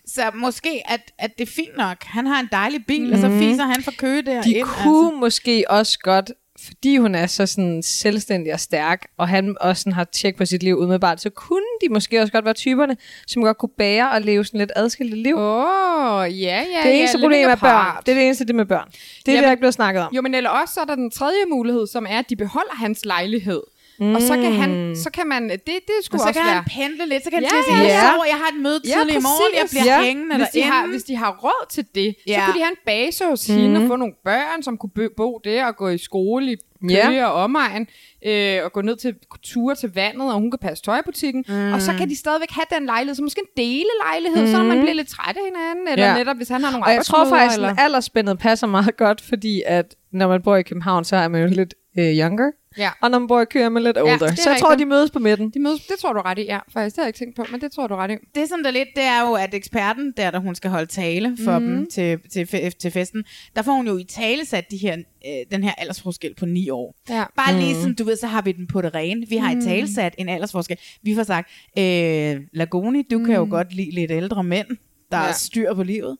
A: så måske, at, at det er fint nok. Han har en dejlig bil, mm. og så fiser han fra Køge der
C: De
A: ind.
C: kunne altså. måske også godt, fordi hun er så sådan selvstændig og stærk, og han også sådan har tjek på sit liv umiddelbart, så kunne de måske også godt være typerne, som godt kunne bære og leve sådan lidt adskilte liv.
B: Åh, oh, ja, ja.
C: det eneste
B: ja,
C: problem er børn. Det er det eneste, det med børn. Det er
B: Jamen-
C: det, der ikke blevet snakket om.
B: Jo, men eller også så er der den tredje mulighed, som er, at de beholder hans lejlighed. Mm. Og så kan han, så kan man, det, det
A: Og
B: skulle
A: så
B: også
A: kan
B: være.
A: han pendle lidt, så kan han
B: Ja,
A: sige, jeg
C: ja.
A: sover, jeg har et møde
B: Ja,
A: tidligt i morgen, jeg bliver
C: Ja.
A: hængende
B: hvis de, har, hvis de har råd til det, ja. så
A: Ja.
B: kunne de have en base hos mm. hende og få nogle børn, som kunne bo- der og gå i skole i
C: Ja.
B: Køge og omegn, øh, og gå ned til ture til vandet, og hun kan passe tøjbutikken. Mm. Og så kan de stadigvæk have den lejlighed, så måske en delelejlighed, mm. så når man bliver lidt træt af hinanden, eller
C: Ja.
B: ja. netop hvis han har nogle
C: Og jeg tror faktisk,
B: eller...
C: at aldersspændet passer meget godt, fordi at når man bor i København, så er man jo lidt øh, younger.
B: Ja.
C: Og når man bor i Køge, er man lidt
B: Ja,
C: older.
B: er
C: så jeg tror,
B: rigtigt.
C: de mødes på midten.
B: De mødes, det tror du ret i, ja. Faktisk, det har jeg ikke tænkt på, men det tror du ret i.
A: det som der lidt, det er jo, at eksperten, der, der hun skal holde tale for mm. dem til, til, til festen, der får hun jo i tale sat de her, øh, den her aldersforskel på ni år.
B: Ja.
A: Bare lige sådan, du ved, så har vi den på det rene. Vi har i tale sat en aldersforskel. Vi får sagt, øh, Lagoni, du mm. kan jo godt lide lidt ældre mænd. Der ja. Er styr på livet.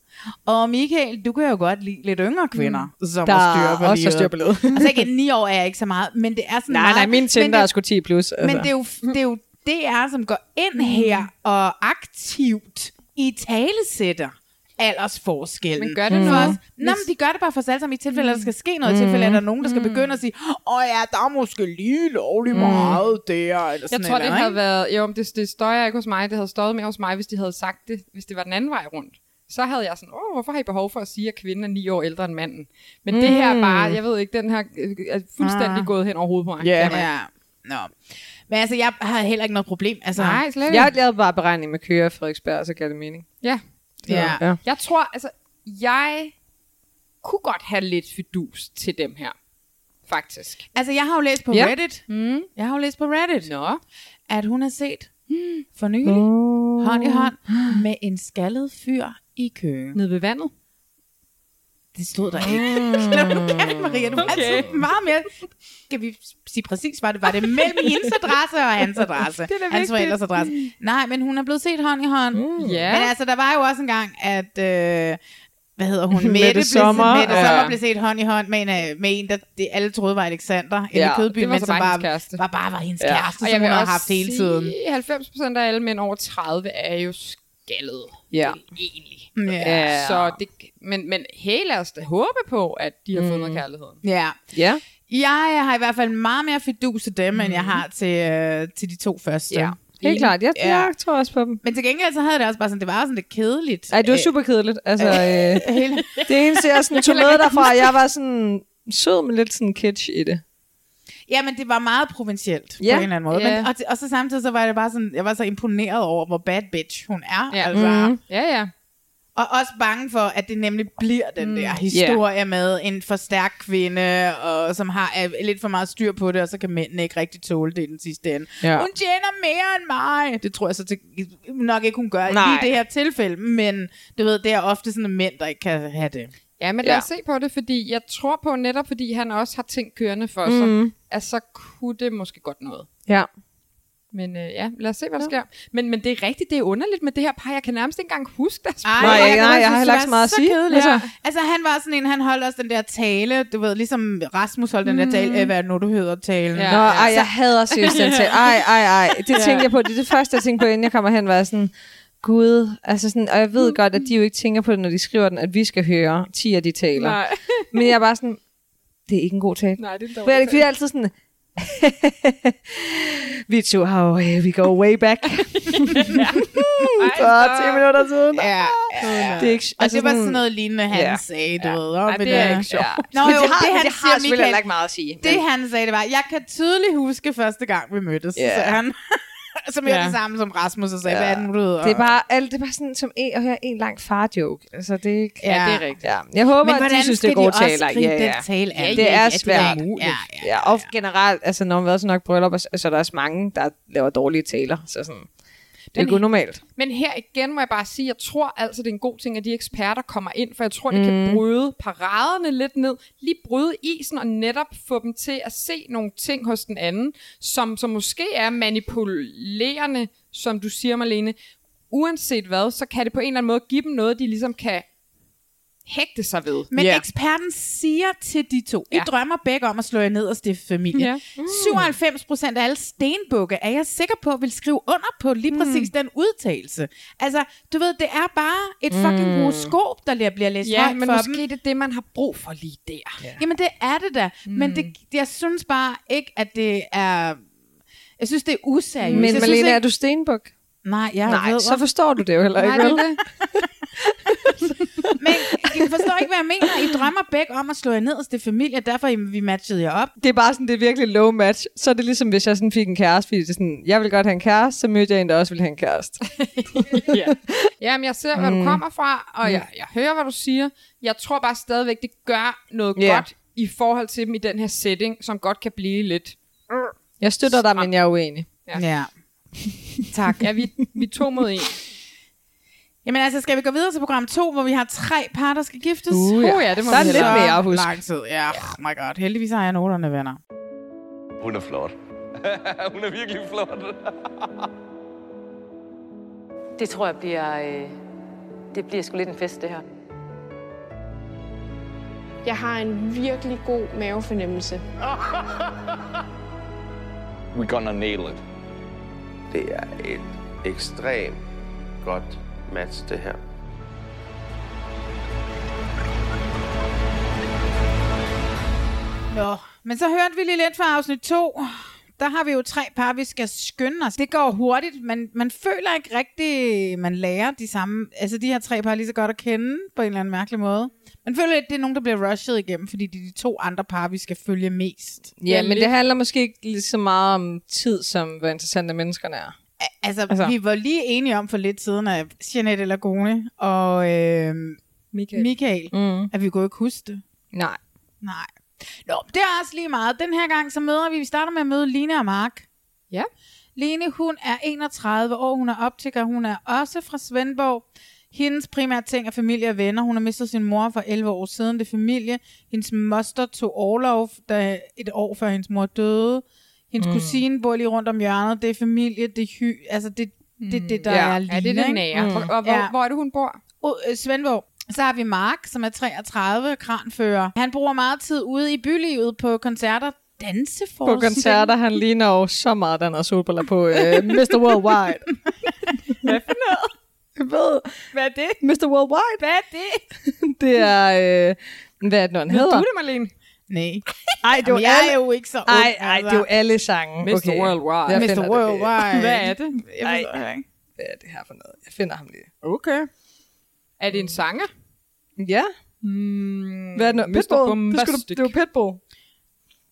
A: Og Michael, du kan jo godt lide lidt yngre kvinder, mm. som
C: Der
A: har styr på
C: også
A: livet.
C: styr på livet.
A: altså ikke, ni år er jeg ikke så meget, men det er sådan
C: Nej,
A: meget...
C: nej, min Tinder er sgu 10 plus. Altså.
A: Men det er jo, det er jo DR, som går ind her og aktivt i talesætter aldersforskellen.
B: Men gør det
A: for
B: noget?
A: os. Nå, men de gør det bare for os alle sammen i tilfælde, at der skal ske noget. I tilfælde, at der er nogen, der skal begynde at sige, åh ja, der er måske lige lovlig meget der. Eller
B: Jeg
A: sådan
B: tror,
A: et
B: det
A: eller
B: havde været... Jo, det, det støjer ikke hos mig. Det havde støjet mere hos mig, hvis de havde sagt det, hvis det var den anden vej rundt. Så havde jeg sådan, åh, hvorfor har I behov for at sige, at kvinden er ni år ældre end manden? Men mm. det her er bare, jeg ved ikke, den her øh, er fuldstændig
A: Ah.
B: gået hen over hovedet på mig.
A: Ja, ja. Nå. Men altså, jeg har heller ikke noget problem. Altså,
B: Nej, slet ikke.
C: Jeg har lavet bare beregning med køer i Frederiksberg, så giver det mening.
B: Ja.
A: Ja.
C: Ja.
B: Jeg tror, altså, jeg kunne godt have lidt fidus til dem her. Faktisk.
A: Altså, jeg har jo læst på
B: Ja.
A: Reddit.
B: Mm.
A: Jeg har jo læst på Reddit,
B: Nå.
A: at hun har set for nylig,
C: Oh.
A: hånd i hånd, med en skaldet fyr i Køge.
B: Nede ved vandet.
A: Det stod der ikke. Nu gerne, Maria. Du okay.
B: Okay.
A: altid meget mere... Skal vi sige præcis, var det, var det mellem hendes adresse og hans adresse?
B: Det er
A: hans forældres adresse. Nej, men hun er blevet set hånd i hånd. Mm.
B: Ja.
A: Men altså, der var jo også en gang, at... Øh, hvad hedder hun?
C: Mette
A: Mette,
C: Sommer.
A: Mette
C: Ja.
A: Sommer blev set hånd i hånd med en, med en der det alle troede var Alexander. Ja, i
B: var
A: men som
B: bare
A: bare, var bare var hendes
C: Ja.
A: kæreste,
B: Og
A: som
B: jeg
A: hun
B: også
A: haft hele tiden.
B: sige, 90 procent af alle mænd over 30 er jo skaldet.
C: Ja.
B: Egentlig.
A: Ja.
B: Så det, men, men hey, lad os da håbe på, at de har fundet kærligheden.
A: ja.
C: Ja.
A: Jeg har i hvert fald meget mere fidus til dem, mm. end jeg har til, øh, til de to første.
B: Ja.
C: Helt klart. Jeg,
A: Ja.
C: jeg tror også på dem.
A: Men til gengæld så havde jeg det også bare sådan, det var sådan lidt kedeligt.
C: Ej, det var super kedeligt. Altså, øh,
A: hele-
C: det eneste, jeg sådan tog med derfra, jeg var sådan sød med lidt sådan kitsch i det.
A: Ja, men det var meget provincielt
C: Ja.
A: på en eller anden måde.
B: Ja.
A: Men, og, og, så samtidig så var det bare sådan, jeg var så imponeret over, hvor bad bitch hun er.
B: Ja.
A: Altså.
C: Mhm.
B: Ja, ja.
A: Og også bange for, at det nemlig bliver den der historie yeah. med en for stærk kvinde, og som har øh, lidt for meget styr på det, og så kan mændene ikke rigtig tåle det i den sidste ende.
C: Ja.
A: Hun tjener mere end mig. Det tror jeg så til, nok ikke, hun gør
C: Nej.
A: I det her tilfælde, men du ved, det er ofte sådan mænd, der ikke kan have det.
B: Ja, men lad
C: Ja.
B: os se på det, fordi jeg tror på, netop fordi han også har ting kørende for sig,
C: Mhm.
B: at så kunne det måske godt noget.
C: Ja.
B: Men øh, ja, lad os se, hvad der sker. Men, men det er rigtigt, det er underligt med det her par. Jeg kan nærmest ikke engang huske deres
A: Ej,
C: Nej,
A: kan
C: nej,
A: godt
C: jeg har heller ikke så meget at sige.
A: kedeligt.
C: Altså-
A: Altså, altså, han var sådan en, han holdt også den der tale, du ved, ligesom Rasmus holdt den der tale, øh, hvad er nu, du hedder talen.
B: Ja.
C: Nå, ej, jeg hader seriøst den til. Ej, ej, ej. Det
B: Ja.
C: tænkte jeg på. Det er det første, jeg tænkte på, inden jeg kommer hen, var sådan, Gud, altså sådan, og jeg ved godt, at de jo ikke tænker på det, når de skriver den, at vi skal høre 10 af de taler.
B: Nej.
C: Men jeg er bare sådan, det er ikke en god tale.
B: Nej, det er en
C: For jeg, fordi jeg er altid sådan, vi to har jo, øh, we go way back. For 10 minutter siden.
A: Ja, ja,
C: Det er ikke,
A: Og det var sådan noget lignende, han
C: Ja.
A: sagde, du
C: Ja.
A: ved.
B: Ej,
A: men,
B: det er ikke sjovt.
A: Nå,
C: Men
A: jo,
C: det har-
A: det, han
C: det har
A: siger, Michael,
C: ikke meget at sige,
A: Det
C: men-
A: han sagde, det var, jeg kan tydeligt huske første gang, vi mødtes,
C: Ja.
A: sagde han. som er
B: Ja.
A: det samme som Rasmus, og sagde,
C: Ja.
A: hvad er det nu, du hedder?
C: Det er bare, alt, det er bare sådan som en, at høre en lang far-joke. Altså, det er ikke...
A: Ja, det er
B: rigtigt.
C: Ja. Jeg håber,
A: Men
C: at de synes, det er
A: de
C: gode
A: også
C: taler.
A: gribe
C: Ja,
A: den
C: ja.
A: tale
C: det
A: Ja,
C: er
A: ja,
C: svært.
A: det er umuligt.
C: Ja, ja, og generelt, altså når man har været så nok bryllup, så så er der også mange, der laver dårlige taler. Så sådan, det er ikke unormalt.
B: Men her igen må jeg bare sige, jeg tror altså, det er en god ting, at de eksperter kommer ind, for jeg tror, det mm. kan bryde paraderne lidt ned, lige bryde isen og netop få dem til at se nogle ting hos den anden, som, som måske er manipulerende, som du siger, Marlene. Uanset hvad, så kan det på en eller anden måde give dem noget, de ligesom kan hægte sig ved.
A: Men
C: Ja.
A: eksperten siger til de to, I
B: Ja.
A: drømmer begge om at slå jer ned og stifte familie.
B: Ja.
A: Mm. 97 procent af alle stenbukke er jeg sikker på, vil skrive under på lige præcis den udtalelse. Altså, du ved, det er bare et fucking
C: Mm.
A: horoskop, der bliver læst
B: Ja,
A: højt
B: men
A: for
B: måske
A: dem.
B: det er det, man har brug for lige der.
A: Ja. Jamen, det er det da. Mm. Men det, jeg synes bare ikke, at det er... Jeg synes, det er useriøst.
C: Men
A: jeg synes
C: Malene,
A: ikke...
C: er du stenbuk?
A: Nej, jeg
C: Nej,
A: ved,
C: så forstår du det jo heller ikke,
B: Nej, det
C: vel?
A: Men jeg forstår ikke, hvad jeg mener. I drømmer begge om at slå jer ned og stifte familie, derfor I- vi matchede jer op.
C: Det er bare sådan, det er virkelig low match. Så er det ligesom, hvis jeg sådan fik en kæreste, fordi det er sådan, jeg vil godt have en kæreste, så mødte jeg en, der også vil have en kæreste.
B: ja. Jamen, jeg ser, hvad du
C: Mm.
B: kommer fra, og jeg, jeg hører, hvad du siger. Jeg tror bare stadigvæk, det gør noget
C: Ja.
B: godt i forhold til dem i den her setting, som godt kan blive lidt...
C: Jeg støtter dig, men jeg er uenig.
B: Ja.
A: Ja. tak.
B: Ja, vi, vi to mod en.
A: Jamen altså, skal vi gå videre til program 2, hvor vi har tre par, der skal giftes?
C: Uh, ja.
B: Uh, ja, det må
C: Så er
B: vi
C: lidt
B: hellere.
C: mere at huske.
A: Lang tid, ja. Oh my god. Heldigvis har jeg noterne, venner.
D: Hun er flot. Hun er virkelig flot.
G: Det tror jeg bliver øh, Det bliver sgu lidt en fest, det her.
K: Jeg har en virkelig god mavefornemmelse.
D: We're gonna nail it.
H: Det er et ekstremt godt match, det her.
A: Nå, men så hørte vi lige lidt fra afsnit 2. Der har vi jo tre par, vi skal skynde os. Det går hurtigt, men man føler ikke rigtigt, man lærer de samme, altså de her tre par lige så godt at kende på en eller anden mærkelig måde. Man føler lidt, det er nogen, der bliver rushet igennem, fordi det er de to andre par, vi skal følge mest.
C: Ja, men det handler måske ikke lige så meget om tid, som hvor interessante menneskerne er.
A: Altså, altså, vi var lige enige om for lidt siden, at Jeanette Lagone og øh,
C: Michael,
A: Michael mm. at vi kunne ikke huske det.
C: Nej.
A: Nej. Nå, det er også lige meget. Den her gang, så møder vi, vi starter med at møde Line og Mark.
B: Ja.
A: Line, hun er 31 år, hun er optiker, hun er også fra Svendborg. Hendes primære ting er familie og venner. Hun har mistet sin mor for 11 år siden. Det er familie. Hendes moster tog overlov da et år før hendes mor døde. Hendes mm. kusine bor lige rundt om hjørnet. Det er familie, det er hy. Altså, det det, det, det der
B: ja.
A: er Line.
B: Ja, det er det nære. Mm. Og, og hvor,
A: Ja.
B: hvor er det, hun bor?
A: Uh, Svendborg. Så har vi Mark, som er 33, kranfører. Han bruger meget tid ude i bylivet på koncerter,
C: På
A: danseforestillinger.
C: koncerter, han ligner jo så meget, den har solbriller på uh, Mr. Worldwide.
B: Hvad for noget?
C: Jeg ved,
B: Hvad er det?
C: Mr. Worldwide,
B: Hvad er det?
C: det er, øh, hvad er det, nu, han
B: Ved
C: hedder?
B: du det, Marlene?
A: Nej.
C: Ej, det var
A: jeg
C: alle,
A: er jo ikke så ung.
C: ej, ej, det er jo alle sange.
B: Mr.
C: Okay.
B: Worldwide.
A: Mr. Worldwide.
B: Hvad er det?
A: Ikke.
C: Hvad er det her for noget? Jeg finder ham lige.
B: Okay. Er det en sanger?
C: Ja.
B: Mm,
C: Hvad er det nu? Pitbull. Det, skulle det var Pitbull.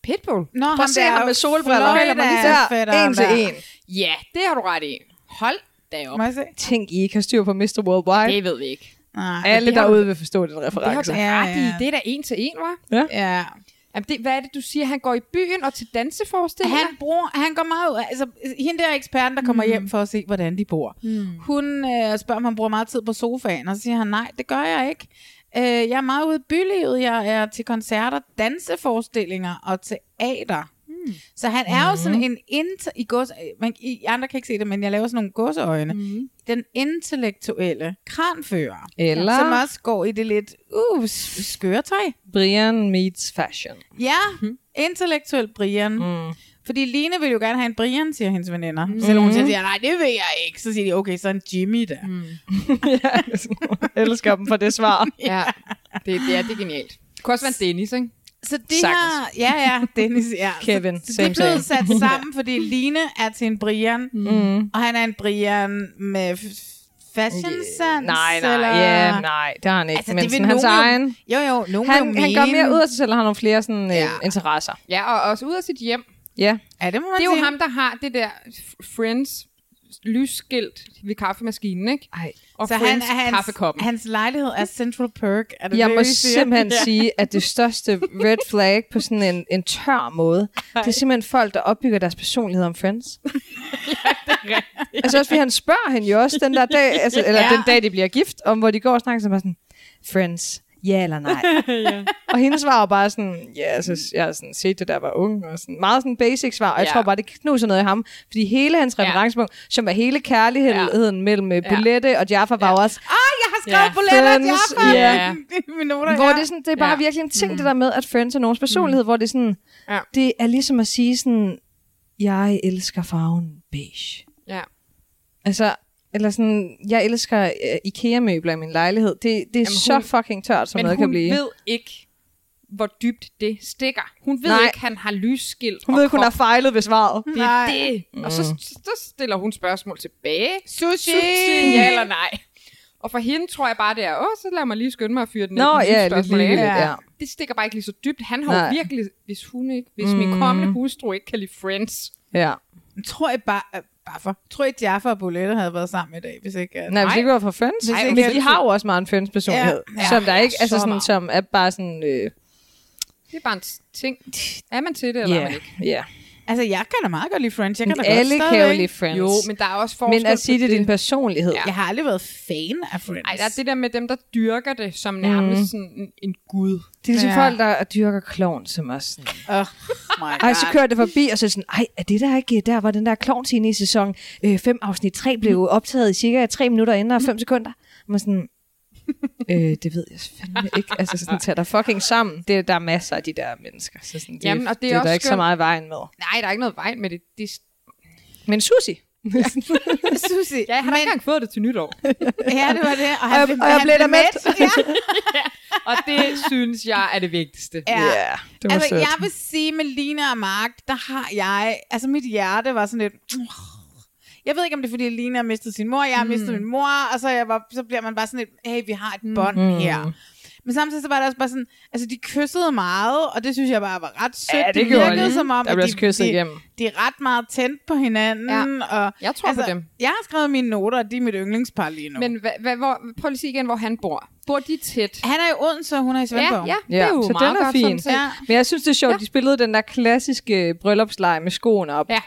B: Pitbull?
A: Nå,
C: Prøv at se ham med solbriller.
A: Florida fætteren
C: En til en.
B: Ja, det har du ret i. Hold da op.
A: Må jeg se?
C: Tænk, I ikke har styr på Mr. Worldwide.
B: Det ved vi ikke.
A: Nej.
C: Alle
B: det har
C: derude vil forstå den
B: Det har
C: reference.
B: du
A: Ja,
B: ret i.
A: ja.
B: Det er da en til en, var.
A: Ja.
B: Jamen, det, hvad er det, du siger? Han går i byen og til danseforestillinger?
A: Han, bruger, han går meget ud. Altså, hende der eksperten, der kommer mm. hjem for at se, hvordan de bor. Mm. Hun øh, spørger, om han bruger meget tid på sofaen, og så siger han, nej, det gør jeg ikke. Øh, jeg er meget ude i bylivet. Jeg er til koncerter, danseforestillinger og teater. Mm. Så han er jo sådan en inter, i gås, man, I andre kan ikke se det, men jeg laver sådan nogle gåseøjne. Mm. Den intellektuelle kranfører.
C: Eller-
A: Som også går i det lidt uh, s- skøre tøj.
C: Brian meets fashion.
A: Ja, mm. intellektuel Brian. Mm. Fordi Line vil jo gerne have en Brian, siger hendes veninder. Mm.
C: Mhm.
A: Selvom hun siger, nej, det vil jeg ikke. Så siger de, okay, så en Jimmy der. Mm.
C: ja, jeg elsker dem for det svar.
B: Ja, det, det, er, det er genialt. Det kunne også være en Dennis, ikke?
A: Så de her, ja, ja, Dennis, ja.
C: Kevin,
A: så,
C: same,
A: er blevet
C: same.
A: sat sammen, fordi Line er til en Brian, mm. og han er en Brian med fashion sans,
C: Nej, nej,
A: eller?
C: ja, nej, det har han ikke.
A: Altså,
C: men
A: det
C: sådan, hans
A: nogen jo-
C: egen...
A: Jo, jo, nogen
C: han,
A: jo
C: han
A: mene-
C: mere ud af sig selv, og har nogle flere sådan,
A: Ja.
C: øh, interesser.
B: Ja, og også ud af sit hjem.
C: Ja.
A: Ja, det må man
B: Det er jo
A: sige.
B: ham, der har det der Friends lysskilt ved kaffemaskinen, ikke?
C: Ej.
B: Og
A: så han, hans,
B: kaffekoppen.
A: hans lejlighed er Central Perk. Er det
C: Jeg
A: det,
C: må simpelthen
A: Ja.
C: sige, at det største red flag på sådan en, en tør måde, det er simpelthen folk, der opbygger deres personlighed om Friends. altså også fordi han spørger hende jo også den der dag, altså, eller
A: Ja.
C: den dag, de bliver gift, om hvor de går og snakker, så sådan, Friends, ja eller nej.
B: ja.
C: Og hendes svar var bare sådan, ja, altså, jeg har sådan set det, der var ung, og sådan, meget sådan basic svar, og jeg
B: Ja.
C: tror bare, det knuser noget i ham, fordi hele hans
B: Ja.
C: referencepunkt, som var hele kærligheden ja. mellem ja. Bolette og Jaffa, var jo også,
A: Ah, jeg har skrevet
B: Ja.
A: ja. Bolette og Jaffa.
C: ja.
A: Mine noter,
C: hvor
A: ja.
C: det, er sådan, det er bare
B: Ja.
C: ja. virkelig en ting, mm. det der med, at Friends er nogens personlighed, mm. hvor det er sådan,
B: Ja.
C: det er ligesom at sige sådan, jeg elsker farven beige.
B: Ja.
C: Altså, eller sådan, jeg elsker uh, IKEA-møbler i min lejlighed. Det, det er
B: Jamen,
C: så
B: hun-
C: fucking tørt, som
B: Men
C: noget
B: hun
C: kan blive.
B: ved ikke, hvor dybt det stikker. Hun ved
C: Nej.
B: ikke, han har lysskilt
C: hun
B: og
C: ved ikke, hun har fejlet ved svaret.
B: Det
A: Nej.
B: er det. Og så, så stiller hun spørgsmål tilbage.
A: Sushi!
B: Sushi, ja eller nej? Og for hende tror jeg bare, det er, åh, så lad mig lige skynde mig at fyre den
C: Nå, ja, lidt ligegyldigt, ja.
B: Det stikker bare ikke lige så dybt. Han har jo
C: Nej.
B: virkelig, hvis hun ikke, hvis min kommende hustru ikke kan lide Friends.
C: Ja.
A: Tror jeg bare, for, tror jeg, Jaffa og Bolette havde været sammen i dag, hvis ikke... at-
C: Nej, hvis ikke var for.
A: Hvis
C: Nej,
A: ikke
C: men de har jo også meget en Friends-personlighed.
A: Ja.
C: Ja. Som der ikke, altså
A: så
C: sådan,
A: meget.
C: som er bare sådan, øh,
B: Det er bare en ting. Er man til det, eller er
C: ja,
B: man ikke?
C: ja.
A: Altså, jeg kan da meget godt lide Friends. Jeg kan da
C: Alle
A: godt
C: kan jo lide Friends.
B: Jo, men der er også forskel
C: men at sige det er din personlighed.
B: Ja.
A: Jeg har aldrig været fan af Friends.
B: Ej, der er det der med dem, der dyrker det som nærmest
C: Mm.
B: sådan en, en gud.
C: Det er ligesom
A: Ja.
C: folk, der dyrker klovn, som også sådan,
A: Oh my
C: Ej, så
A: God.
C: kører det forbi, og så det sådan, ej, er det der ikke der, hvor den der klovnscene i sæson 5 afsnit 3 blev optaget i cirka 3 minutter inden og 5 sekunder? Og man sådan, øh, det ved jeg fandme ikke. Altså sådan, tag dig fucking sammen. Det, der er masser af de der mennesker. Så sådan, det,
B: Jamen, og det er
C: det er
B: også
C: der ikke så
B: skønt.
C: meget i vejen med.
B: Nej, der er ikke noget vejen med det. det er...
C: Men Susi.
A: Susi.
B: Ja, jeg har da ikke engang fået det til nytår.
A: Ja, det var det. Og,
C: Og jeg- og jeg blev da mæt.
A: Ja.
B: og det synes jeg er det vigtigste.
A: Ja.
C: Yeah, det var
A: altså,
C: sødt.
A: jeg vil sige, med Lina og Mark, der har jeg... Altså, mit hjerte var sådan lidt... Jeg ved ikke, om det er, fordi Lina har mistet sin mor, jeg har mistet min mor, og så, jeg var, så bliver man bare sådan lidt, hey, vi har et bånd
C: Mm.
A: her. Men samtidig så var det også bare sådan, altså de kyssede meget, og det synes jeg bare var ret sødt.
C: Ja, det
A: de
C: gjorde
A: virkede
C: de.
A: som om,
C: Der
A: at de,
C: kysset
A: de,
C: igennem.
A: de er ret meget tændt på hinanden.
B: Ja.
A: Og,
B: Jeg tror på dem.
A: Jeg har skrevet mine noter, og de er mit yndlingspar lige nu.
B: Men hva, hva, hvor, prøv lige at sige igen, hvor han bor. Bor de tæt?
A: Han er i Odense, og hun er i Svendborg.
B: Ja, ja, det er jo
C: så
B: meget
C: den er
B: godt,
C: fin.
A: Ja.
C: Men jeg synes, det er sjovt, ja. de spillede den der klassiske bryllupsleje med skoene op.
B: Ja.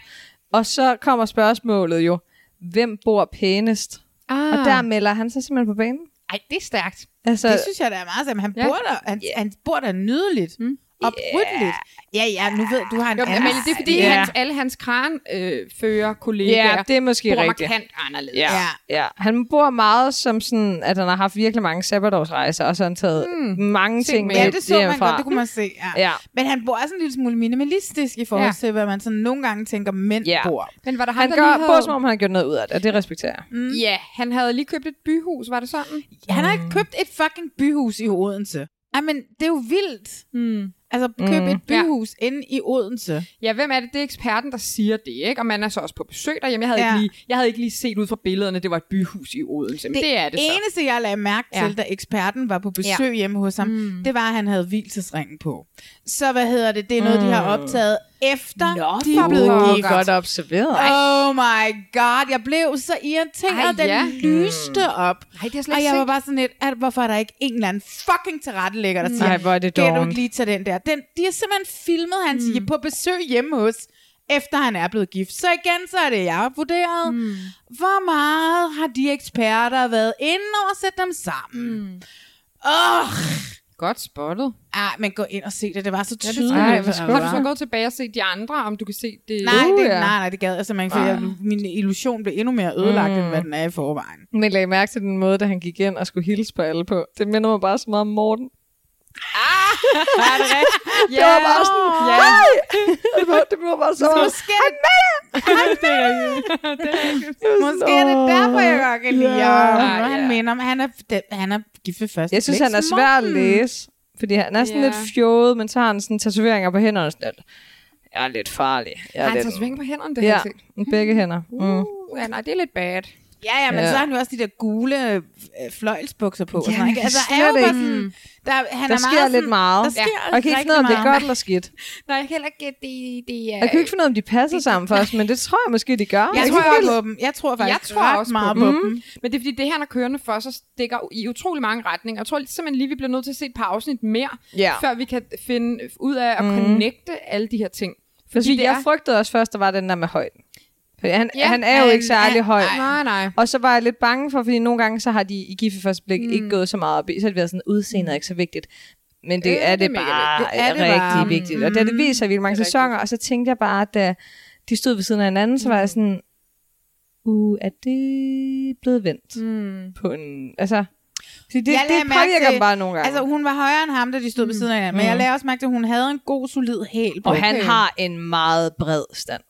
C: Og så kommer spørgsmålet jo, hvem bor pænest?
B: Ah.
C: Og der melder han sig simpelthen på banen.
B: Ej, det er stærkt.
C: Altså,
A: det synes jeg, der er meget sammen. Han,
B: Ja.
A: bor der, han, han bor der nydeligt. Mm. Opryddeligt. Ja, ja, nu ved du, har en
B: Jo,
A: anden
B: men det er fordi,
C: Ja.
B: hans, alle hans kran øh, fører kollegaer
C: Ja, det er måske
B: bor
C: rigtigt.
B: markant anderledes.
C: Ja. ja. Han bor meget som sådan, at han har haft virkelig mange sabbatårsrejser, og så har han taget mm. mange ting med
A: Ja, det så man godt, det kunne man se. Ja.
C: Ja.
A: Men han bor også en lille smule minimalistisk i forhold
B: Ja.
A: til, hvad man sådan nogle gange tænker, mænd
C: Ja.
A: bor.
B: Men var der
C: Han
B: der
C: gør,
B: havde...
C: som om han har gjort noget ud af det, og det respekterer jeg.
A: Mm.
B: Ja, han havde lige købt et byhus, var det sådan?
A: Han har ikke købt et fucking byhus i Odense. Ej, men det er jo vildt.
B: Mm.
A: Altså, køb
C: Mm.
A: et byhus ja. inde i Odense.
B: Ja, hvem er det? Det er eksperten, der siger det, ikke? Og man er så også på besøg derhjemme. Jeg havde,
A: Ja.
B: ikke, lige, jeg havde ikke lige set ud fra billederne, det var et byhus i Odense. Men det, det er det så.
A: eneste, jeg lagde mærke til,
B: Ja.
A: da eksperten var på besøg
B: Ja.
A: hjemme hos ham,
B: Mm.
A: det var, at han havde hvilesesringen på. Så hvad hedder det? Det er noget, de har
C: Mm.
A: optaget efter
B: Nå,
A: de er blevet gift.
C: Godt observeret.
A: Oh my god, jeg blev så irriteret,
B: Ej,
A: den
B: ja.
A: lyste op.
B: Nej, det er slet
A: Og jeg var bare sådan lidt, at, hvorfor er der ikke en eller anden fucking tilrettelægger, der siger,
C: Ej, hvor er det
A: kan du ikke lige tage den der? Den, de har simpelthen filmet hans mm. på besøg hjemme hos, efter han er blevet gift. Så igen, så er det, jeg vurderet, mm. hvor meget har de eksperter været inde og sætte dem sammen? Mm. Oh,
B: Godt spottet.
A: ah, men gå ind og se det, det var så
B: Ja, det
A: tydeligt.
B: skal
C: Ej,
B: jeg.
C: hvor
B: Har du så gået tilbage og set de andre, om du kan se det?
A: Nej,
C: Uh,
A: det,
C: ja.
A: nej, nej, det gad jeg simpelthen ikke, for jeg, min illusion blev endnu mere ødelagt, mm. end hvad den er i forvejen.
C: Men lagde mærke til den måde, da han gik ind og skulle hilse på alle på. Det minder mig bare så meget om Morten.
B: er det rigtigt?
C: Det var bare sådan,
B: Ja.
C: hej! Det var, det var bare så.
A: Måske er det,
B: det er rigtigt. Det er rigtigt.
A: måske er det derfor, jeg godt kan lide
C: Ja.
A: ham.
B: Ja,
A: Han
B: ja.
A: minder om, han er, han er gift ved første
C: Jeg synes,
A: blik.
C: han er svær at læse. Fordi han er sådan
B: Ja.
C: lidt fjollet, men så har han sådan tatoveringer på hænderne. Sådan lidt. Jeg er lidt farlig. Jeg er
B: Han
C: lidt...
B: tager sving på hænderne, det har
C: Ja,
B: jeg set.
C: med begge hænder. Mm.
B: Uh, ja, nej, det er lidt bad.
A: Ja, ja, men
C: Ja.
A: så har han jo også de der gule øh, fløjlsbukser på. og
C: Ja,
A: sådan, ikke?
C: jeg
A: Altså, er jo bare
C: ikke.
A: sådan, der, han
C: Der
A: er
C: sker
A: meget
C: lidt
A: sådan,
C: meget.
A: Der sker
C: Og jeg kan ikke finde ud af, om det er godt eller skidt.
B: Nej, jeg kan heller ikke det, det er...
C: Jeg kan ikke finde ud af, om de passer sammen først, men det tror jeg måske, de gør.
A: Jeg
C: er
A: tror også på dem. Jeg tror faktisk
B: jeg tror
A: ret
B: også
A: meget
B: på,
A: på
B: dem.
A: dem.
B: Mm. Men det er fordi, det her, er kørende for, så stikker i utrolig mange retninger. Jeg tror simpelthen lige, vi bliver nødt til at se et par afsnit mere,
C: Ja.
B: før vi kan finde ud af at
C: Mhm.
B: connecte alle de her ting.
C: Fordi
B: det
C: jeg
B: er-
C: frygtede også først, der var den der med højden. Han,
B: Ja,
C: han er jo
B: han-
C: ikke særlig
B: han-
C: høj.
B: Nej, nej.
C: Og så var jeg lidt bange for, fordi nogle gange, så har de i gift første blik
B: Mm.
C: ikke gået så meget op i. Så har det været sådan, udseendet er ikke så vigtigt. Men det
B: Øh,
C: er
B: det
C: det, bare
B: vigtigt.
A: Det er det
C: rigtig
A: bare.
C: vigtigt. Og da det viser vildt mange
B: Det er
C: sæsoner, og så tænkte jeg bare, da de stod ved siden af hinanden, så var jeg sådan, uh, er det blevet vendt
B: Mm.
C: på en... Altså, det, det, det påvirker dem bare nogle gange.
A: Altså, hun var højere end ham, da de stod ved siden af hinanden. Men
C: Mm.
A: jeg lagde også mærke til, at hun havde en god, solid hæl på.
C: og han har en meget bred stand.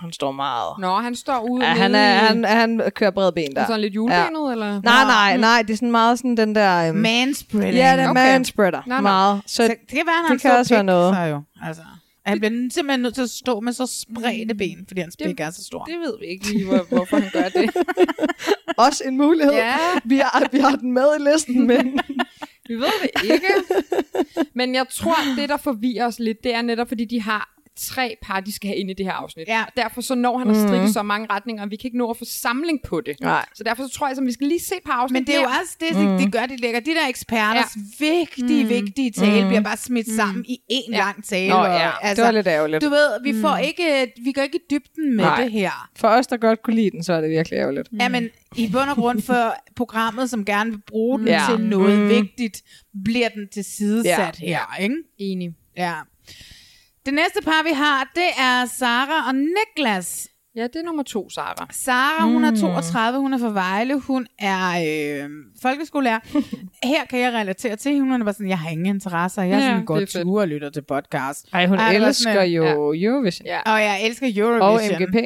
C: Han står meget.
B: Nå, han står ude
C: Ja, han, er, han, han kører bred ben der.
B: sådan lidt julebenet, eller?
C: Nej, nej, nej. Det er sådan meget sådan den der... Um,
A: Manspreading.
C: Ja, det er
B: Okay.
C: manspreader.
B: Nå, nå.
C: Meget. Så,
A: Så det kan være, han
C: det kan også være noget.
A: Så jo. Altså, han bliver simpelthen nødt til at stå med så spredte ben, fordi hans pik er så stor.
B: Det ved vi ikke lige, hvor, hvorfor han gør det.
C: også en mulighed.
B: Ja.
C: Vi, har, vi har den med i listen, men...
B: Vi ved det ikke. Men jeg tror, det der forvirrer os lidt, det er netop, fordi de har tre par, de skal have ind i det her afsnit.
A: Ja.
B: Og derfor så når han at strikke
C: Mhm.
B: så mange retninger, og vi kan ikke nå at få samling på det.
C: Nej.
B: Så derfor så tror jeg, at vi skal lige se på afsnit
A: Men det er jo også det, mm. de gør, de lægger. De der eksperters ja. vigtige,
B: Mm.
A: vigtige tale
C: Mm.
A: bliver bare smidt sammen i en
B: Ja.
A: lang tale.
C: Nå
A: og,
C: ja, det var lidt ærgerligt.
A: Du ved, vi får ikke, vi går ikke i dybden med
C: Nej.
A: det her.
C: For os, der godt kunne lide den, så er det virkelig ærgerligt.
A: Ja, men i bund og grund for programmet, som gerne vil bruge den
C: Ja.
A: til noget
C: Mm.
A: vigtigt, bliver den tilsidesat
C: Ja.
A: her, ikke?
B: Enig.
A: Ja. Det næste par, vi har, det er Sara og Niklas.
B: Ja, det er nummer to, Sara.
A: Sara, hun er 32, hun er fra Vejle, hun er øh, folkeskolelærer. Her kan jeg relatere til, hun er bare sådan, jeg har ingen interesser, jeg er
B: Ja,
A: sådan godt ture og lytter til podcast.
C: Ej, hun
A: var
C: elsker
A: sådan,
C: jo Eurovision.
B: Ja.
A: Og jeg elsker Eurovision.
C: Og MGP.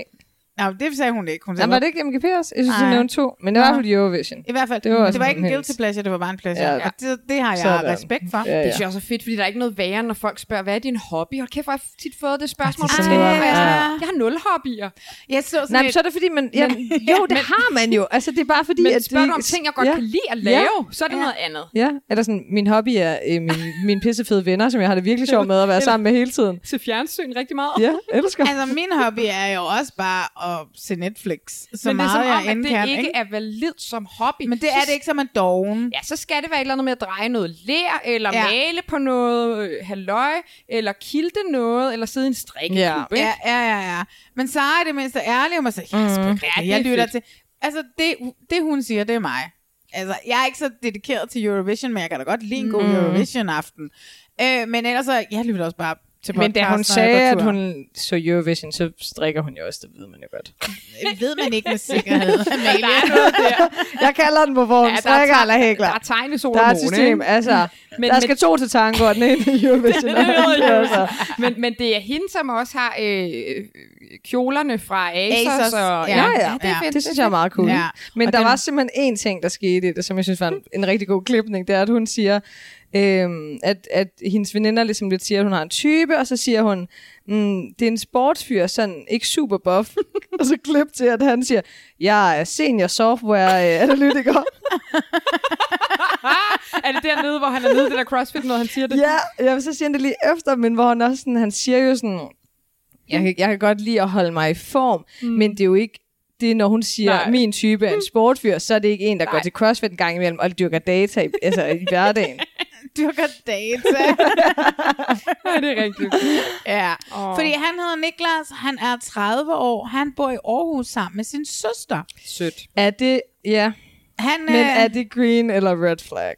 A: Nå, det sagde hun ikke. Hun
C: Jamen, var det ikke MGP også? Jeg synes, hun
A: Nej.
C: nævnte to. Men det var i hvert fald Eurovision.
A: I hvert fald,
C: Det
A: det
C: var
A: det var ikke en guilty pleasure, det var bare en pleasure.
C: Ja.
A: Ja. Og det, det har jeg
C: Sådan.
A: respekt for.
C: Ja, ja.
B: Det synes jeg også er fedt, fordi der er ikke noget værre, når folk spørger, hvad er din hobby? Hold kæft, hvor har jeg tit fået det spørgsmål.
A: det er
B: fra
A: så
B: ting,
A: nederen.
B: hvor jeg, sådan,
A: Ja.
B: jeg har nul hobbyer.
A: Jeg så sådan
C: Nej, men så er det fordi, man... Ja, jo, det har man jo. Altså, det er bare fordi,
B: Men
C: at
B: spørger du om ting, jeg godt
C: ja.
B: kan lide at lave, så er det noget andet.
C: Ja, eller sådan, min hobby er øh, min, mine pissefede venner, som jeg har det virkelig sjovt med at være sammen med hele tiden.
B: Se fjernsyn rigtig meget.
C: Ja, elsker.
A: Altså, min hobby er jo også bare at se Netflix. Så
B: Men det er
A: meget
B: som
A: jeg
B: om, at
A: end
B: det
A: kan,
B: ikke
A: ikke?
B: er validt som hobby.
A: Men det er det ikke som en doven.
B: Ja, så skal det være et eller andet med at dreje noget lær, eller
A: Ja.
B: ja. male på noget øh, halløj, eller kilte noget, eller sidde i en strikkeklub.
A: Ja, ja, ja, ja. Men Sara er det mindste ærlig om at sige, yes, mm.
B: Ja,
A: ja, jeg lytter
B: fedt.
A: til. Altså, det, det hun siger, det er mig. Altså, jeg er ikke så dedikeret til Eurovision, men jeg kan da godt lide en god
C: Mm.
A: Eurovision-aften. Øh, men ellers, så, jeg lytter også bare til
C: Men da hun sagde, at hun så Eurovision, så strikker hun jo også, det ved man jo godt.
A: Det ved man ikke med sikkerhed. Amalie.
B: Der er noget der.
C: Jeg kalder den på, hvor hun
B: Ja,
C: ja,
B: er
C: strikker eller hækler.
B: Der er tegnesol
C: Der er et system,
B: ikke?
C: altså.
B: Men-
C: der
B: men-
C: skal to til tango, og den ene i Eurovision.
B: Det jeg
C: Altså.
B: men, men det er hende, som også har øh, kjolerne fra Asos.
A: Asos,
B: og,
A: ja.
C: Ja, ja,
A: Ja,
C: det,
A: det er
C: det synes jeg er meget cool.
A: Ja.
C: Men
A: Og
C: der
A: den-
C: var simpelthen én ting, der skete i det, som jeg synes var en, en rigtig god klipning, det er, at hun siger, øhm, at, at hendes veninder ligesom lidt siger, at hun har en type, og så siger hun, mm, det er en sportsfyr, sådan ikke super buff. og så klip til, at han siger, jeg er senior software øh, analytiker.
B: er det dernede, hvor han er nede i det der CrossFit, når han siger det?
C: ja, jeg vil så sige det lige efter, men hvor han også sådan, han siger jo sådan, jeg, kan- jeg kan godt lide at holde mig i form, mm. men det er jo ikke, det er, når hun siger,
B: Nej.
C: min type er en sportfyr, så er det ikke en, der
B: Nej.
C: går til CrossFit en gang imellem og dyrker data i, altså, i hverdagen.
A: Dyrker data.
B: Ja, det er rigtigt.
A: ja.
B: Åh.
A: Fordi han hedder Niklas, han er 30 år, han bor i Aarhus sammen med sin søster.
B: Sødt.
C: Er det, ja,
A: Han,
C: men
A: øh,
C: er det green eller red flag?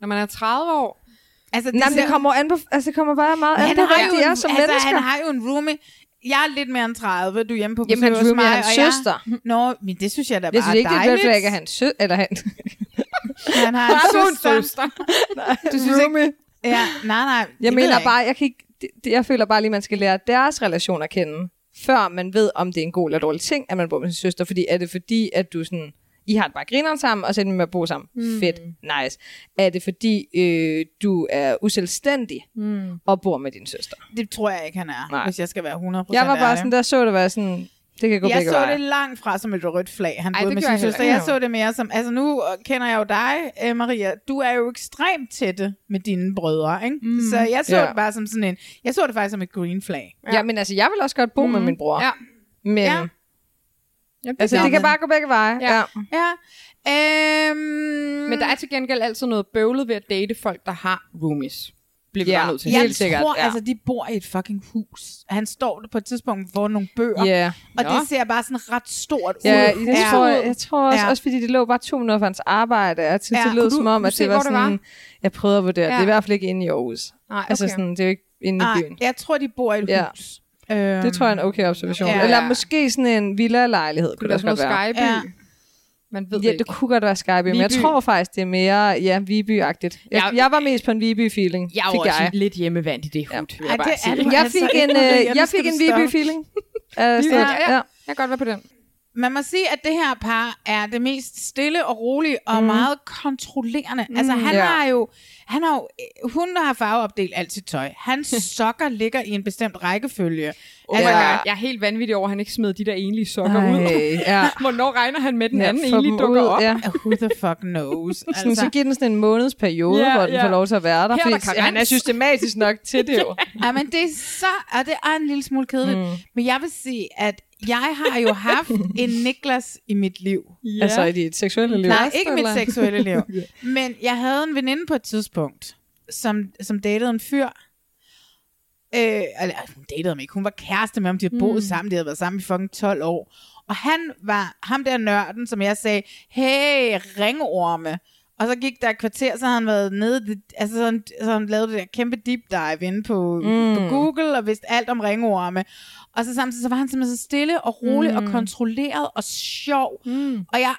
B: Når man er 30 år,
A: altså,
C: Nej, men det kommer an på, altså det kommer bare meget an
A: han
C: på,
A: jo
C: de er
A: en,
C: som
A: altså,
C: mennesker.
A: han har jo en roomie. Jeg er lidt mere end 30, du er hjemme på
C: Jamen,
A: besøg
C: hans
A: hos
C: roomie er hans
A: og jeg-
C: søster.
A: Nå, men det synes jeg da bare
C: Jeg synes ikke, det er red
A: dejligt.
C: flag, at han sø, eller han,
A: Han har
B: har du
A: en søster.
B: søster?
A: Du synes ikke,
C: roomie.
A: ja, nej, nej. det
C: Jeg mener
A: ikke.
C: bare, jeg, kan ikke, det, det- jeg føler bare lige, man skal lære deres relation at kende, før man ved, om det er en god eller dårlig ting, at man bor med sin søster. Fordi er det fordi, at du sådan, I har det bare grineren sammen, og så ender I med at bo sammen. Mm. Fedt, nice. Er det fordi, øh, du er uselvstændig
A: Mm.
C: og bor med din søster?
A: Det tror jeg ikke, han er,
C: Nej.
A: hvis jeg skal være 100%
C: Jeg var bare
A: ærlig.
C: sådan, der så det var sådan, det kan gå
A: jeg så
C: veje.
A: det langt fra som et rødt flag, han
B: Ej,
A: med sin
B: jeg
A: søster. Jeg så det mere som, altså nu kender jeg jo dig, øh, Maria, du er jo ekstremt tætte med dine brødre, ikke? Mm. Så jeg så
C: Ja.
A: det bare som sådan en, jeg så det faktisk som et green flag.
C: Ja. ja, men altså, jeg vil også godt bo mm. med min bror.
B: Ja.
C: Men
A: Ja.
C: altså, det kan bare gå begge veje.
B: Ja.
C: Ja.
A: Ja. Øhm,
B: Men der er til gengæld altid noget bøvlet ved at date folk, der har roomies. Bliver vi
C: Ja.
B: bare nødt til.
A: jeg
C: Helt sikkert,
A: tror,
C: ja.
A: altså, de bor i et fucking hus. Han står der på et tidspunkt for nogle bøger,
C: Ja.
A: og
B: Nå.
A: det ser bare sådan ret stort
C: Ja,
A: ud.
C: det tror jeg, jeg tror også,
A: Ja.
C: ja. også fordi det lå bare to minutter fra hans arbejde. Jeg synes,
A: Ja.
C: ja. det lød
B: du-
C: som om, at
B: se,
C: det var
B: hvor det var?
C: sådan... Jeg prøvede at vurdere. Ja.
B: Ja.
C: Det er i hvert fald ikke inde i Aarhus.
B: Nej, okay.
C: Altså sådan, det er jo ikke inde i byen.
A: jeg tror, de bor i et
C: Ja.
A: hus. Øhm,
C: Det tror jeg er en okay observation.
A: Ja.
C: Ja, Eller måske sådan en villa-lejlighed, kunne det
B: der
C: også
B: sådan
C: godt
B: noget
C: være.
B: Skyby?
A: Ja.
B: Man ved
C: Ja,
B: det
C: det kunne godt være Skyby, men jeg tror faktisk, det er mere ja, Viby-agtigt. Jeg,
B: Ja.
C: jeg var mest på en Viby-feeling,
B: Jeg er
C: fik
B: jo også
C: jeg.
B: lidt hjemmevand i det hud,
A: Ej,
B: jeg bare
A: det
B: sige.
C: Jeg fik en, øh,
A: Nu
C: jeg fik en. Viby-feeling. Uh,
B: Ja, ja,
C: ja.
B: jeg kan godt være på den.
A: Man må sige, at det her par er det mest stille og rolige og mm. meget kontrollerende. Mm, altså han
C: ja.
A: har jo, han har jo, øh, hun der har farveopdelt alt sit tøj. Hans sokker ligger i en bestemt rækkefølge.
B: Oh my
C: Ja.
B: Jeg er helt vanvittig over, at han ikke smed de der enlige sokker
C: Ej,
B: ud.
C: ja.
B: Hvornår regner han med, den
C: Ja,
B: anden egentlig
C: dem
B: dukker
C: ud,
B: op?
C: Ja.
A: Who the fuck knows?
C: Sådan, så giver den sådan en måneds periode,
B: Ja,
C: hvor den
B: ja.
C: får lov til at være der.
B: Her er
C: Fordi
B: der
C: han er systematisk nok til det jo.
A: Ja, men det er så, og det er en lille smule kedeligt. Mm. Men jeg vil sige, at jeg har jo haft en Niklas i mit liv.
B: Ja.
C: Altså i dit seksuelle liv.
A: Nej, ikke mit seksuelle liv. Men jeg havde en veninde på et tidspunkt, som, som datede en fyr. Øh, eller, hun datede ham ikke. Hun var kæreste med ham. De havde boet sammen. De havde været sammen i fucking 12 år. Og han var ham der nørden, som jeg sagde, hey, ringorme. Og så gik der et kvarter, så havde han været nede, altså så han, så han lavede det der kæmpe deep dive inde på,
C: Mm.
A: på Google, og vidste alt om ringorme. Og så samtidig, så var han simpelthen så stille og rolig. Mm. og kontrolleret og sjov. Mm. Og jeg,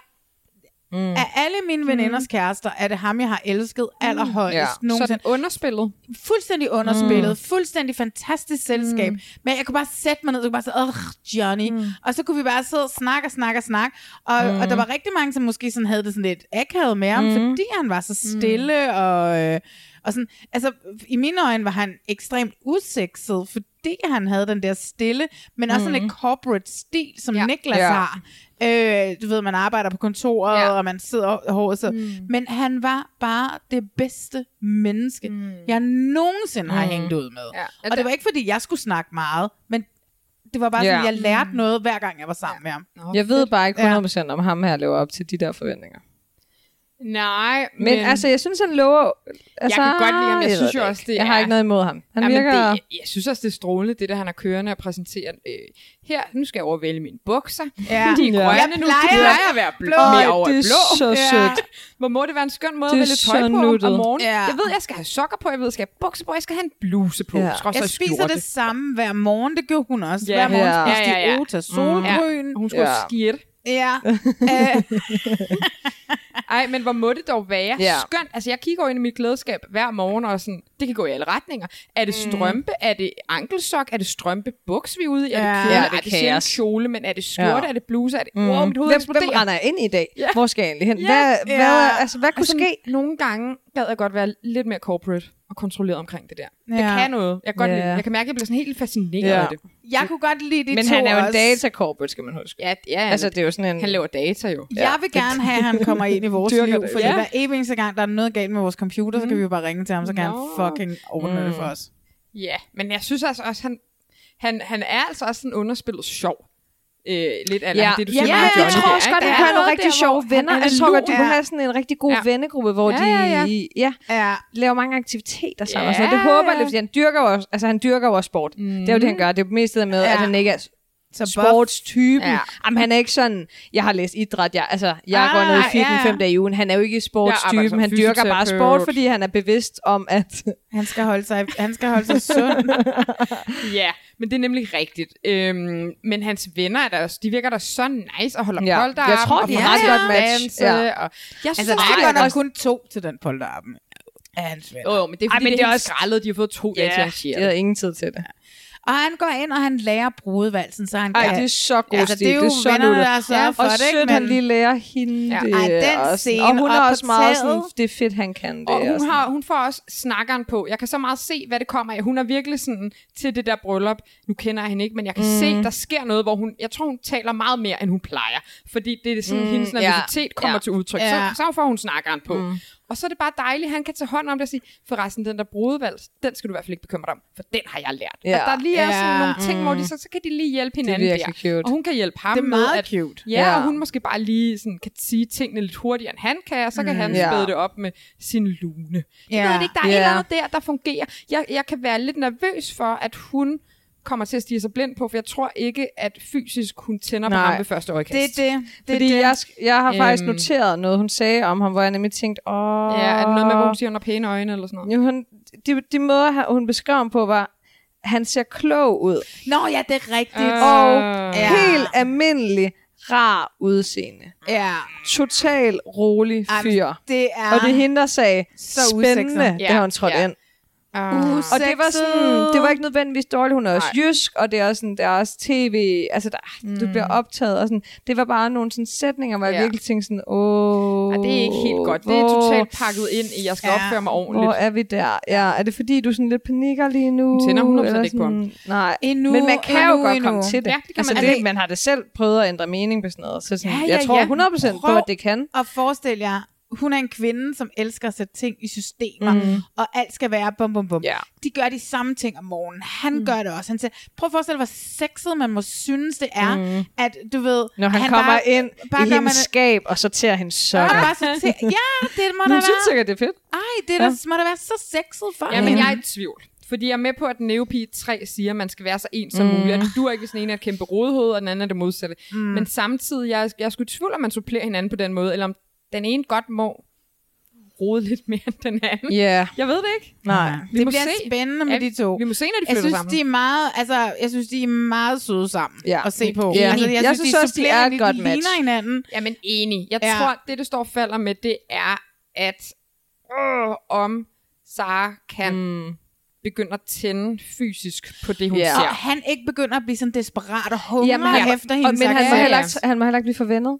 C: Mm.
A: af alle mine veninders kærester, er det ham, jeg har elsket allerhøjst
B: Ja.
A: mm. nogensinde.
B: Sådan underspillet.
A: Fuldstændig underspillet.
B: Mm.
A: Mm. Fuldstændig fantastisk selskab. Mm. Men jeg kunne bare sætte mig ned, og kunne bare sige, åh, Johnny. Mm. Og så kunne vi bare sidde og snakke og snakke og snakke. Og,
C: Mm.
A: mm. og der var rigtig mange, som måske sådan havde det sådan lidt akavet med ham,
C: Mm.
A: mm. fordi han var så stille mm. og... Øh, og sådan, altså, i mine øjne var han ekstremt usekset, fordi han havde den der stille, men også sådan
C: Mm.
A: et corporate stil, som
C: Ja.
A: Niklas
C: Ja.
A: har. Øh, du ved, man arbejder på kontoret,
C: Ja.
A: og man sidder hårdt. Så. Mm. Men han var bare det bedste menneske, mm. jeg nogensinde har
C: Mm.
A: hængt ud med.
B: Ja.
A: Og det var ikke, fordi jeg skulle snakke meget, men det var bare
C: Ja.
A: sådan, jeg lærte noget, hver gang jeg var sammen med ham.
C: Jeg ved bare ikke 100% om ham her lever op til de der forventninger.
B: Nej,
C: Men, men altså, jeg synes, han lover... Altså,
B: jeg kan godt lide ham. Jeg,
C: ved
B: synes jo
C: det
B: også, det
C: Jeg har
B: er-
C: ikke noget imod ham. Han
B: Ja, men
C: virker...
B: Det, jeg, jeg synes også, det er strålende, det der, han har kørende og præsenterer. Øh, her, nu skal jeg overvælge mine bukser.
A: Ja.
B: De er
A: Ja.
B: grønne
A: Jeg
B: nu. De
A: plejer-
B: plejer at være blå.
A: Ej,
B: Mere over
C: det er
B: blå.
C: så sødt.
B: Hvor må det være en skøn måde
C: Det
B: at vælge tøj på
C: nuttet.
B: om morgenen.
A: Ja.
B: Jeg ved, jeg skal have sokker på. Jeg ved, jeg skal have bukser på. Jeg skal have en bluse på.
C: Ja.
B: Ja.
A: Jeg spiser det samme hver morgen, det gjorde hun også.
B: Ja.
A: Hver morgen
C: Ja.
A: spiste
B: Ja, ja, ja.
A: de Ota solgrøn.
B: Ja. Hun skulle
C: Ja.
B: ja.
A: Ja. Øh,
B: Ej, men hvor må det dog være
C: Ja.
B: skønt. Altså, jeg kigger jo ind i mit klædeskab hver morgen, og sådan, det kan gå i alle retninger. Er det strømpe? Er det ankelsok? Er det strømpe buks, vi er ude i? Er
A: Ja.
B: det kjole?
C: Ja,
B: er
C: det er
B: det sjældent kjole? Men er det skjorte?
C: Ja.
B: Er det bluse? Er det...
C: Mm.
B: Wow, mit hoved
C: hvem, hvem render jeg ind i i dag?
B: Ja.
C: Hvor skal jeg egentlig hen?
B: Ja.
C: Hvad,
A: Ja.
C: hvad, altså, hvad kunne
B: Altså,
C: ske?
B: Nogle gange gad jeg godt være lidt mere corporate og kontrolleret omkring det der. Det
A: Ja.
B: kan noget. Jeg kan, godt
C: Ja.
B: lide. jeg kan mærke, at jeg bliver sådan helt fascineret
C: Ja.
B: af det.
A: jeg kunne godt lide de
C: Men
A: to
C: han er jo en
A: også.
C: data corporate, skal man huske.
B: Ja, ja
C: Altså, det er jo sådan en...
B: han laver data jo.
A: Jeg vil gerne have, at han kommer ind i vores liv,
C: det.
A: fordi
B: Ja.
A: hver eneste gang, der er noget galt med vores computer, så kan vi jo bare ringe til ham, så kan han
B: Nå.
A: fucking ordne det for os.
B: Ja, men jeg synes altså også, han, han, han er altså også sådan underspillet sjov. Øh, lidt af
C: Ja,
B: det, du siger
C: ja,
B: med
C: jeg
B: Johnny
C: tror
B: der,
C: også godt, at
B: er
C: han har nogle rigtig sjove venner.
B: er
C: Jeg tror godt, du kunne have sådan en rigtig god
B: Ja.
C: vennegruppe, hvor
B: Ja,
C: de
B: ja, ja.
C: Ja,
A: Ja.
C: laver mange aktiviteter sammen.
B: Ja,
C: og sådan. Det håber jeg fordi han dyrker jo også, altså, han dyrker jo også sport. Mm. Det er jo det, han gør. Det er jo mest det med,
A: Ja.
C: at han ikke er
A: Så
C: sportstypen.
B: Ja.
C: Ja. Jamen, han er ikke sådan, jeg har læst idræt, jeg, altså, jeg
A: Ah,
C: går ned i fitness
A: ja,
C: fem dage i ugen. Han er jo ikke
B: Jeg
C: sportstypen, han dyrker bare sport, fordi han er bevidst om, at...
A: Han skal holde sig, han skal holde sig sund.
B: Ja, men det er nemlig rigtigt. Øhm, men hans venner er der også, de virker da så nice og holder
C: Ja.
B: ja.
C: Jeg tror,
B: og
C: de
B: får
C: er ret godt
B: at
C: match.
B: danse,
C: Ja.
B: Og jeg synes,
A: altså, der
B: også,
A: er
B: det
A: godt nok
B: også-
A: kun to til den polterappen af hans venner.
B: Jo, jo, men det er
C: Ej,
B: fordi,
C: men
B: det,
C: det
B: er
C: også-
B: skrællet. De har fået to dage til at arrangere
C: det er ingen tid til det.
A: Og han går ind, og han lærer brudevalsen, så han
C: Ej,
A: kan...
C: det er så god
A: Altså,
C: stil.
A: det er jo
C: så
A: vennerne, der har sørget for
C: og
A: det, ikke?
C: sødt, han
A: Men-
C: lige lærer hende
B: Ja.
C: det.
A: Ej, den
C: og,
A: scene
C: og hun er
A: op på
C: også meget sådan, det er fedt, han kan det.
B: Og hun,
C: sådan.
B: har, hun får også snakkeren på. Jeg kan så meget se, hvad det kommer af. Hun er virkelig sådan til det der bryllup. Nu kender jeg hende ikke, men jeg kan mm. se, der sker noget, hvor hun... Jeg tror, hun taler meget mere, end hun plejer. Fordi det er sådan, mm, hendes
C: ja.
B: nervøsitet kommer
C: Ja.
B: til udtryk.
A: Ja.
B: Så, så får hun snakkeren på. Mm. Og så er det bare dejligt, han kan tage hånd om det og sige, forresten, den der brudevals, den skal du i hvert fald ikke bekymre dig om, for den har jeg lært.
C: Ja.
B: At der lige er sådan
A: Ja.
B: nogle ting, hvor de så, så kan de lige hjælpe hinanden
C: virkelig
B: der.
C: cute.
B: Og hun kan hjælpe ham
A: Det er
B: med,
A: meget
B: at,
A: cute.
B: Ja,
C: Ja.
B: og hun måske bare lige sådan, kan sige tingene lidt hurtigere, end han kan, og så kan mm. han
C: Ja.
B: spæde det op med sin lune.
A: Ja.
B: Jeg ved det ikke, der er
C: Ja.
B: et eller andet der, der fungerer. Jeg, jeg kan være lidt nervøs for, at hun kommer til at stige sig blind på, for jeg tror ikke, at fysisk hun tænder på
C: Nej.
B: ham ved første øjekast.
A: Det er det. det,
C: Fordi
A: det.
C: jeg, jeg har faktisk
B: Øhm.
C: noteret noget, hun sagde om ham, hvor jeg nemlig tænkte, åh...
B: Ja, er det noget med, hvor hun siger, hun har pæne øjne eller sådan noget?
C: Jo, hun, de, de måder, hun beskrev ham på, var, han ser klog ud.
A: Nå ja, det er rigtigt.
B: Øh.
C: Og
A: Ja.
C: helt almindelig, rar udseende.
A: Ja.
C: Total rolig
A: Ej,
C: fyr.
A: Det er...
C: Og det hende, der sagde,
A: Så
C: spændende,
A: usekset.
C: da
B: Ja,
C: hun trådte
B: ja.
C: ind.
B: Uh,
C: Og det var sådan, det var ikke nødvendigvis dårligt. Hun er også jysk, og det er også, sådan, der er også tv, altså der, mm. du bliver optaget, og sådan, det var bare nogle sådan sætninger, hvor jeg
B: Ja.
C: virkelig tænkte sådan, åh,
B: Ja, det er ikke helt godt. Det er totalt pakket ind i, jeg skal
A: Ja.
B: opføre mig ordentligt.
C: Hvor er vi der? Ja, er det fordi, du er sådan lidt panikker lige nu?
B: Hun tænder 100%
C: Eller
B: ikke på ham.
C: sådan- Nej,
A: Endnu,
C: men man kan jo
A: endnu,
C: godt
A: endnu.
C: komme til det.
B: Ja, det kan
C: altså,
B: man.
C: det,
B: Er det-
C: man har det selv prøvet at ændre mening på sådan noget. Så sådan,
A: Ja, ja,
C: jeg tror
A: ja.
C: 100% på,
A: Prøv
C: at det kan.
A: Og forestil jer, hun er en kvinde, som elsker at sætte ting i systemer, mm. og alt skal være bum bum bum.
C: Ja.
A: De gør de samme ting om morgenen. Han mm. gør det også. Han siger, prøv at forestille dig, hvor sexet man må synes, det er, mm. at du ved...
C: Når han,
A: han
C: kommer
A: bare,
C: ind
A: bare
C: i hendes skab og sorterer hendes
A: Og
C: sokker.
A: bare så til, ja, det må da
C: Hun synes
A: være...
C: sikkert, det er fedt.
A: Ej, det er
C: Ja.
A: da, må da være så sexet for
B: Ja, men
A: hende.
B: jeg er i tvivl. Fordi jeg er med på, at Neopige 3 siger, at man skal være så ens som mm. muligt. Og det duer ikke, hvis den ene er et kæmpe rodehoved, og den anden er det modsatte. Mm. Men samtidig, jeg, jeg er sgu i tvivl, om man supplerer hinanden på den måde, eller om den ene godt må rode lidt mere end den anden.
C: Ja.
B: Jeg ved det ikke.
C: Nej.
B: Vi
A: det
B: må
A: bliver
B: se.
A: spændende med
B: Ja,
A: de to.
B: Vi må se, når de
A: Jeg
B: flytter
A: synes,
B: sammen.
A: de er meget, altså, jeg synes, de er meget søde sammen
C: Ja.
A: at se på.
C: Ja.
A: Altså, jeg,
C: Jeg
A: synes,
C: synes
A: de
C: også, de er et godt
A: de
C: match.
A: ligner hinanden.
B: Jamen enig. Jeg
A: Ja.
B: ja. tror, det det står og falder med, det er, at øh, om Sara kan mm. begynde at tænde fysisk på det, hun
C: Ja.
B: ser.
A: Og han ikke begynder at blive sådan desperat og
C: Jamen, han-
A: efter
C: og,
A: hendes
C: men han må,
A: accept.
C: heller ikke, han må heller ikke blive forvendet.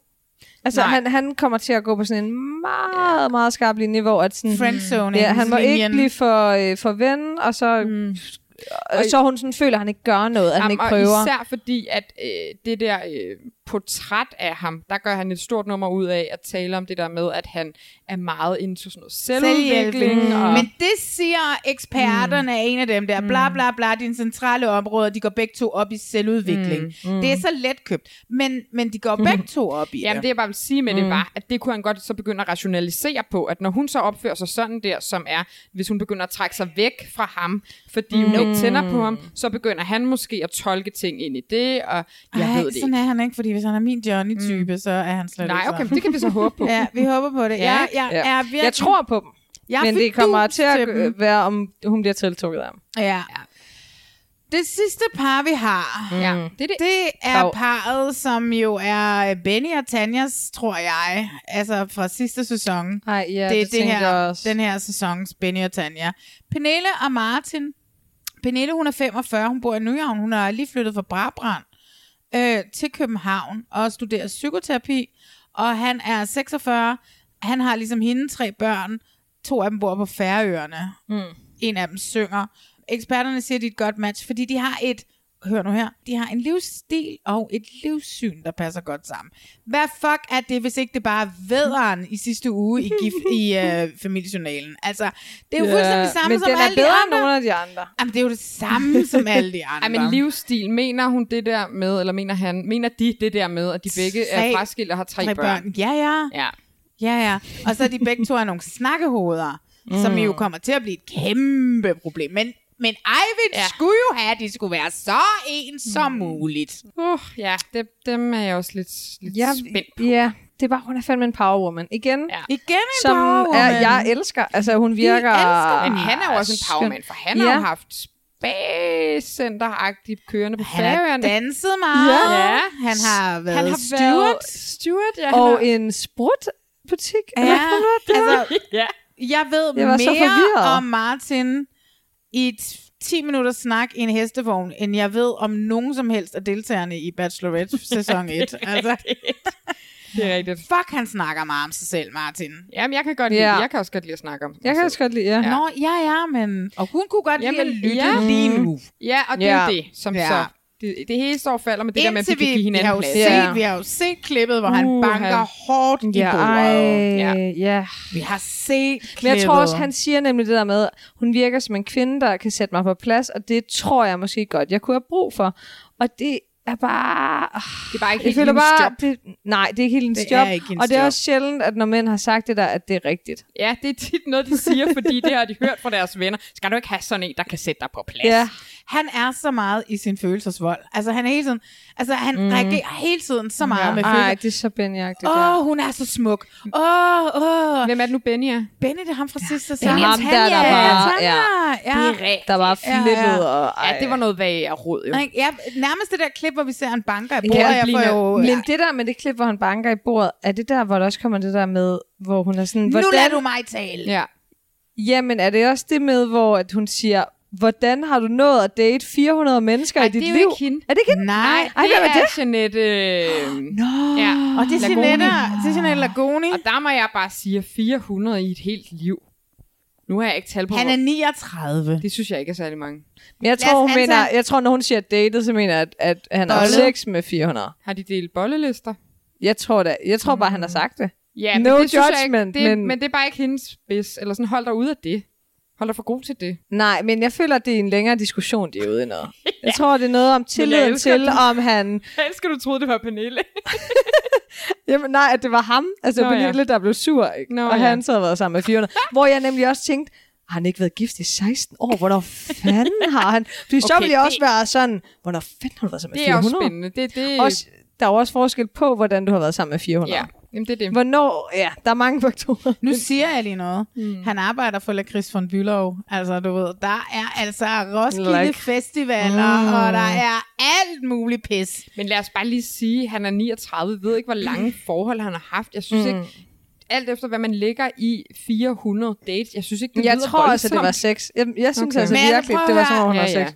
C: Altså,
A: Nej.
C: han, han kommer til at gå på sådan en meget, meget skarp linje, hvor at sådan,
A: Friendzone
C: ja, han må ikke
A: linjen.
C: blive for, øh, for ven, og så, mm. og så hun sådan føler, at han ikke gør noget, at han
B: Jamen,
C: ikke
B: og
C: prøver.
B: Især fordi, at øh, det der øh, portræt af ham, der gør han et stort nummer ud af at tale om det der med, at han er meget into sådan noget selvudvikling.
A: Selvhjælp.
B: Og,
A: Men det siger eksperterne mm. er en af dem der. Bla bla bla, dine centrale områder, de går begge to op i selvudvikling. Mm. Mm. Det er så let købt. Men, men de går begge to op i
B: Jamen det jeg bare vil sige med mm. det var, at det kunne han godt så begynde at rationalisere på, at når hun så opfører sig sådan der, som er, hvis hun begynder at trække sig væk fra ham, fordi mm. hun ikke tænder på ham, så begynder han måske at tolke ting ind i det, og jeg
A: Ej,
B: ved det
A: sådan
B: ikke.
A: er han ikke, fordi hvis han er min Johnny-type, mm. så er han slet
B: Nej,
A: ikke
B: okay, men det kan vi så håbe på.
A: Ja, vi håber på det.
B: Ja,
A: Jeg,
C: Ja.
A: er virkelig...
C: Jeg tror på dem.
A: Jeg
C: men det kommer til at
A: dem.
C: øh, være, om hun bliver tiltrukket af ham.
A: Ja. Det sidste par, vi har,
B: Ja, det er det.
A: det er
C: Dav.
A: parret, som jo er Benny og Tanjas, tror jeg, altså fra sidste sæson.
C: Ej, ja,
A: det er
C: det
A: det her,
C: også.
A: den her sæsons Benny og Tanja. Pernille og Martin. Pernille, hun er 45, hun bor i Nyhavn. Hun er lige flyttet fra Brabrand øh, til København og studerer psykoterapi. Og han er 46. Han har ligesom hende tre børn. To af dem bor på Færøerne.
C: Mm.
A: En af dem synger. Eksperterne siger, at de er et godt match, fordi de har et, hør nu her, de har en livsstil og et livssyn, der passer godt sammen. Hvad fuck er det, hvis ikke det bare er i sidste uge i, gif, i øh, familiejournalen? Altså, det er jo fuldstændig samme
C: men
A: som
C: den er
A: alle de
C: bedre
A: andre.
C: end nogle af de andre.
A: Jamen, det er jo det samme som alle de andre.
B: Ej, men livsstil, mener hun det der med, eller mener han, mener de det der med, at de begge er
A: Tre-
B: fraskilt og har tre,
A: tre børn. Ja, ja.
B: Ja.
A: Ja, ja. Og så er de begge to er nogle snakkehoveder, mm. som jo kommer til at blive et kæmpe problem. Men, men Eivind ja. skulle jo have, at de skulle være så ens mm. som muligt.
B: Uh, ja, det, dem er jeg også lidt, lidt
C: Ja,
B: spændt på.
C: ja, det er bare, hun er fandme en powerwoman. Igen,
B: Ja.
A: Igen en
C: som
A: powerwoman.
C: er, jeg elsker. Altså, hun virker...
A: elsker
B: Men han er jo også en powerman, for han har
C: Ja.
B: jo haft spagcenter-agtigt kørende på
A: Han har
B: Færøerne.
A: danset meget.
B: Ja.
A: Han har været
B: Han har
A: steward.
B: været steward, ja. han
C: Og
B: har,
C: en sprutbutik.
A: Ja,
C: eller hvad det var.
A: altså,
B: ja.
A: jeg ved
C: Jeg var så
A: mere om Martin i t- 10 minutter snak i en hestevogn, end jeg ved om nogen som helst af deltagerne i Bachelorette sæson 1. altså,
B: Det er rigtigt.
A: fuck, han snakker meget om sig selv, Martin.
B: Jamen, jeg kan godt lide,
C: Ja.
B: jeg kan også godt lide at snakke om
C: Jeg kan også godt lide, ja.
A: Ja. Nå, ja, ja, men... Og hun kunne godt lide at lytte
B: ja.
A: lige nu.
B: Ja, og det er
C: Ja.
B: jo det, som
A: Ja.
B: så... Det, det hele står og falder med det der med, at vi
A: Indtil
B: kan give
A: vi, vi,
B: hinanden
A: jo
B: plads.
A: set,
C: Ja.
A: vi har jo set klippet, hvor han
B: Uh,
A: banker
B: han-
A: hårdt i
C: Ja,
A: bordet.
B: Ja.
C: ja.
A: Vi har set klippet.
C: Men jeg tror også, han siger nemlig det der med, hun virker som en kvinde, der kan sætte mig på plads, og det tror jeg måske godt, jeg kunne have brug for. Og det er bare...
B: Det er bare ikke helt
C: føler
B: hendes
C: bare,
B: job.
C: det, nej, det er ikke helt hendes job.
A: ikke hendes
C: og det er også sjældent, at når mænd har sagt det der, at det er rigtigt.
B: Ja, det er tit noget, de siger, fordi det har de hørt fra deres venner. Skal du ikke have sådan en, der kan sætte dig på plads?
C: Ja.
A: Han er så meget i sin følelsesvold. Altså, han er hele tiden... Altså, han mm. reagerer hele tiden så meget ja. med
C: Ej,
A: følelser.
C: det er så benjagtigt.
A: Åh, oh, hun er så smuk. Åh, oh, åh. Oh.
B: Hvem er det nu, Benny er?
A: Benny, det er ham fra sidste
C: Det
A: sæson.
C: ham der, der
A: Ja. Tanja.
C: Ja,
A: Ja.
B: rigtigt.
C: der var
A: Ja, ja.
C: flippet. Og,
B: Ja, det var noget vag af råd, jo.
A: Ja, nærmest det der klip, hvor vi ser en banker i bordet.
C: Ja,
A: jeg får jo...
C: Men det der med det klip, hvor han banker i bordet, er det der, hvor der også kommer det der med, hvor hun er sådan...
A: Nu lader du mig tale.
B: Ja.
C: Jamen, er det også det med, hvor at hun siger, hvordan har du nået at date 400 mennesker
B: Ej,
C: i dit
B: det er jo
C: liv?
B: ikke hende.
C: Er det ikke hende?
A: Nej.
C: Ej,
B: det
C: er
B: er
C: det?
B: Jeanette... Øh,
A: Nå,
B: Ja.
A: og det er
B: Lagoni.
A: Jeanette, det er Jeanette Lagoni.
B: og der må jeg bare sige, 400 i et helt liv. Nu har jeg ikke tal på,
A: Han er
B: hvor-
A: 39.
B: Det synes jeg ikke er særlig mange.
C: Men jeg tror, hun mener, jeg tror, når hun siger datet, så mener jeg, at, at han har
A: Bollet.
C: sex med 400.
B: Har de delt bollelister?
C: Jeg tror da, jeg tror bare, han har sagt det.
B: Ja,
C: No
B: men det synes jeg
C: judgment,
B: ikke, det,
C: men-
B: men... men det er bare ikke hendes spids. Eller sådan, hold dig ude af det. Hold dig for god til det.
C: Nej, men jeg føler, at det er en længere diskussion, de er ude noget. Jeg tror, det er noget om tilliden
B: elsker
C: til,
B: den.
C: om han...
B: Jeg elsker, du troede, det var Pernille.
C: Jamen nej, at det var ham, altså
B: Nå, ja.
C: Pernille, der blev sur, ikke?
B: Nå,
C: og
B: ja.
C: han så havde været sammen med 400. hvor jeg nemlig også tænkte, har han ikke været gift i 16 år? Hvornår fanden har han? Fordi så
B: Okay,
C: ville jeg også
B: det-
C: være sådan, hvornår fanden har du været sammen med
B: Det er
C: 400?
B: også spændende. Det, det...
C: Også, der er jo også forskel på, hvordan du har været sammen med 400.
B: Ja. Jamen, det er det.
C: Hvornår? Ja, der er mange faktorer.
A: Nu siger jeg lige noget. Mm. Han arbejder for Lakris von Bülow. Altså, du ved, der er altså Roskilde
C: Like.
A: Festivaler,
C: Mm.
A: mm. og der er alt muligt pis.
B: Men lad os bare lige sige, at han er 39. ved ikke, hvor lange forhold han har haft. Jeg synes
C: Mm.
B: mm. ikke, alt efter hvad man lægger i 400 dates, jeg synes ikke, det
C: Jeg
B: lyder
C: tror også, at det var
B: voldsomt.
C: sex. Jeg, jeg synes
B: Okay.
C: altså virkelig, det var
A: at
C: som om, hun
B: Ja,
C: sex.
B: ja.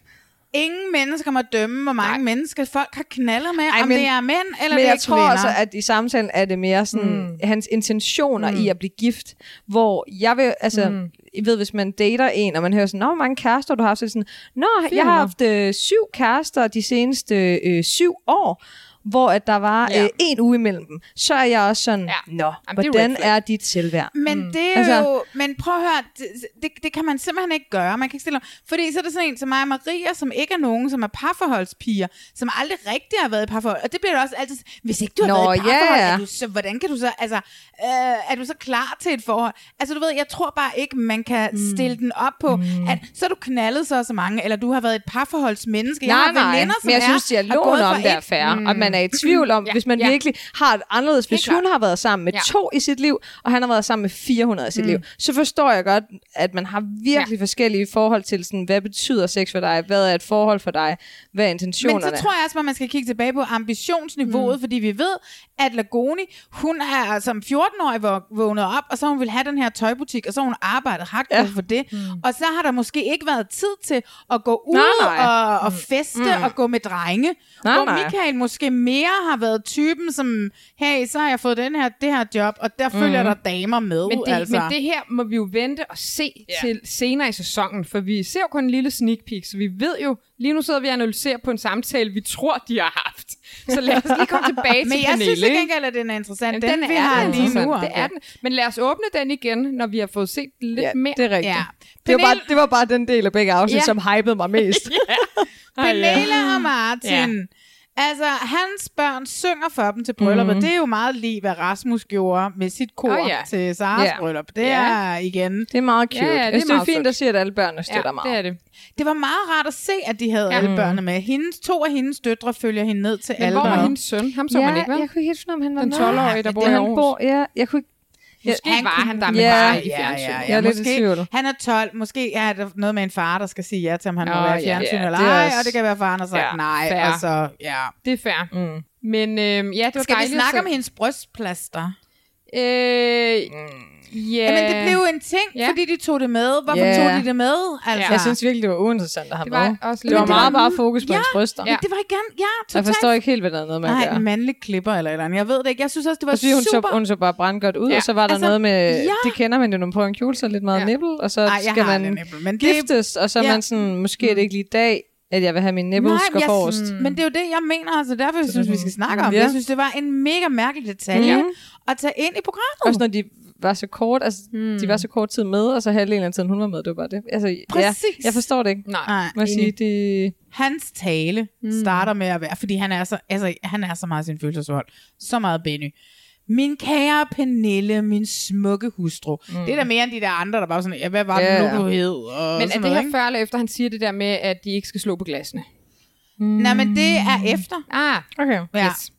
A: Ingen mennesker må dømme, hvor mange Nej. mennesker folk har knaldet med,
C: Ej,
A: om
C: men-
A: det er mænd eller
C: Men
A: det er
C: jeg tror
A: kvinder.
C: også, at i samtalen er det mere sådan, mm. hans intentioner mm. i at blive gift, hvor jeg vil, altså, mm. I ved, hvis man dater en, og man hører sådan, Nå, hvor mange kærester du har haft, så er det sådan, Nå, jeg har
B: 400.
C: haft øh, syv kærester de seneste øh, syv år, hvor at der var
B: Ja.
C: øh, en uge imellem dem. Så er jeg også sådan, ja. Nå,
B: det er
C: hvordan
B: red flag.
C: er dit selvværd?
A: Men mm. det er
C: Altså-
A: jo... Men prøv at høre, det, det, det kan man simpelthen ikke gøre. Man kan ikke stille Fordi så er det sådan en som mig og Maria, som ikke er nogen, som er parforholdspiger, som aldrig rigtig har været i parforhold. Og det bliver det også altid... Hvis ikke du har
C: Nå,
A: været i parforhold,
C: ja.
A: er du så, hvordan kan du så... Altså, øh, er du så klar til et forhold? Altså, du ved, jeg tror bare ikke, man kan mm. stille den op på, mm. at så er du knaldet så så mange, eller du har været et parforholdsmenneske. jeg
C: Nej,
A: har
C: nej,
A: veninder, som
C: men jeg
A: er,
C: synes, dialogen om det er fair, mm. og man er i tvivl om,
B: Ja,
C: hvis man
B: ja.
C: virkelig har et anderledes, hvis hun har været sammen med
B: Ja.
C: to i sit liv, og han har været sammen med 400 i sit mm. liv, så forstår jeg godt, at man har virkelig ja. forskellige forhold til, sådan, hvad betyder sex for dig, hvad er et forhold for dig, hvad er intentionerne.
A: Men så tror jeg også, at man skal kigge tilbage på ambitionsniveauet, mm. fordi vi ved, at Lagoni, hun er som 14-årig vå- vågnet op, og så hun vil have den her tøjbutik, og så hun arbejdet hardcore ja. for det. Mm. Og så har der måske ikke været tid til at gå ud
C: Nej, nej.
A: og, og feste mm. og gå med drenge.
C: Nej,
A: hvor
C: nej.
A: Michael måske mere har været typen, som, hey, så har jeg fået den her, det her job, og der følger der damer med.
B: Men det,
A: altså.
B: men det her må vi jo vente og se yeah. til senere i sæsonen, for vi ser jo kun en lille sneak peek, så vi ved jo, lige nu sidder vi og analyserer på en samtale, vi tror, de har haft. Så lad os lige komme tilbage
A: Men
B: til
A: jeg
B: Pernille.
A: synes
B: ikke?
A: gengæld, at den er interessant.
B: Jamen,
A: Den, vi
B: er
A: har lige nu.
B: Det er den. Men lad os åbne den igen, når vi har fået set lidt
C: Ja,
B: mere.
C: det er rigtigt.
A: Ja.
C: Det var, bare, det var bare den del af begge afsnit,
B: Ja.
C: som hypede mig mest.
A: Pernille og Martin.
B: Ja.
A: Altså, hans børn synger for dem til brylluppet.
C: Mhm.
A: Det er jo meget lige, hvad Rasmus gjorde med sit kor
B: Åh, ja.
A: til Saras
C: Ja.
A: bryllup. Det
B: Ja.
A: er igen...
C: Det er meget cute.
B: Ja, ja, det er
C: synes, det er
B: meget
C: fint
B: sødt.
C: at sige, at alle børnene støtter
B: Ja,
C: meget.
B: det er det.
A: Det var meget rart at se, at de havde
B: Ja.
A: alle børnene med. Hendes, to af hendes døtre følger hende ned til
B: Men
A: alle
B: hvor var hendes søn? Ham så
C: ja,
B: man ikke, vel?
C: jeg kunne ikke helt finde, om han var
B: Den
C: med.
B: 12-årige, der bor
C: ja,
B: i Aarhus.
C: bor, ja, jeg kunne ikke...
B: Måske
A: Han
B: var han der, men
C: Ja,
B: bare i
A: ja,
B: fjernsynet.
A: ja,
C: Jeg
A: ja.
C: er
A: Måske, han er 12. Måske er der noget med en far, der skal sige ja til, om han må
B: Åh,
A: være
B: ja,
A: i fjernsyn
C: ja,
A: eller
C: er
A: ej.
C: også-
A: Og det kan være, faren har sagt
B: Ja,
A: nej.
B: fair.
A: Og så, ja.
B: Det er fair.
C: Mm.
B: Men øh, ja, det var
A: Skal vi
B: dejligt.
A: snakke
B: at
A: om hendes brystplaster?
B: Øh, ja.
A: Jamen, det blev en ting,
B: Ja.
A: fordi de tog det med. Hvorfor
C: Ja.
A: tog de det med? Altså,
C: Jeg synes virkelig, det var uinteressant at have
B: Det var
C: med.
B: også
C: Det var
A: det
C: meget
A: var-
C: bare fokus på
A: Ja.
C: hans bryster.
B: Ja.
A: det var igen, ja,
C: Jeg
A: totalt.
C: forstår ikke helt, hvad der er noget med at gøre.
A: en mandlig klipper eller eller andet. Jeg ved det ikke. Jeg synes også, det var
C: Og fordi hun så,
A: super...
C: hun så bare brandgodt ud,
B: Ja.
C: og så var der
A: Altså,
C: noget med,
A: ja.
C: det kender man jo, når man prøver en kjole, så lidt meget
B: Ja.
C: nippel, og så
A: Ej, jeg
C: skal man
A: nipple, men det-
C: giftes, og så er
A: Ja.
C: man sådan, måske er det ikke lige i dag, at jeg vil have min nipples
A: Nej,
C: gå
A: men,
C: forrest.
A: jeg, men det er jo det, jeg mener. Altså, derfor jeg synes vi skal snakke om det.
C: Ja.
A: Jeg synes, det var en mega mærkelig detalje
C: Mhm.
A: at tage ind i programmet.
C: Også når de var så kort, altså
A: Hmm.
C: de var så kort tid med, og så halvdelen af tiden hun var med, det var bare det. Altså, ja,
A: Præcis.
C: jeg forstår det ikke.
B: Nej.
C: Må jeg sige, det...
A: Hans tale mm. starter med at være, fordi han er så, altså, han er så meget sin følelsesvold. Så meget Benny. Min kære Pernille, min smukke hustru. Mm. Det er da mere end de der andre, der bare sådan, ja, hvad var det
C: Ja.
A: nu, du hed? Og
B: Men er det her
A: ikke?
B: før eller efter, han siger det der med, at de ikke skal slå på glasene?
A: Nej, men det er efter.
B: Ah,
C: Okay.
A: Ja.
B: Yes.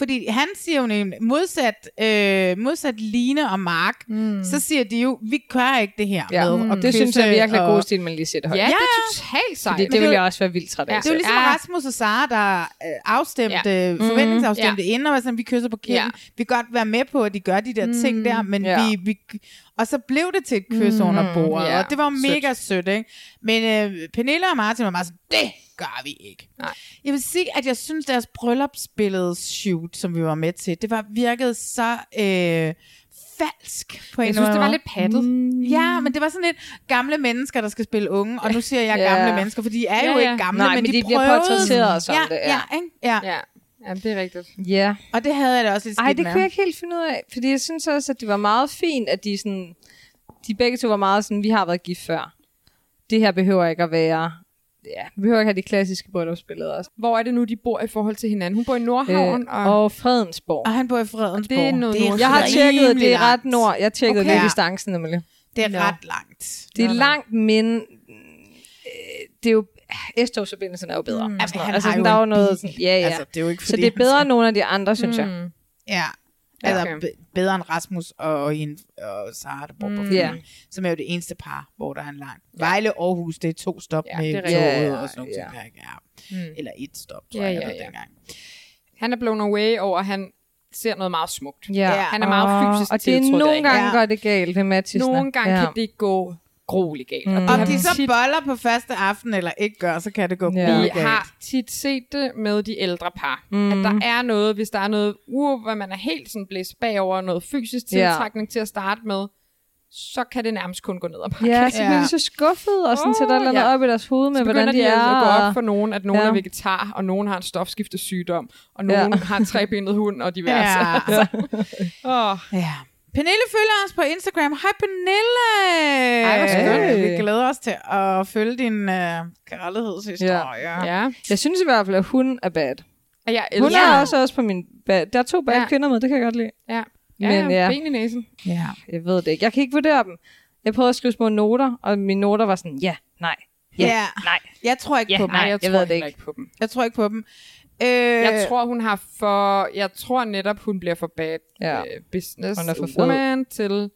A: Fordi han siger jo nemlig, modsat, øh, modsat Line og Mark, mm. så siger de jo, vi gør ikke det her
C: Ja,
A: med
C: mm. det synes jeg virkelig er
A: og-
C: god stil, man lige sætter højt.
B: Ja,
A: Ja,
B: det
A: ja.
B: er totalt sejt.
C: Fordi det,
A: det
C: ville
A: jo-
C: jeg også være vildt træt af.
B: Ja.
A: Det er jo ligesom
B: Ja.
A: Rasmus og Sara, der øh, afstemte,
B: Ja.
A: ja. forventningsafstemte
B: Mm.
A: inden, og var sådan, vi kysser på kinden.
B: Ja.
A: Ja. Vi kan godt være med på, at de gør de der mm. ting der, men
C: Ja.
A: vi, vi... Og så blev det til et kys mm. under bordet,
B: Ja.
A: og det var
B: Sødt.
A: mega sødt, ikke? Men øh, Pernille og Martin var bare sådan, det gør vi ikke.
B: Nej.
A: Jeg vil sige, at jeg synes, deres bryllupsbilledes-shoot, som vi var med til, det var virket så øh, falsk på en
B: Jeg synes,
A: anden
B: det var
A: måde.
B: lidt pattet.
A: Mm. Ja, men det var sådan lidt gamle mennesker, der skal spille unge, og nu siger jeg
C: Ja.
A: gamle mennesker, for de er jo
B: Ja, ja.
A: ikke gamle,
C: Nej,
A: men,
C: men
A: de,
C: de bliver
A: prøvede.
C: portrætteret som
A: ja,
C: det, ja.
A: Ja, ikke? ja.
B: Ja, ja det er rigtigt.
C: Ja.
A: Og det havde jeg da også lidt
C: Ej,
A: skidt
C: det
A: med.
C: kunne jeg ikke helt finde ud af. Fordi jeg synes også, at det var meget fint, at de sådan... De begge to var meget sådan, vi har været gift før. Det her behøver ikke at være... Ja, vi behøver ikke have de klassiske bryllupsbilleder også.
B: Hvor er det nu, de bor i forhold til hinanden? Hun bor i Nordhavn,
C: Øh,
B: og...
C: og Fredensborg.
A: Og han bor i Fredensborg.
B: det er noget
A: det er.
C: Jeg har tjekket, det er ret nord. Jeg tjekkede
A: Okay.
C: lige distancen nemlig.
A: Det er
B: Nå.
A: ret langt.
C: Det er
B: Nå,
C: langt, men øh, det er jo... S-togsforbindelsen er jo bedre.
A: Mm.
C: Altså,
A: Jamen, han
C: altså,
A: har
C: sådan,
A: jo
C: der er jo noget...
A: bil.
C: Sådan, ja, ja.
A: Altså, det er jo ikke,
C: så
A: fordi
C: det er bedre
A: skal-
C: end nogle af de andre, synes jeg.
B: Mm.
A: Ja. Ja. Altså
B: Okay.
A: be- bedre end Rasmus og, og, hende, og Sara, der bor på
B: Mm.
C: Ja.
A: som er jo det eneste par, hvor der er en lang. Vejle Aarhus, det er to stop
B: Ja,
A: med
B: det
A: toget
B: rigtigt.
A: og sådan nogle
C: Ja,
A: ting. Ja.
B: Mm.
A: Eller et stop, tror
B: Ja,
A: jeg,
B: ja, ja.
A: dengang.
B: Han er blown away over, at han ser noget meget smukt.
C: Ja.
B: Han er meget fysisk
C: Og det er nogle gange
B: hende.
C: går det galt ved Mathisen.
B: Nogle gange
C: ja.
B: kan det gå grueligt galt.
C: Mm.
B: Og det
A: Om de så
B: tit,
A: boller på første aften, eller ikke gør, så kan det gå
C: Ja.
A: ja.
B: vi har tit set det med de ældre par.
C: Mm.
B: Mm. At der er noget, hvis der er noget, uh, hvor man er helt sådan blæst bagover, noget fysisk
C: Ja.
B: tiltrækning til at starte med, så kan det nærmest kun gå ned ad bakke.
C: Ja, så bliver
A: Ja.
C: de så skuffet, og sådan oh, sætter et eller andet
B: ja.
C: op i deres hoved med,
B: Så
C: hvordan de
B: de
C: er.
B: at gå op
C: og-
B: for nogen, at nogen
C: Ja.
B: er vegetar, og nogen har en stofskiftesygdom, og nogen
C: Ja.
B: har en trebenet hund, og diverse.
A: Ja.
B: Altså, åh,
A: Ja. Pernille følger os på Instagram. Hej Pernille!
B: Ej, hvor skønt.
A: Vi glæder os til at følge din uh, kærlighedshistorie. Ja.
B: ja.
C: Jeg synes i hvert fald, at hun er bad.
B: Og jeg
C: Hun er også, også på min bad. Der er to bad
B: Ja.
C: kvinder med, det kan jeg godt lide.
B: Ja.
C: Men
B: Ja,
C: ja.
B: ben i næsen.
A: ja.
C: Jeg ved det ikke. Jeg kan ikke vurdere dem. Jeg prøvede at skrive små noter, og mine noter var sådan, ja, nej, ja,
A: Ja.
C: nej.
A: Jeg tror ikke
C: Ja,
A: på dem.
B: Nej, jeg,
C: jeg
B: tror
C: ved det ikke.
B: ikke på dem.
A: Jeg tror ikke på dem. Øh,
B: Jeg tror, hun har for... Jeg tror netop, hun bliver for bad
C: Ja.
B: øh, business
C: Hun er for fed.
B: woman til...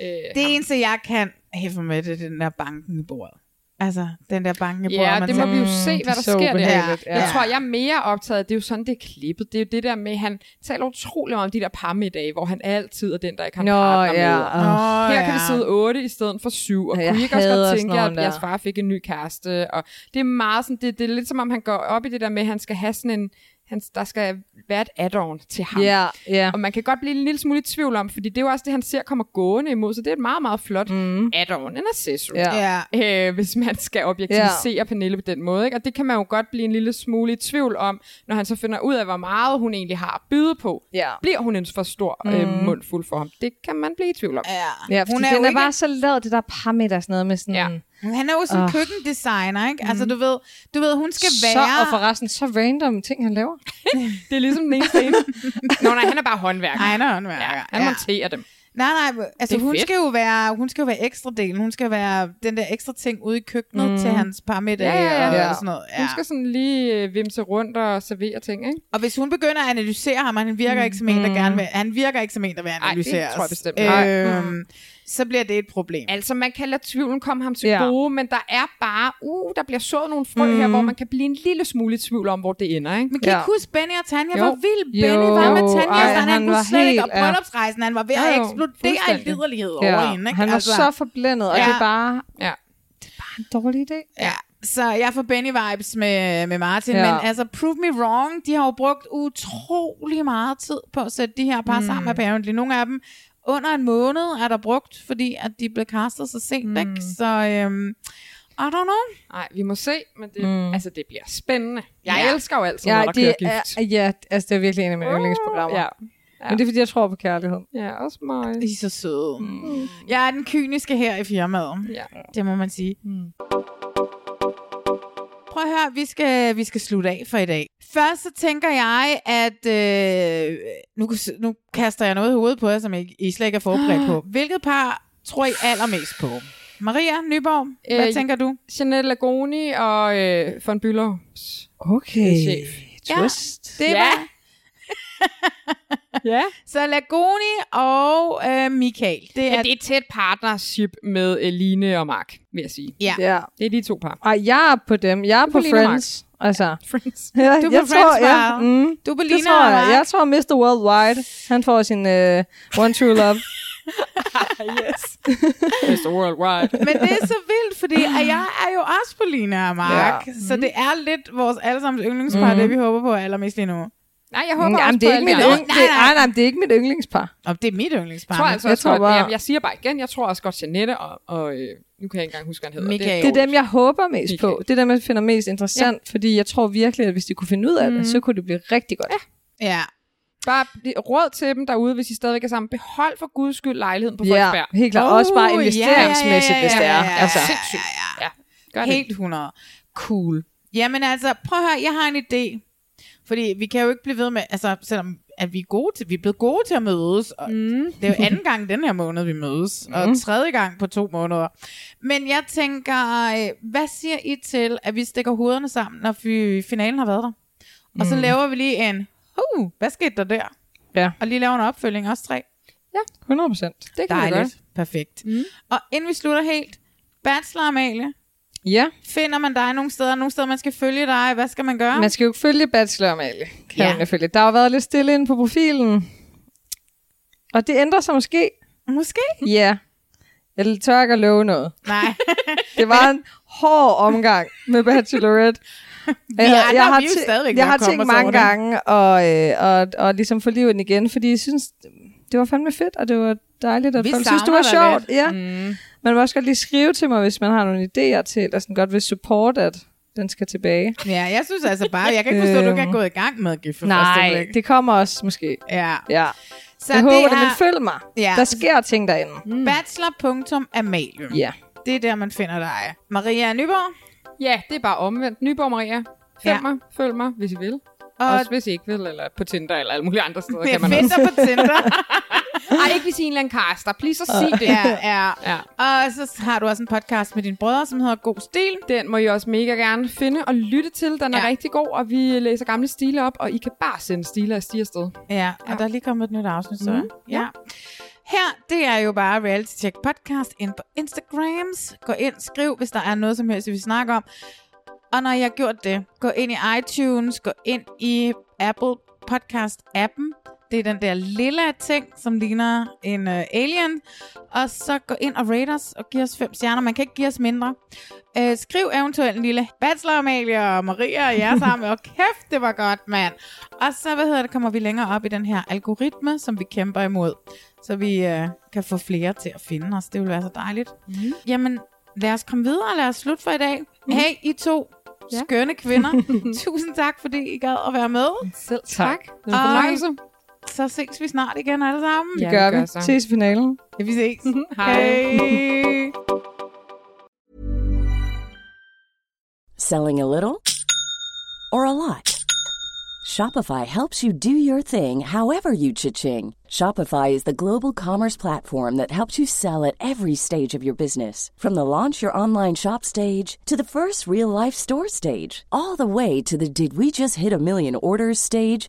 B: Øh,
A: det eneste, jeg kan hæfte med, det er den der banken i bordet. Altså, den der i bordet.
B: Ja,
A: man
B: det må vi jo
A: "Mm,
B: se, hvad
C: er
B: der
C: så
B: sker der.
C: ubehageligt,
B: Jeg
C: ja.
B: tror, jeg er mere optaget, det er jo sådan, det er klippet. Det er jo det der med, han taler utrolig meget om de der parmiddage, hvor han altid er den, der ikke har en
C: Nå,
B: partner
C: ja.
B: med.
C: Åh,
B: Her
A: ja.
B: kan det sidde otte i stedet for syv, og
C: Ja,
B: kunne I ikke også godt tænke, at jeres far fik en ny kæreste? Og det er meget sådan, det, det er lidt som om, han går op i det der med, at han skal have sådan en, han, der skal være et add-on til ham.
C: Ja, ja.
B: Og man kan godt blive en lille smule i tvivl om, fordi det er jo også det, han ser kommer gående imod, så det er et meget, meget flot mm. add-on, en accessory.
C: Ja.
A: Ja.
B: Øh, hvis man skal objektivisere ja. Pernille på den måde. Ikke? Og det kan man jo godt blive en lille smule i tvivl om, når han så finder ud af, hvor meget hun egentlig har at byde på.
C: Ja.
B: Bliver hun en for stor mm. øh, mundfuld for ham? Det kan man blive i tvivl om.
A: Ja,
C: Ja,
A: hun er,
C: den
A: jo
C: er
A: ikke,
C: bare så lavet, det der parmiddag sådan noget med sådan...
B: Ja.
A: Han er jo sådan en
C: Åh.
A: køkkendesigner, ikke? Altså, du ved, du ved, hun skal
C: Så,
A: være...
C: og forresten, så random ting, han laver.
B: Det er ligesom den eneste ene. Nå nej, han er bare håndværker.
A: Ej, han er håndværker.
B: Ja, han
A: Ja.
B: monterer dem.
A: Nej, nej, altså
B: Det
A: hun
B: fedt.
A: skal, jo være, hun skal jo være ekstra delen. Hun skal være den der ekstra ting ude i køkkenet mm. til hans parmiddag
B: Ja, ja, ja.
A: og sådan noget. Ja.
B: Hun skal sådan lige øh, vimse rundt og servere ting, ikke?
A: Og hvis hun begynder at analysere ham, han virker ikke som en, der gerne vil, han virker ikke som en, der vil
B: Ej, det
A: analysere
B: tror jeg bestemt ikke.
A: øhm, så bliver det et problem.
B: Altså, man kan lade tvivlen komme ham til
C: Ja.
B: ja. gode, men der er bare, uh, der bliver sået nogle frø mm. her, hvor man kan blive en lille smule i tvivl om, hvor det ender, ikke?
A: Men kan
C: Ja.
A: ikke huske Benny og Tanja?
B: Jo.
A: Hvor vild
C: Jo.
A: Benny var med
C: Jo.
A: Tanja.
C: Ej,
A: han,
C: han
A: kunne
C: var
A: slet ikke, og
C: helt- ja.
A: bryllupsrejsen, han var ved
B: Jo,
A: at
B: jo.
A: eksplodere i liderlighed over hende. Ikke?
C: Han var
A: altså,
C: så forblændet, og
A: Ja.
C: det er bare
B: Ja.
C: en dårlig idé.
A: Ja, så jeg får Benny-vibes med, med Martin,
C: Ja.
A: ja. men altså, prove me wrong, de har jo brugt utrolig meget tid på at sætte de her par mm. sammen, apparently. Nogle af dem under en måned er der brugt, fordi at de blev castet så sent, mm. ikke? Så, øhm, I don't know.
B: Nej, vi må se, men det,
C: Mm.
B: altså, det bliver spændende. Jeg
A: Ja.
B: ja. elsker jo altid,
C: Ja,
B: når der
C: det
B: kører
C: er,
B: gift.
C: ja, altså det er virkelig en af mine yndlingsprogrammer.
B: Ja.
C: Men det er fordi, jeg tror på kærlighed.
B: ja, også mig.
A: I er så søde. Mm. Jeg er den kyniske her i firmaet.
B: Ja.
A: Det må man sige. Mm. Prøv at høre, vi skal, vi skal slutte af for i dag. Først så tænker jeg, at øh, nu, nu kaster jeg noget i hovedet på jer, som I, I slet ikke er forberedt på. Hvilket par tror I allermest på? Maria Nyborg, hvad
B: Øh,
A: tænker du?
B: Jeanette Lagoni og øh, von Bülow.
C: Okay.
B: Chef.
C: Twist.
A: Det
B: Ja.
A: var
B: Ja.
A: så Lagoni og øh, Michael. Det
B: ja,
A: er,
B: det er et tæt partnership med øh, Line og Mark, vil jeg sige.
A: ja.
C: Ja.
B: Det er de to par.
C: Ej, jeg er på dem. Jeg er
B: Du
C: på
B: på
C: Friends. Altså.
B: Friends.
C: Ja,
A: Du er
C: jeg
A: på
C: tror,
A: Friends,
C: ja,
A: Val.
C: mm,
A: Du er på
C: det
A: Lina
C: tror
A: og
C: jeg.
A: Mark.
C: Jeg tror, Mr. Worldwide, han får sin uh, One True Love.
B: yes. Mr. Worldwide.
A: Men det er så vildt, fordi at jeg er jo også på Lina og Mark.
C: Ja.
A: Ja. Så det er lidt vores allesammens yndlingspar,
C: Mhm.
A: det vi håber på allermest lige nu.
B: Nej, jeg håber
C: Jamen,
B: også
C: det er
B: på
C: ikke mit
B: alle de andre.
C: yndling, det, nej, nej, det er ikke mit yndlingspar.
A: Og det er mit yndlingspar.
B: Jeg tror
A: men-
B: altså
C: Jeg
B: også
C: tror bare-
B: jeg, jeg siger bare igen, jeg tror også godt Janette og, og øh, nu kan jeg ikke engang huske, hvad han hedder.
A: Michael.
C: Det er dem, jeg håber mest
B: Michael.
C: på. Det er dem, jeg finder mest interessant, ja. fordi jeg tror virkelig, at hvis de kunne finde ud af det, så kunne det blive rigtig godt. Ja.
A: Ja.
B: Bare råd til dem derude, hvis I stadigvæk er sammen. Behold for guds skyld lejligheden på
C: Ja,
B: Frederiksberg.
C: helt klart.
A: Oh,
C: Også bare
A: ja, ja, ja,
C: investeringsmæssigt,
A: ja,
C: hvis det
A: ja,
C: er.
A: ja, ja,
C: Altså.
A: ja, ja,
B: Ja, gør det.
A: Helt 100. Cool. Jamen altså, prøv at høre, jeg har en idé. Fordi vi kan jo ikke blive ved med, altså selvom at vi er gode til, vi er blevet gode til at mødes, og mm. det er jo anden gang den her måned, vi mødes, mm. og tredje gang på to måneder. Men jeg tænker, øh, hvad siger I til, at vi stikker hovederne sammen, når vi, finalen har været der? Og så
C: Mm.
A: laver vi lige en, uh, hvad skete der der?
C: Ja.
A: Og lige lave en opfølging, også tre.
C: Ja, 100 procent. Det kan vi
A: Dejligt.
C: godt.
A: Perfekt. Mm. Og inden vi slutter helt, Bachelor Amalie,
C: Ja.
A: finder man dig nogle steder, nogle steder, man skal følge dig, hvad skal man gøre?
C: Man skal jo ikke følge Bachelor Amalie, kan
A: Ja.
C: man følge. Der har været lidt stille inde på profilen. Og det ændrer sig måske.
A: Måske?
C: Ja. Jeg tør ikke at love noget.
A: Nej.
C: det var en hård omgang med Bachelorette.
A: Vi andre, vi er jo stadigvæk ved
C: jeg har tænkt mange
A: det.
C: gange og, øh, og, og ligesom få livet igen, fordi jeg synes, det var fandme fedt, og det var dejligt, at
A: Vi
C: folk synes, det var sjovt.
A: lidt.
C: Ja.
A: Mm.
C: Man må også godt lige skrive til mig, hvis man har nogle idéer til, eller sådan godt vil support, at den skal tilbage.
A: Ja, jeg synes altså bare, jeg kan ikke forstå, at du ikke er
C: Øhm,
A: gået i gang med at give for første
C: Nej,
A: blik.
C: det kommer også måske.
A: Ja.
C: Ja.
A: Så
C: jeg håber det,
A: er-
C: men følg mig.
A: Ja.
C: Der sker ting derinde.
A: Mm. Bachelor.amalie.
C: Ja.
A: Det er der, man finder dig. Maria Nyborg.
B: Ja, det er bare omvendt. Nyborg Maria. Følg
A: Ja.
B: ja. mig, følg mig, hvis I vil.
A: Og-
B: Og også hvis I ikke vil, eller på Tinder, eller alle mulige andre steder.
A: Jeg
B: kan man
A: venter
B: også.
A: på Tinder.
B: Ej, ikke hvis I er en eller anden kaster. Please, så sig det.
A: Ja, ja.
B: ja.
A: Og så har du også en podcast med dine brødre, som hedder God Stil.
B: Den må I også mega gerne finde og lytte til. Den er
A: Ja.
B: rigtig god, og vi læser gamle stile op, og I kan bare sende stile af stiger afsted.
A: Ja, og ja. der er lige kommet et nyt afsnit, så.
B: Mhm.
A: Ja. Her, det er jo bare Reality Check Podcast ind på Instagrams. Gå ind, skriv, hvis der er noget som helst, vi vil snakke om. Og når jeg har gjort det, gå ind i iTunes, gå ind i Apple Podcast-appen. Det er den der lille ting, som ligner en uh, alien. Og så gå ind og rate os og giv os fem stjerner. Man kan ikke give os mindre. Uh, skriv eventuelt en lille Bachelor Amalie og Maria og jer sammen. Og kæft, det var godt, mand. Og så, hvad hedder det, kommer vi længere op i den her algoritme, som vi kæmper imod. Så vi uh, kan få flere til at finde os. Det vil være så dejligt. Mm. Jamen, lad os komme videre og lad os slutte for i dag. Mm. Hey, I to
B: Ja.
A: skønne kvinder. Tusind tak, fordi I gad at være med.
B: Selv
C: tak.
B: Det var
A: Og. Så ses vi snart igen alle sammen.
C: Det gør vi. Ses i finalen.
A: Ja, vi ses. Mhm.
B: Hej.
A: Hej.
L: Selling a little or a lot? Shopify helps you do your thing however you cha-ching. Shopify is the global commerce platform that helps you sell at every stage of your business. From the launch your online shop stage to the first real life store stage, all the way to the did we just hit a million orders stage.